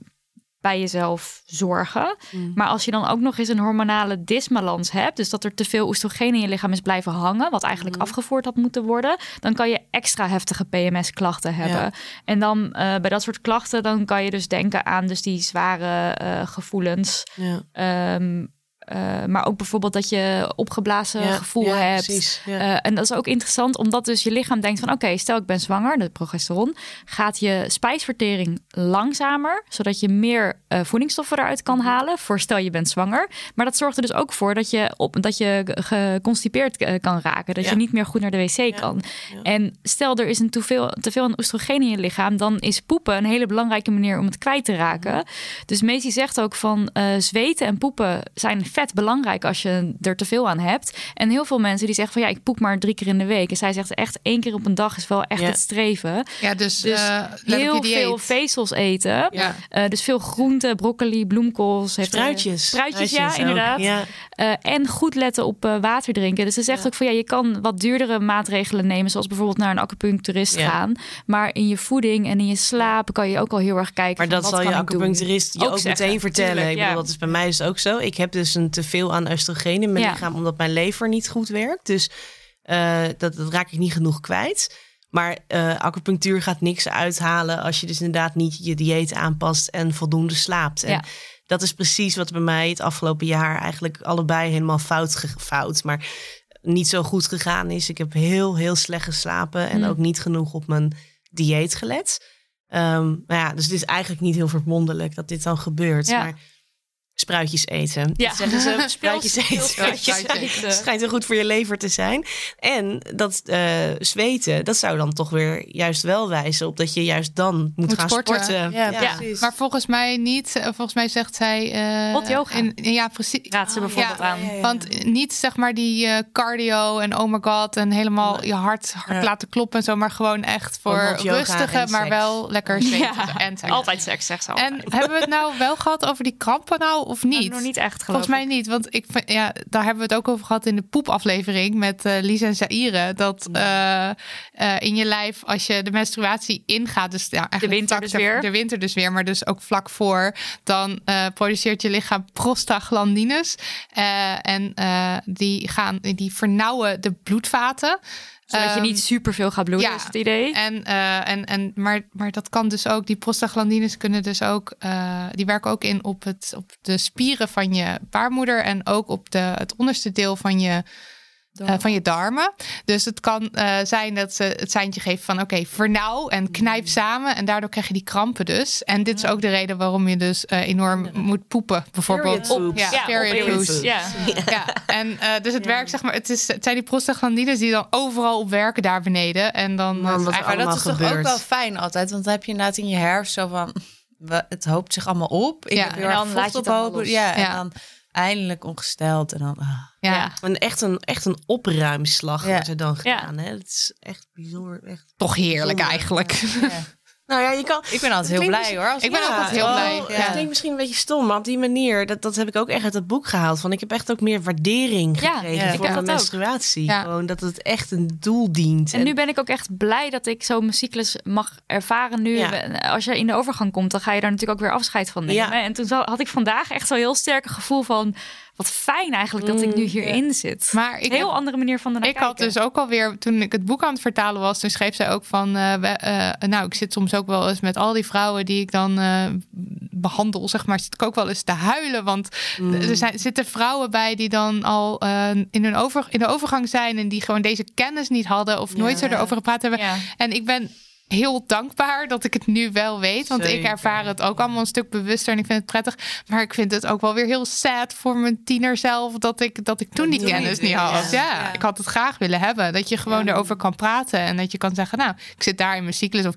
bij jezelf zorgen. Mm. Maar als je dan ook nog eens een hormonale disbalans hebt, dus dat er te veel oestrogeen in je lichaam is blijven hangen, wat eigenlijk afgevoerd had moeten worden, dan kan je extra heftige PMS-klachten hebben. En dan eh, bij dat soort klachten, dan kan je dus denken aan dus die zware eh, gevoelens. Ja. Ehm, eh, maar ook bijvoorbeeld dat je opgeblazen Ja, gevoel ja, hebt. Precies. Ja. Eh, en dat is ook interessant, omdat dus je lichaam denkt van... oké, stel ik ben zwanger, de progesteron... gaat je spijsvertering langzamer... zodat je meer eh, voedingsstoffen eruit kan Mhm. halen... voor stel je bent zwanger. Maar dat zorgt er dus ook voor dat je, op, dat je geconstipeerd kan raken. Dat je niet meer goed naar de wc kan. En stel er is een te veel, te veel aan oestrogeen in je lichaam... dan is poepen een hele belangrijke manier om het kwijt te raken. Mhm. Dus Macy zegt ook van zweten en poepen zijn vet belangrijk als je er te veel aan hebt. En heel veel mensen die zeggen van ja, ik poep maar drie keer in de week. En zij zegt echt één keer op een dag is wel echt Ja. het streven. Ja, dus, Dus eh, Heel veel vezels eten. Ja. Eh, dus veel groenten, broccoli, bloemkools. heeft, eh, Spruitjes. Spruitjes, ja, ook. inderdaad. Ja. Eh, en goed letten op eh, water drinken. Dus ze zegt Ja. ook van ja, je kan wat duurdere maatregelen nemen, zoals bijvoorbeeld naar een acupuncturist Ja. gaan. Maar in je voeding en in je slaap kan je ook al heel erg kijken. Maar van, dat wat zal je acupuncturist je Ook meteen vertellen. tuurlijk, ik bedoel, ja. dat is bij mij dus ook zo. Ik heb dus een een teveel aan oestrogeen in mijn Ja. lichaam, omdat mijn lever niet goed werkt. Dus eh, dat, dat raak ik niet genoeg kwijt. Maar eh, acupunctuur gaat niks uithalen als je dus inderdaad niet je dieet aanpast en voldoende slaapt. En Ja. dat is precies wat bij mij het afgelopen jaar eigenlijk allebei helemaal fout, fout maar niet zo goed gegaan is. Ik heb heel, heel slecht geslapen en Mm. ook niet genoeg op mijn dieet gelet. Ehm, ja, dus het is eigenlijk niet heel verwonderlijk dat dit dan gebeurt. Ja. Maar spruitjes eten. Ja. Dat zeggen ze, spruitjes eten. spruitjes eten. schijnt heel goed voor je lever te zijn. En dat eh, zweten, dat zou dan toch weer juist wel wijzen op dat je juist dan moet, Moet gaan sporten. sporten. Ja, Ja. precies. Maar volgens mij niet. Eh, Volgens mij zegt zij. eh, Hot yoga. in- ja, precies. Raad ze bijvoorbeeld Ja, aan. ja, ja. Want niet zeg maar die eh, cardio en oh my god en helemaal je hart, hard Ja. laten kloppen en zo, maar gewoon echt voor yoga rustige, en maar seks. wel lekker zweten Ja, en seks. altijd seks, zegt ze En altijd. hebben we het nou wel gehad over die krampen nou of niet? Nou, nog niet echt, geloof Volgens mij niet, want ik ja, daar hebben we het ook over gehad in de poepaflevering met eh Lisa en Zaire. Dat eh, eh, in je lijf, als je de menstruatie ingaat, dus ja, eigenlijk winter dus weer. de winter dus weer, maar dus ook vlak voor, dan produceert je lichaam prostaglandines. En die gaan, die vernauwen de bloedvaten. Zodat je Ehm, niet superveel gaat bloeden, ja. is het idee. en, eh, en, en, maar, maar dat kan dus ook, die prostaglandines kunnen dus ook, eh, die werken ook in op, het, op de spieren van je baarmoeder en ook op de, het onderste deel van je, eh, van je darmen. Dus het kan eh, zijn dat ze het seintje geven van oké, vernauw en knijp samen en daardoor krijg je die krampen dus. En dit is ook de reden waarom je dus eh, enorm moet poepen, bijvoorbeeld. Period poops. Ja, ja, period. Ja. Ja, en eh, dus het werkt zeg maar, het, is, het zijn die prostaglandines die dan overal op werken daar beneden. En dan Maar dat is toch gebeurt. ook wel fijn altijd. Want dan heb je inderdaad in je herfst zo van... Het hoopt zich allemaal op. Ik Ja, heb heel en dan laat je het ophopen. allemaal los. Ja, en Ja. dan eindelijk ongesteld. En dan... ah. ja. Ja. En echt een, echt een opruimslag Ja. wordt er dan Ja. gedaan. Hè? Het is echt bijzonder. Echt. toch heerlijk eigenlijk. Ja. Nou ja, je kan... Ik ben altijd heel blij hoor. Als Ik ben Ja, altijd heel wel, blij. Het Ja. klinkt misschien een beetje stom, maar op die manier, dat, dat heb ik ook echt uit het boek gehaald. Van ik heb echt ook meer waardering Ja, gekregen ja, voor mijn menstruatie. Ja. Gewoon dat het echt een doel dient. En nu ben ik ook echt blij dat ik zo mijn cyclus mag ervaren nu. Ja. Als je in de overgang komt, dan ga je daar natuurlijk ook weer afscheid van nemen. Ja. En toen had ik vandaag echt zo'n heel sterk gevoel van... wat fijn eigenlijk dat ik nu hierin zit. Maar ik, heel heb- andere manier van ernaar ik had dus ook alweer, toen ik het boek aan het vertalen was, toen schreef zij ook van, eh, we- eh, nou, ik zit soms ook wel eens met al die vrouwen die ik dan eh, behandel, zeg maar, zit ik ook wel eens te huilen. Want er zijn, zitten vrouwen bij die dan al in, hun over, in de overgang zijn en die gewoon deze kennis niet hadden of nooit zo erover gepraat hebben. Ja. En ik ben heel dankbaar dat ik het nu wel weet. Want ik ervaar het ook allemaal een stuk bewuster en ik vind het prettig. Maar ik vind het ook wel weer heel sad voor mijn tiener zelf dat ik, dat ik toen die kennis niet had. Ja. ja. Ja. ik had het graag willen hebben. Dat je gewoon erover kan praten en dat je kan zeggen, nou, ik zit daar in mijn cyclus of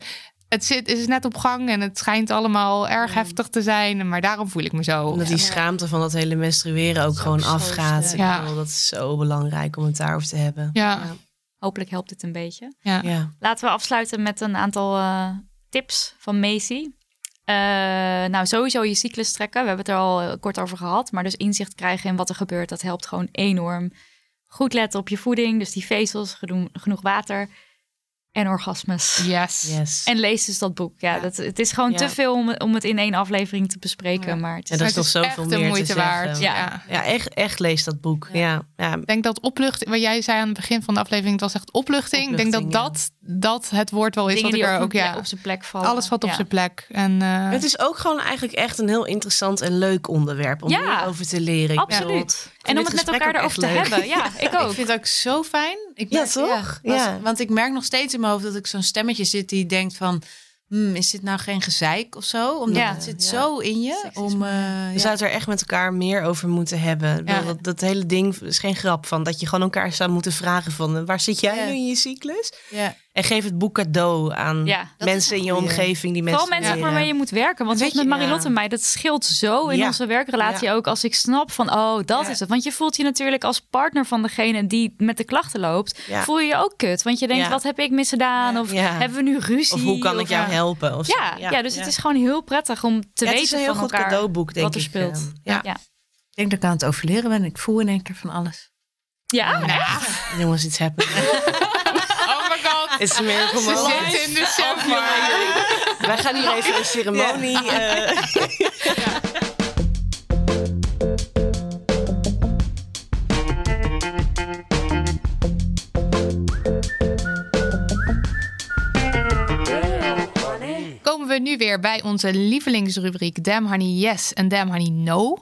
het zit, is net op gang en het schijnt allemaal erg heftig te zijn, maar daarom voel ik me zo. Omdat die schaamte van dat hele menstrueren ook gewoon afgaat. sterk. Ik Ja. bedoel, Dat is zo belangrijk om het daarover te hebben. Ja, Hopelijk helpt dit een beetje. ja. Ja. Laten we afsluiten met een aantal eh, tips van Macy. Eh, nou, sowieso je cyclus trekken. We hebben het er al eh, kort over gehad. Maar dus inzicht krijgen in wat er gebeurt, dat helpt gewoon enorm. Goed letten op je voeding, dus die vezels, genoeg water en orgasmes. Yes. Yes. En lees dus dat boek. Ja, Dat, het is gewoon Ja. te veel om, om het in één aflevering te bespreken. Maar het Ja, is, er Maar is is zoveel echt de meer te moeite zeggen. waard. Ja. ja. Ja, echt, echt lees dat boek. Ja. Ja. Ik denk dat opluchting, wat jij zei aan het begin van de aflevering, het was echt opluchting. Ik denk dat dat, dat het woord wel is dingen wat ik er op, ook, plek- ja, op zijn plek vallen. alles wat op Ja. zijn plek. En eh, Het is ook gewoon eigenlijk echt een heel interessant en leuk onderwerp om Ja, meer over te leren. Absoluut. En om het met elkaar erover te leuk. hebben. Ja, ik ook. Ik vind het ook zo fijn. Ik Ja, merk- toch? Ja. Want ik merk nog steeds in mijn hoofd dat ik zo'n stemmetje zit die denkt van... hmm, is dit nou geen gezeik of zo? Omdat Ja. het zit Ja. zo in je. Om, eh, We ja. zouden er echt met elkaar meer over moeten hebben. Dat, dat hele ding is geen grap van dat je gewoon elkaar zou moeten vragen van eh, waar zit jij Ja. nu in je cyclus? Ja. En geef het boek cadeau aan Ja, mensen in je goeie. omgeving die Vooral mensen mensen waarmee je moet werken. Want Weet met je, Marilotte ja. en mij, dat scheelt zo in Ja. onze werkrelatie ook. Als ik snap van, oh, dat Ja. is het. Want je voelt je natuurlijk als partner van degene die met de klachten loopt. Ja. Voel je je ook kut. Want je denkt, Ja. wat heb ik misgedaan? Ja. Of Ja. hebben we nu ruzie? Of hoe kan ik jou helpen? Of zo. Ja, ja, dus het is gewoon heel prettig om te Ja, weten het is een heel van goed elkaar cadeauboek, denk wat er ik. speelt. eh, ja. ja. Ik denk dat ik aan het overleren ben. Ik voel in één keer van alles. Ja? Jongens, iets happening. Het is merken in de chef, Wij gaan hier even een ceremonie... Eh. Komen we nu weer bij onze lievelingsrubriek Damn Honey Yes en Damn Honey No.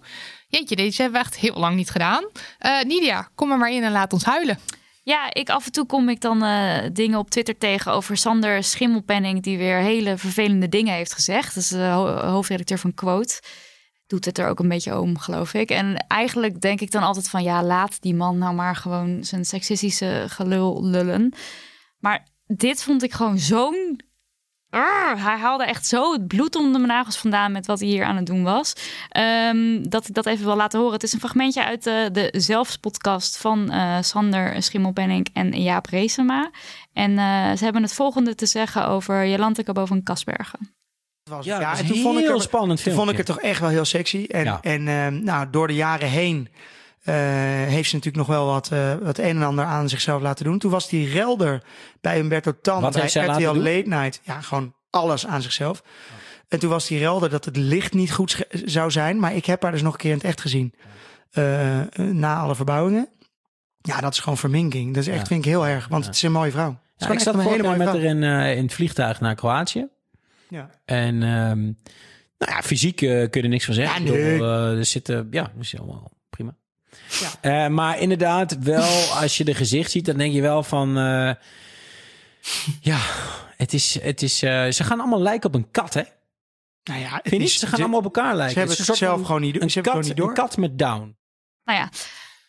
Jeetje, deze hebben we echt heel lang niet gedaan. Eh, Nidia, kom er maar in en laat ons huilen. Ja, ik af en toe kom ik dan uh, dingen op Twitter tegen over Sander Schimmelpenning, die weer hele vervelende dingen heeft gezegd. Dat is de hoofdredacteur van Quote. Doet het er ook een beetje om, geloof ik. En eigenlijk denk ik dan altijd van ja, laat die man nou maar gewoon zijn seksistische gelul lullen. Maar dit vond ik gewoon zo'n hij haalde echt zo het bloed onder mijn nagels vandaan met wat hij hier aan het doen was. Um, dat ik dat even wil laten horen. Het is een fragmentje uit de, de Zelfspodcast van uh, Sander Schimmelpenning en Jaap Reesema. En uh, ze hebben het volgende te zeggen over Jolante boven Kasbergen. Was, ja, ja en toen vond ik het spannend. Toen vond ik het toch echt wel heel sexy. En, ja. en uh, nou, door de jaren heen heeft ze natuurlijk nog wel wat, uh, wat een en ander aan zichzelf laten doen. Toen was die relder bij Humberto Tan bij RTL Late Night. Ja, gewoon alles aan zichzelf. En toen was die relder dat het licht niet goed zou zijn. Maar ik heb haar dus nog een keer in het echt gezien. Uh, na alle verbouwingen. Ja, dat is gewoon verminking. Dat is echt, ja. vind ik heel erg. Want het is een mooie vrouw. Ja, ik zat een hele mooie met haar in, in het vliegtuig naar Kroatië. Ja. En um, nou ja, fysiek kun je er niks van zeggen. Ja, nee. er zitten, ja, is allemaal. Ja. Uh, maar inderdaad, wel als je de gezicht ziet, dan denk je wel van. Uh, ja, het is. Het is uh, ze gaan allemaal lijken op een kat, hè? Nou ja, Vind je? Ze gaan allemaal op elkaar lijken. Ze hebben het zelf gewoon niet, een ze kat, gewoon niet door. Een kat met down. Nou ja.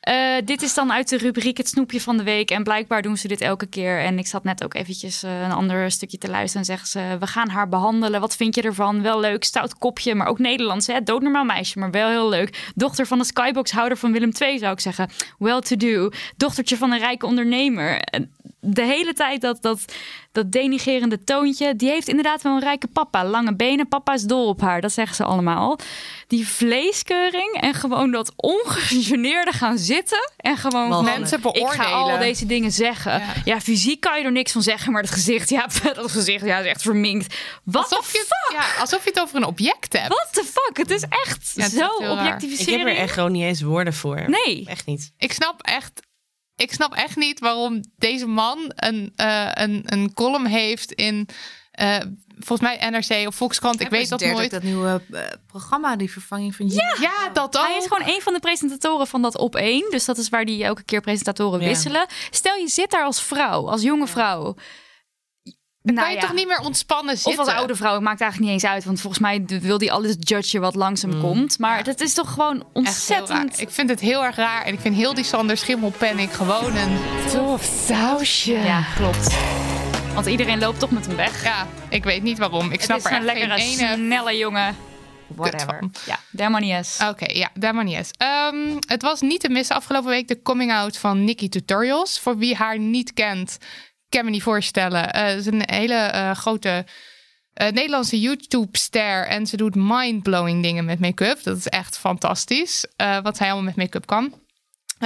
Uh, dit is dan uit de rubriek Het Snoepje van de Week. En blijkbaar doen ze dit elke keer. En ik zat net ook eventjes uh, een ander stukje te luisteren. En zeggen ze, we gaan haar behandelen. Wat vind je ervan? Wel leuk, stout kopje, maar ook Nederlands. Hè? Doodnormaal meisje, maar wel heel leuk. Dochter van de Skybox-houder van Willem II, zou ik zeggen. Well to do. Dochtertje van een rijke ondernemer. De hele tijd dat, dat, dat denigerende toontje. Die heeft inderdaad wel een rijke papa. Lange benen, papa is dol op haar. Dat zeggen ze allemaal. Die vleeskeuring en gewoon dat ongegeneerde gaan zitten. En gewoon mensen beoordelen. Ik ga al deze dingen zeggen. Ja. ja. fysiek kan je er niks van zeggen. Maar het gezicht, ja, dat gezicht ja, is echt verminkt. Wat alsof je, fuck? Ja, alsof je het over een object hebt. What the fuck? Het is echt ja, het is zo objectificering. Ik heb er echt gewoon niet eens woorden voor. Nee. Echt niet. Ik snap echt ik snap echt niet waarom deze man een, uh, een, een column heeft in. Uh, volgens mij NRC of Volkskrant. Ik weet dat nooit. Dat nieuwe uh, programma, die vervanging van. Ja, ja, dat ook. Hij is gewoon een van de presentatoren van dat op één. Dus dat is waar die elke keer presentatoren ja. wisselen. Stel je zit daar als vrouw, als jonge vrouw. Dan nou kan je ja. toch niet meer ontspannen zitten? Of als oude vrouw, maakt eigenlijk niet eens uit. Want volgens mij wil die alles judgen wat langzaam mm. komt. Maar dat is toch gewoon ontzettend... Ik vind het heel erg raar. En ik vind heel die Sander Schimmelpenning gewoon een... Tof sausje. Ja, klopt. Want iedereen loopt toch met hem weg. Ja, ik weet niet waarom. Ik snap het er een lekkere, ene... snelle jongen. Whatever. Ja. Oké, okay, ja, Dermanies. Um, het was niet te missen afgelopen week de coming out van Nikki Tutorials. Voor wie haar niet kent, kan me niet voorstellen. Uh, het is een hele uh, grote uh, Nederlandse YouTube-ster. En ze doet mind-blowing dingen met make-up. Dat is echt fantastisch. wat zij allemaal met make-up kan.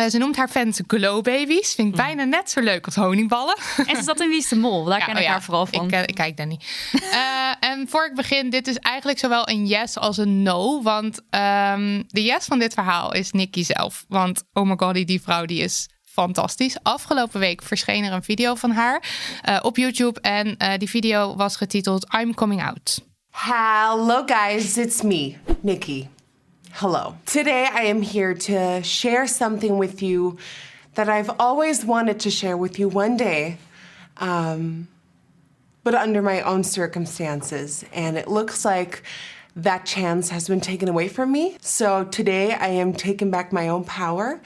ze noemt haar fans glow babies. Vind ik mm. bijna net zo leuk als honingballen. En ze zat in Wie is de Mol? Daar ja, ken ik oh ja, haar vooral van. Ik, ik kijk daar niet. en voor ik begin, dit is eigenlijk zowel een yes als een no. Want um, de yes van dit verhaal is Nikki zelf. Want oh my god, die vrouw die is fantastisch. Afgelopen week verscheen er een video van haar uh, op YouTube. En uh, die video was getiteld I'm Coming Out. Hello guys, it's me, Nikki. Hello. Today I am here to share something with you that I've always wanted to share with you one day. Um, but under my own circumstances. And it looks like that chance has been taken away from me. So today I am taking back my own power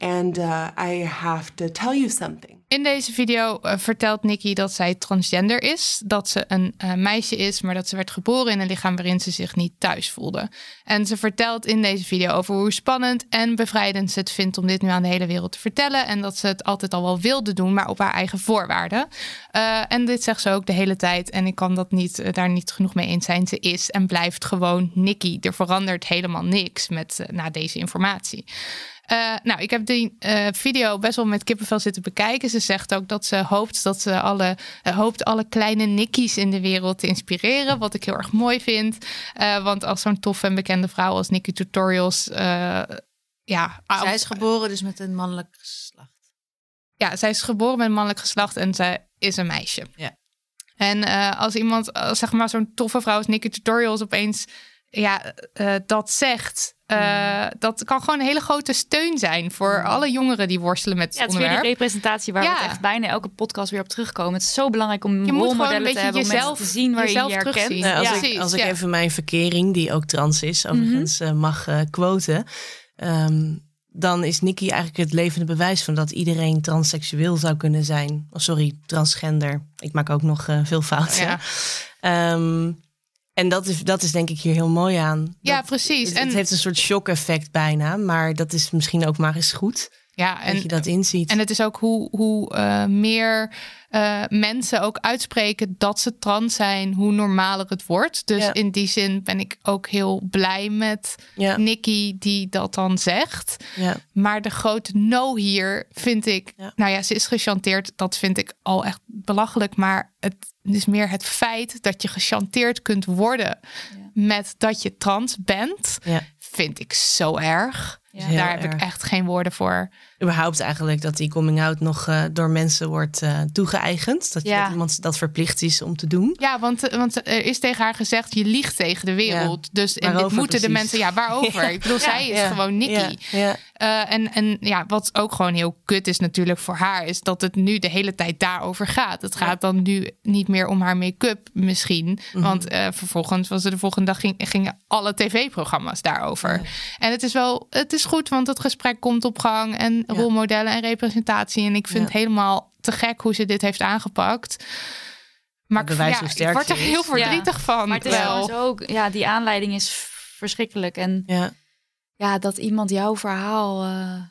and uh, I have to tell you something. In deze video uh, vertelt Nikki dat zij transgender is, dat ze een uh, meisje is, maar dat ze werd geboren in een lichaam waarin ze zich niet thuis voelde. En ze vertelt in deze video over hoe spannend en bevrijdend ze het vindt om dit nu aan de hele wereld te vertellen en dat ze het altijd al wel wilde doen, maar op haar eigen voorwaarden. En dit zegt ze ook de hele tijd en ik kan dat niet, daar niet genoeg mee eens zijn. Ze is en blijft gewoon Nikki. Er verandert helemaal niks met na deze informatie. Uh, nou, ik heb die uh, video best wel met kippenvel zitten bekijken. Ze zegt ook dat ze hoopt dat ze alle, uh, hoopt alle kleine Nikki's in de wereld te inspireren. Wat ik heel erg mooi vind. want als zo'n toffe en bekende vrouw als Nikki Tutorials. ja, zij is geboren dus met een mannelijk geslacht. Ja, zij is geboren met een mannelijk geslacht en zij is een meisje. Ja. En als iemand, zeg maar zo'n toffe vrouw als Nicky Tutorials opeens ja, uh, dat zegt, uh, dat kan gewoon een hele grote steun zijn voor alle jongeren die worstelen met het, ja, het onderwerp. is weer die representatie waar ja. we echt bijna elke podcast weer op terugkomen. Het is zo belangrijk om je rolmodellen te hebben, jezelf, om te zien waar je je herkent. Nou, als, ja. ik, als ik even mijn verkering, die ook trans is, overigens mm -hmm. mag uh, quoten... Um, dan is Nikki eigenlijk het levende bewijs van dat iedereen transseksueel zou kunnen zijn. Oh, sorry, transgender. Ik maak ook nog uh, veel fouten. Ja. Um, en dat is, dat is denk ik hier heel mooi aan. Ja, precies. Het, en het heeft een soort shock-effect bijna, maar dat is misschien ook maar eens goed. Ja, en dat je dat inziet. En het is ook hoe, hoe uh, meer uh, mensen ook uitspreken dat ze trans zijn, hoe normaler het wordt. Dus ja. in die zin ben ik ook heel blij met ja. Nikki die dat dan zegt. Ja. Maar de grote no hier vind ik, nou ja, ze is gechanteerd. Dat vind ik al echt belachelijk. Maar het is meer het feit dat je gechanteerd kunt worden met dat je trans bent, vind ik zo erg. Daar heb erg. ik echt geen woorden voor. Überhaupt eigenlijk dat die coming out nog uh, door mensen wordt uh, toegeëigend. Dat, Ja. dat iemand dat verplicht is om te doen. Ja, want, want er is tegen haar gezegd: je liegt tegen de wereld. Dus en dit moeten de mensen. Ja, waarover? Ja. Ik bedoel, Ja. zij is Ja. gewoon Nikki. Ja. Ja. Eh, en, en ja, wat ook gewoon heel kut is natuurlijk voor haar, is dat het nu de hele tijd daarover gaat. Het gaat dan nu niet meer om haar make-up misschien. Mhm. Want eh, vervolgens was er de volgende dag ging, gingen alle tv-programma's daarover. En het is wel, het is goed, want het gesprek komt op gang en rolmodellen en representatie. En ik vind Ja. het helemaal te gek hoe ze dit heeft aangepakt. Maar ik, ja, hoe ik word er is. heel verdrietig van. Maar het is wel. ook, ja, die aanleiding is verschrikkelijk. En ja, ja dat iemand jouw verhaal, eh,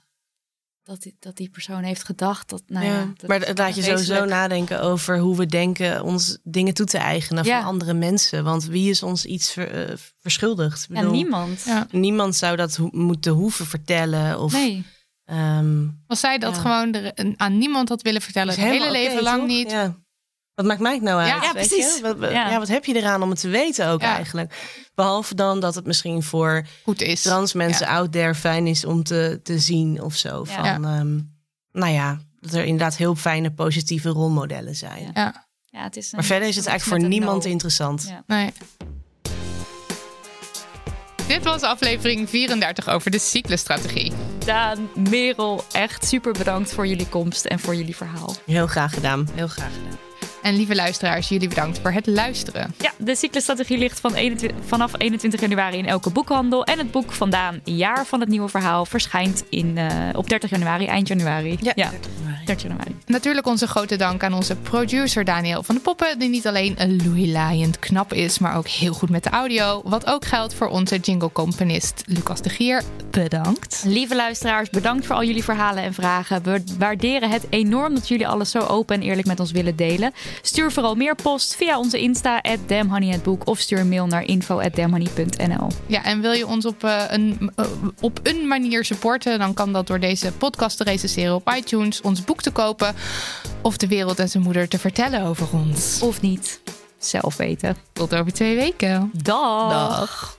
dat, die, dat die persoon heeft gedacht. Dat, nou ja, ja. dat maar het laat je sowieso nadenken over hoe we denken ons dingen toe te eigenen Ja. van andere mensen. Want wie is ons iets ver- eh, verschuldigd? Ik Ja, bedoel, niemand. Ja. Niemand zou dat ho- moeten hoeven vertellen. Of, Nee. ehm, Als zij dat Ja. gewoon er, aan niemand had willen vertellen, het hele leven lang toch? niet. Wat maakt mij het nou uit? Ja, ja, weet precies. je? Wat, wat- Ja. ja. wat heb je eraan om het te weten ook Ja. eigenlijk? Behalve dan dat het misschien voor Goed is. trans mensen out there fijn is om te, te zien of zo. Ja. Van, Ja. ehm, nou ja, dat er inderdaad heel fijne positieve rolmodellen zijn. Ja. Ja, het is een- Maar verder is het eigenlijk voor niemand no. interessant. Ja. nee. Dit was aflevering 34 over de cyclusstrategie. Daan, Merel, echt super bedankt voor jullie komst en voor jullie verhaal. Heel graag gedaan. Heel graag gedaan. En lieve luisteraars, jullie bedankt voor het luisteren. Ja, de cyclusstrategie ligt van 21 vanaf 21 januari in elke boekhandel. En het boek van Daan, Jaar van het Nieuwe Verhaal, verschijnt in, eh, op 30 januari, eind januari. Ja, 30 januari. Natuurlijk onze grote dank aan onze producer Daniel van de Poppen, die niet alleen een loeilaaiend knap is, maar ook heel goed met de audio. Wat ook geldt voor onze jingle-componist Lucas de Gier. Bedankt. Lieve luisteraars, bedankt voor al jullie verhalen en vragen. We waarderen het enorm dat jullie alles zo open en eerlijk met ons willen delen. Stuur vooral meer post via onze Insta, @damhoneyhetboek of stuur een mail naar info@damhoney.nl. Ja, en wil je ons op, eh, een, eh, op een manier supporten, dan kan dat door deze podcast te recenseren op iTunes, ons boek te kopen of de wereld en zijn moeder te vertellen over ons. Of niet. Zelf weten. Tot over twee weken. Dag. Dag.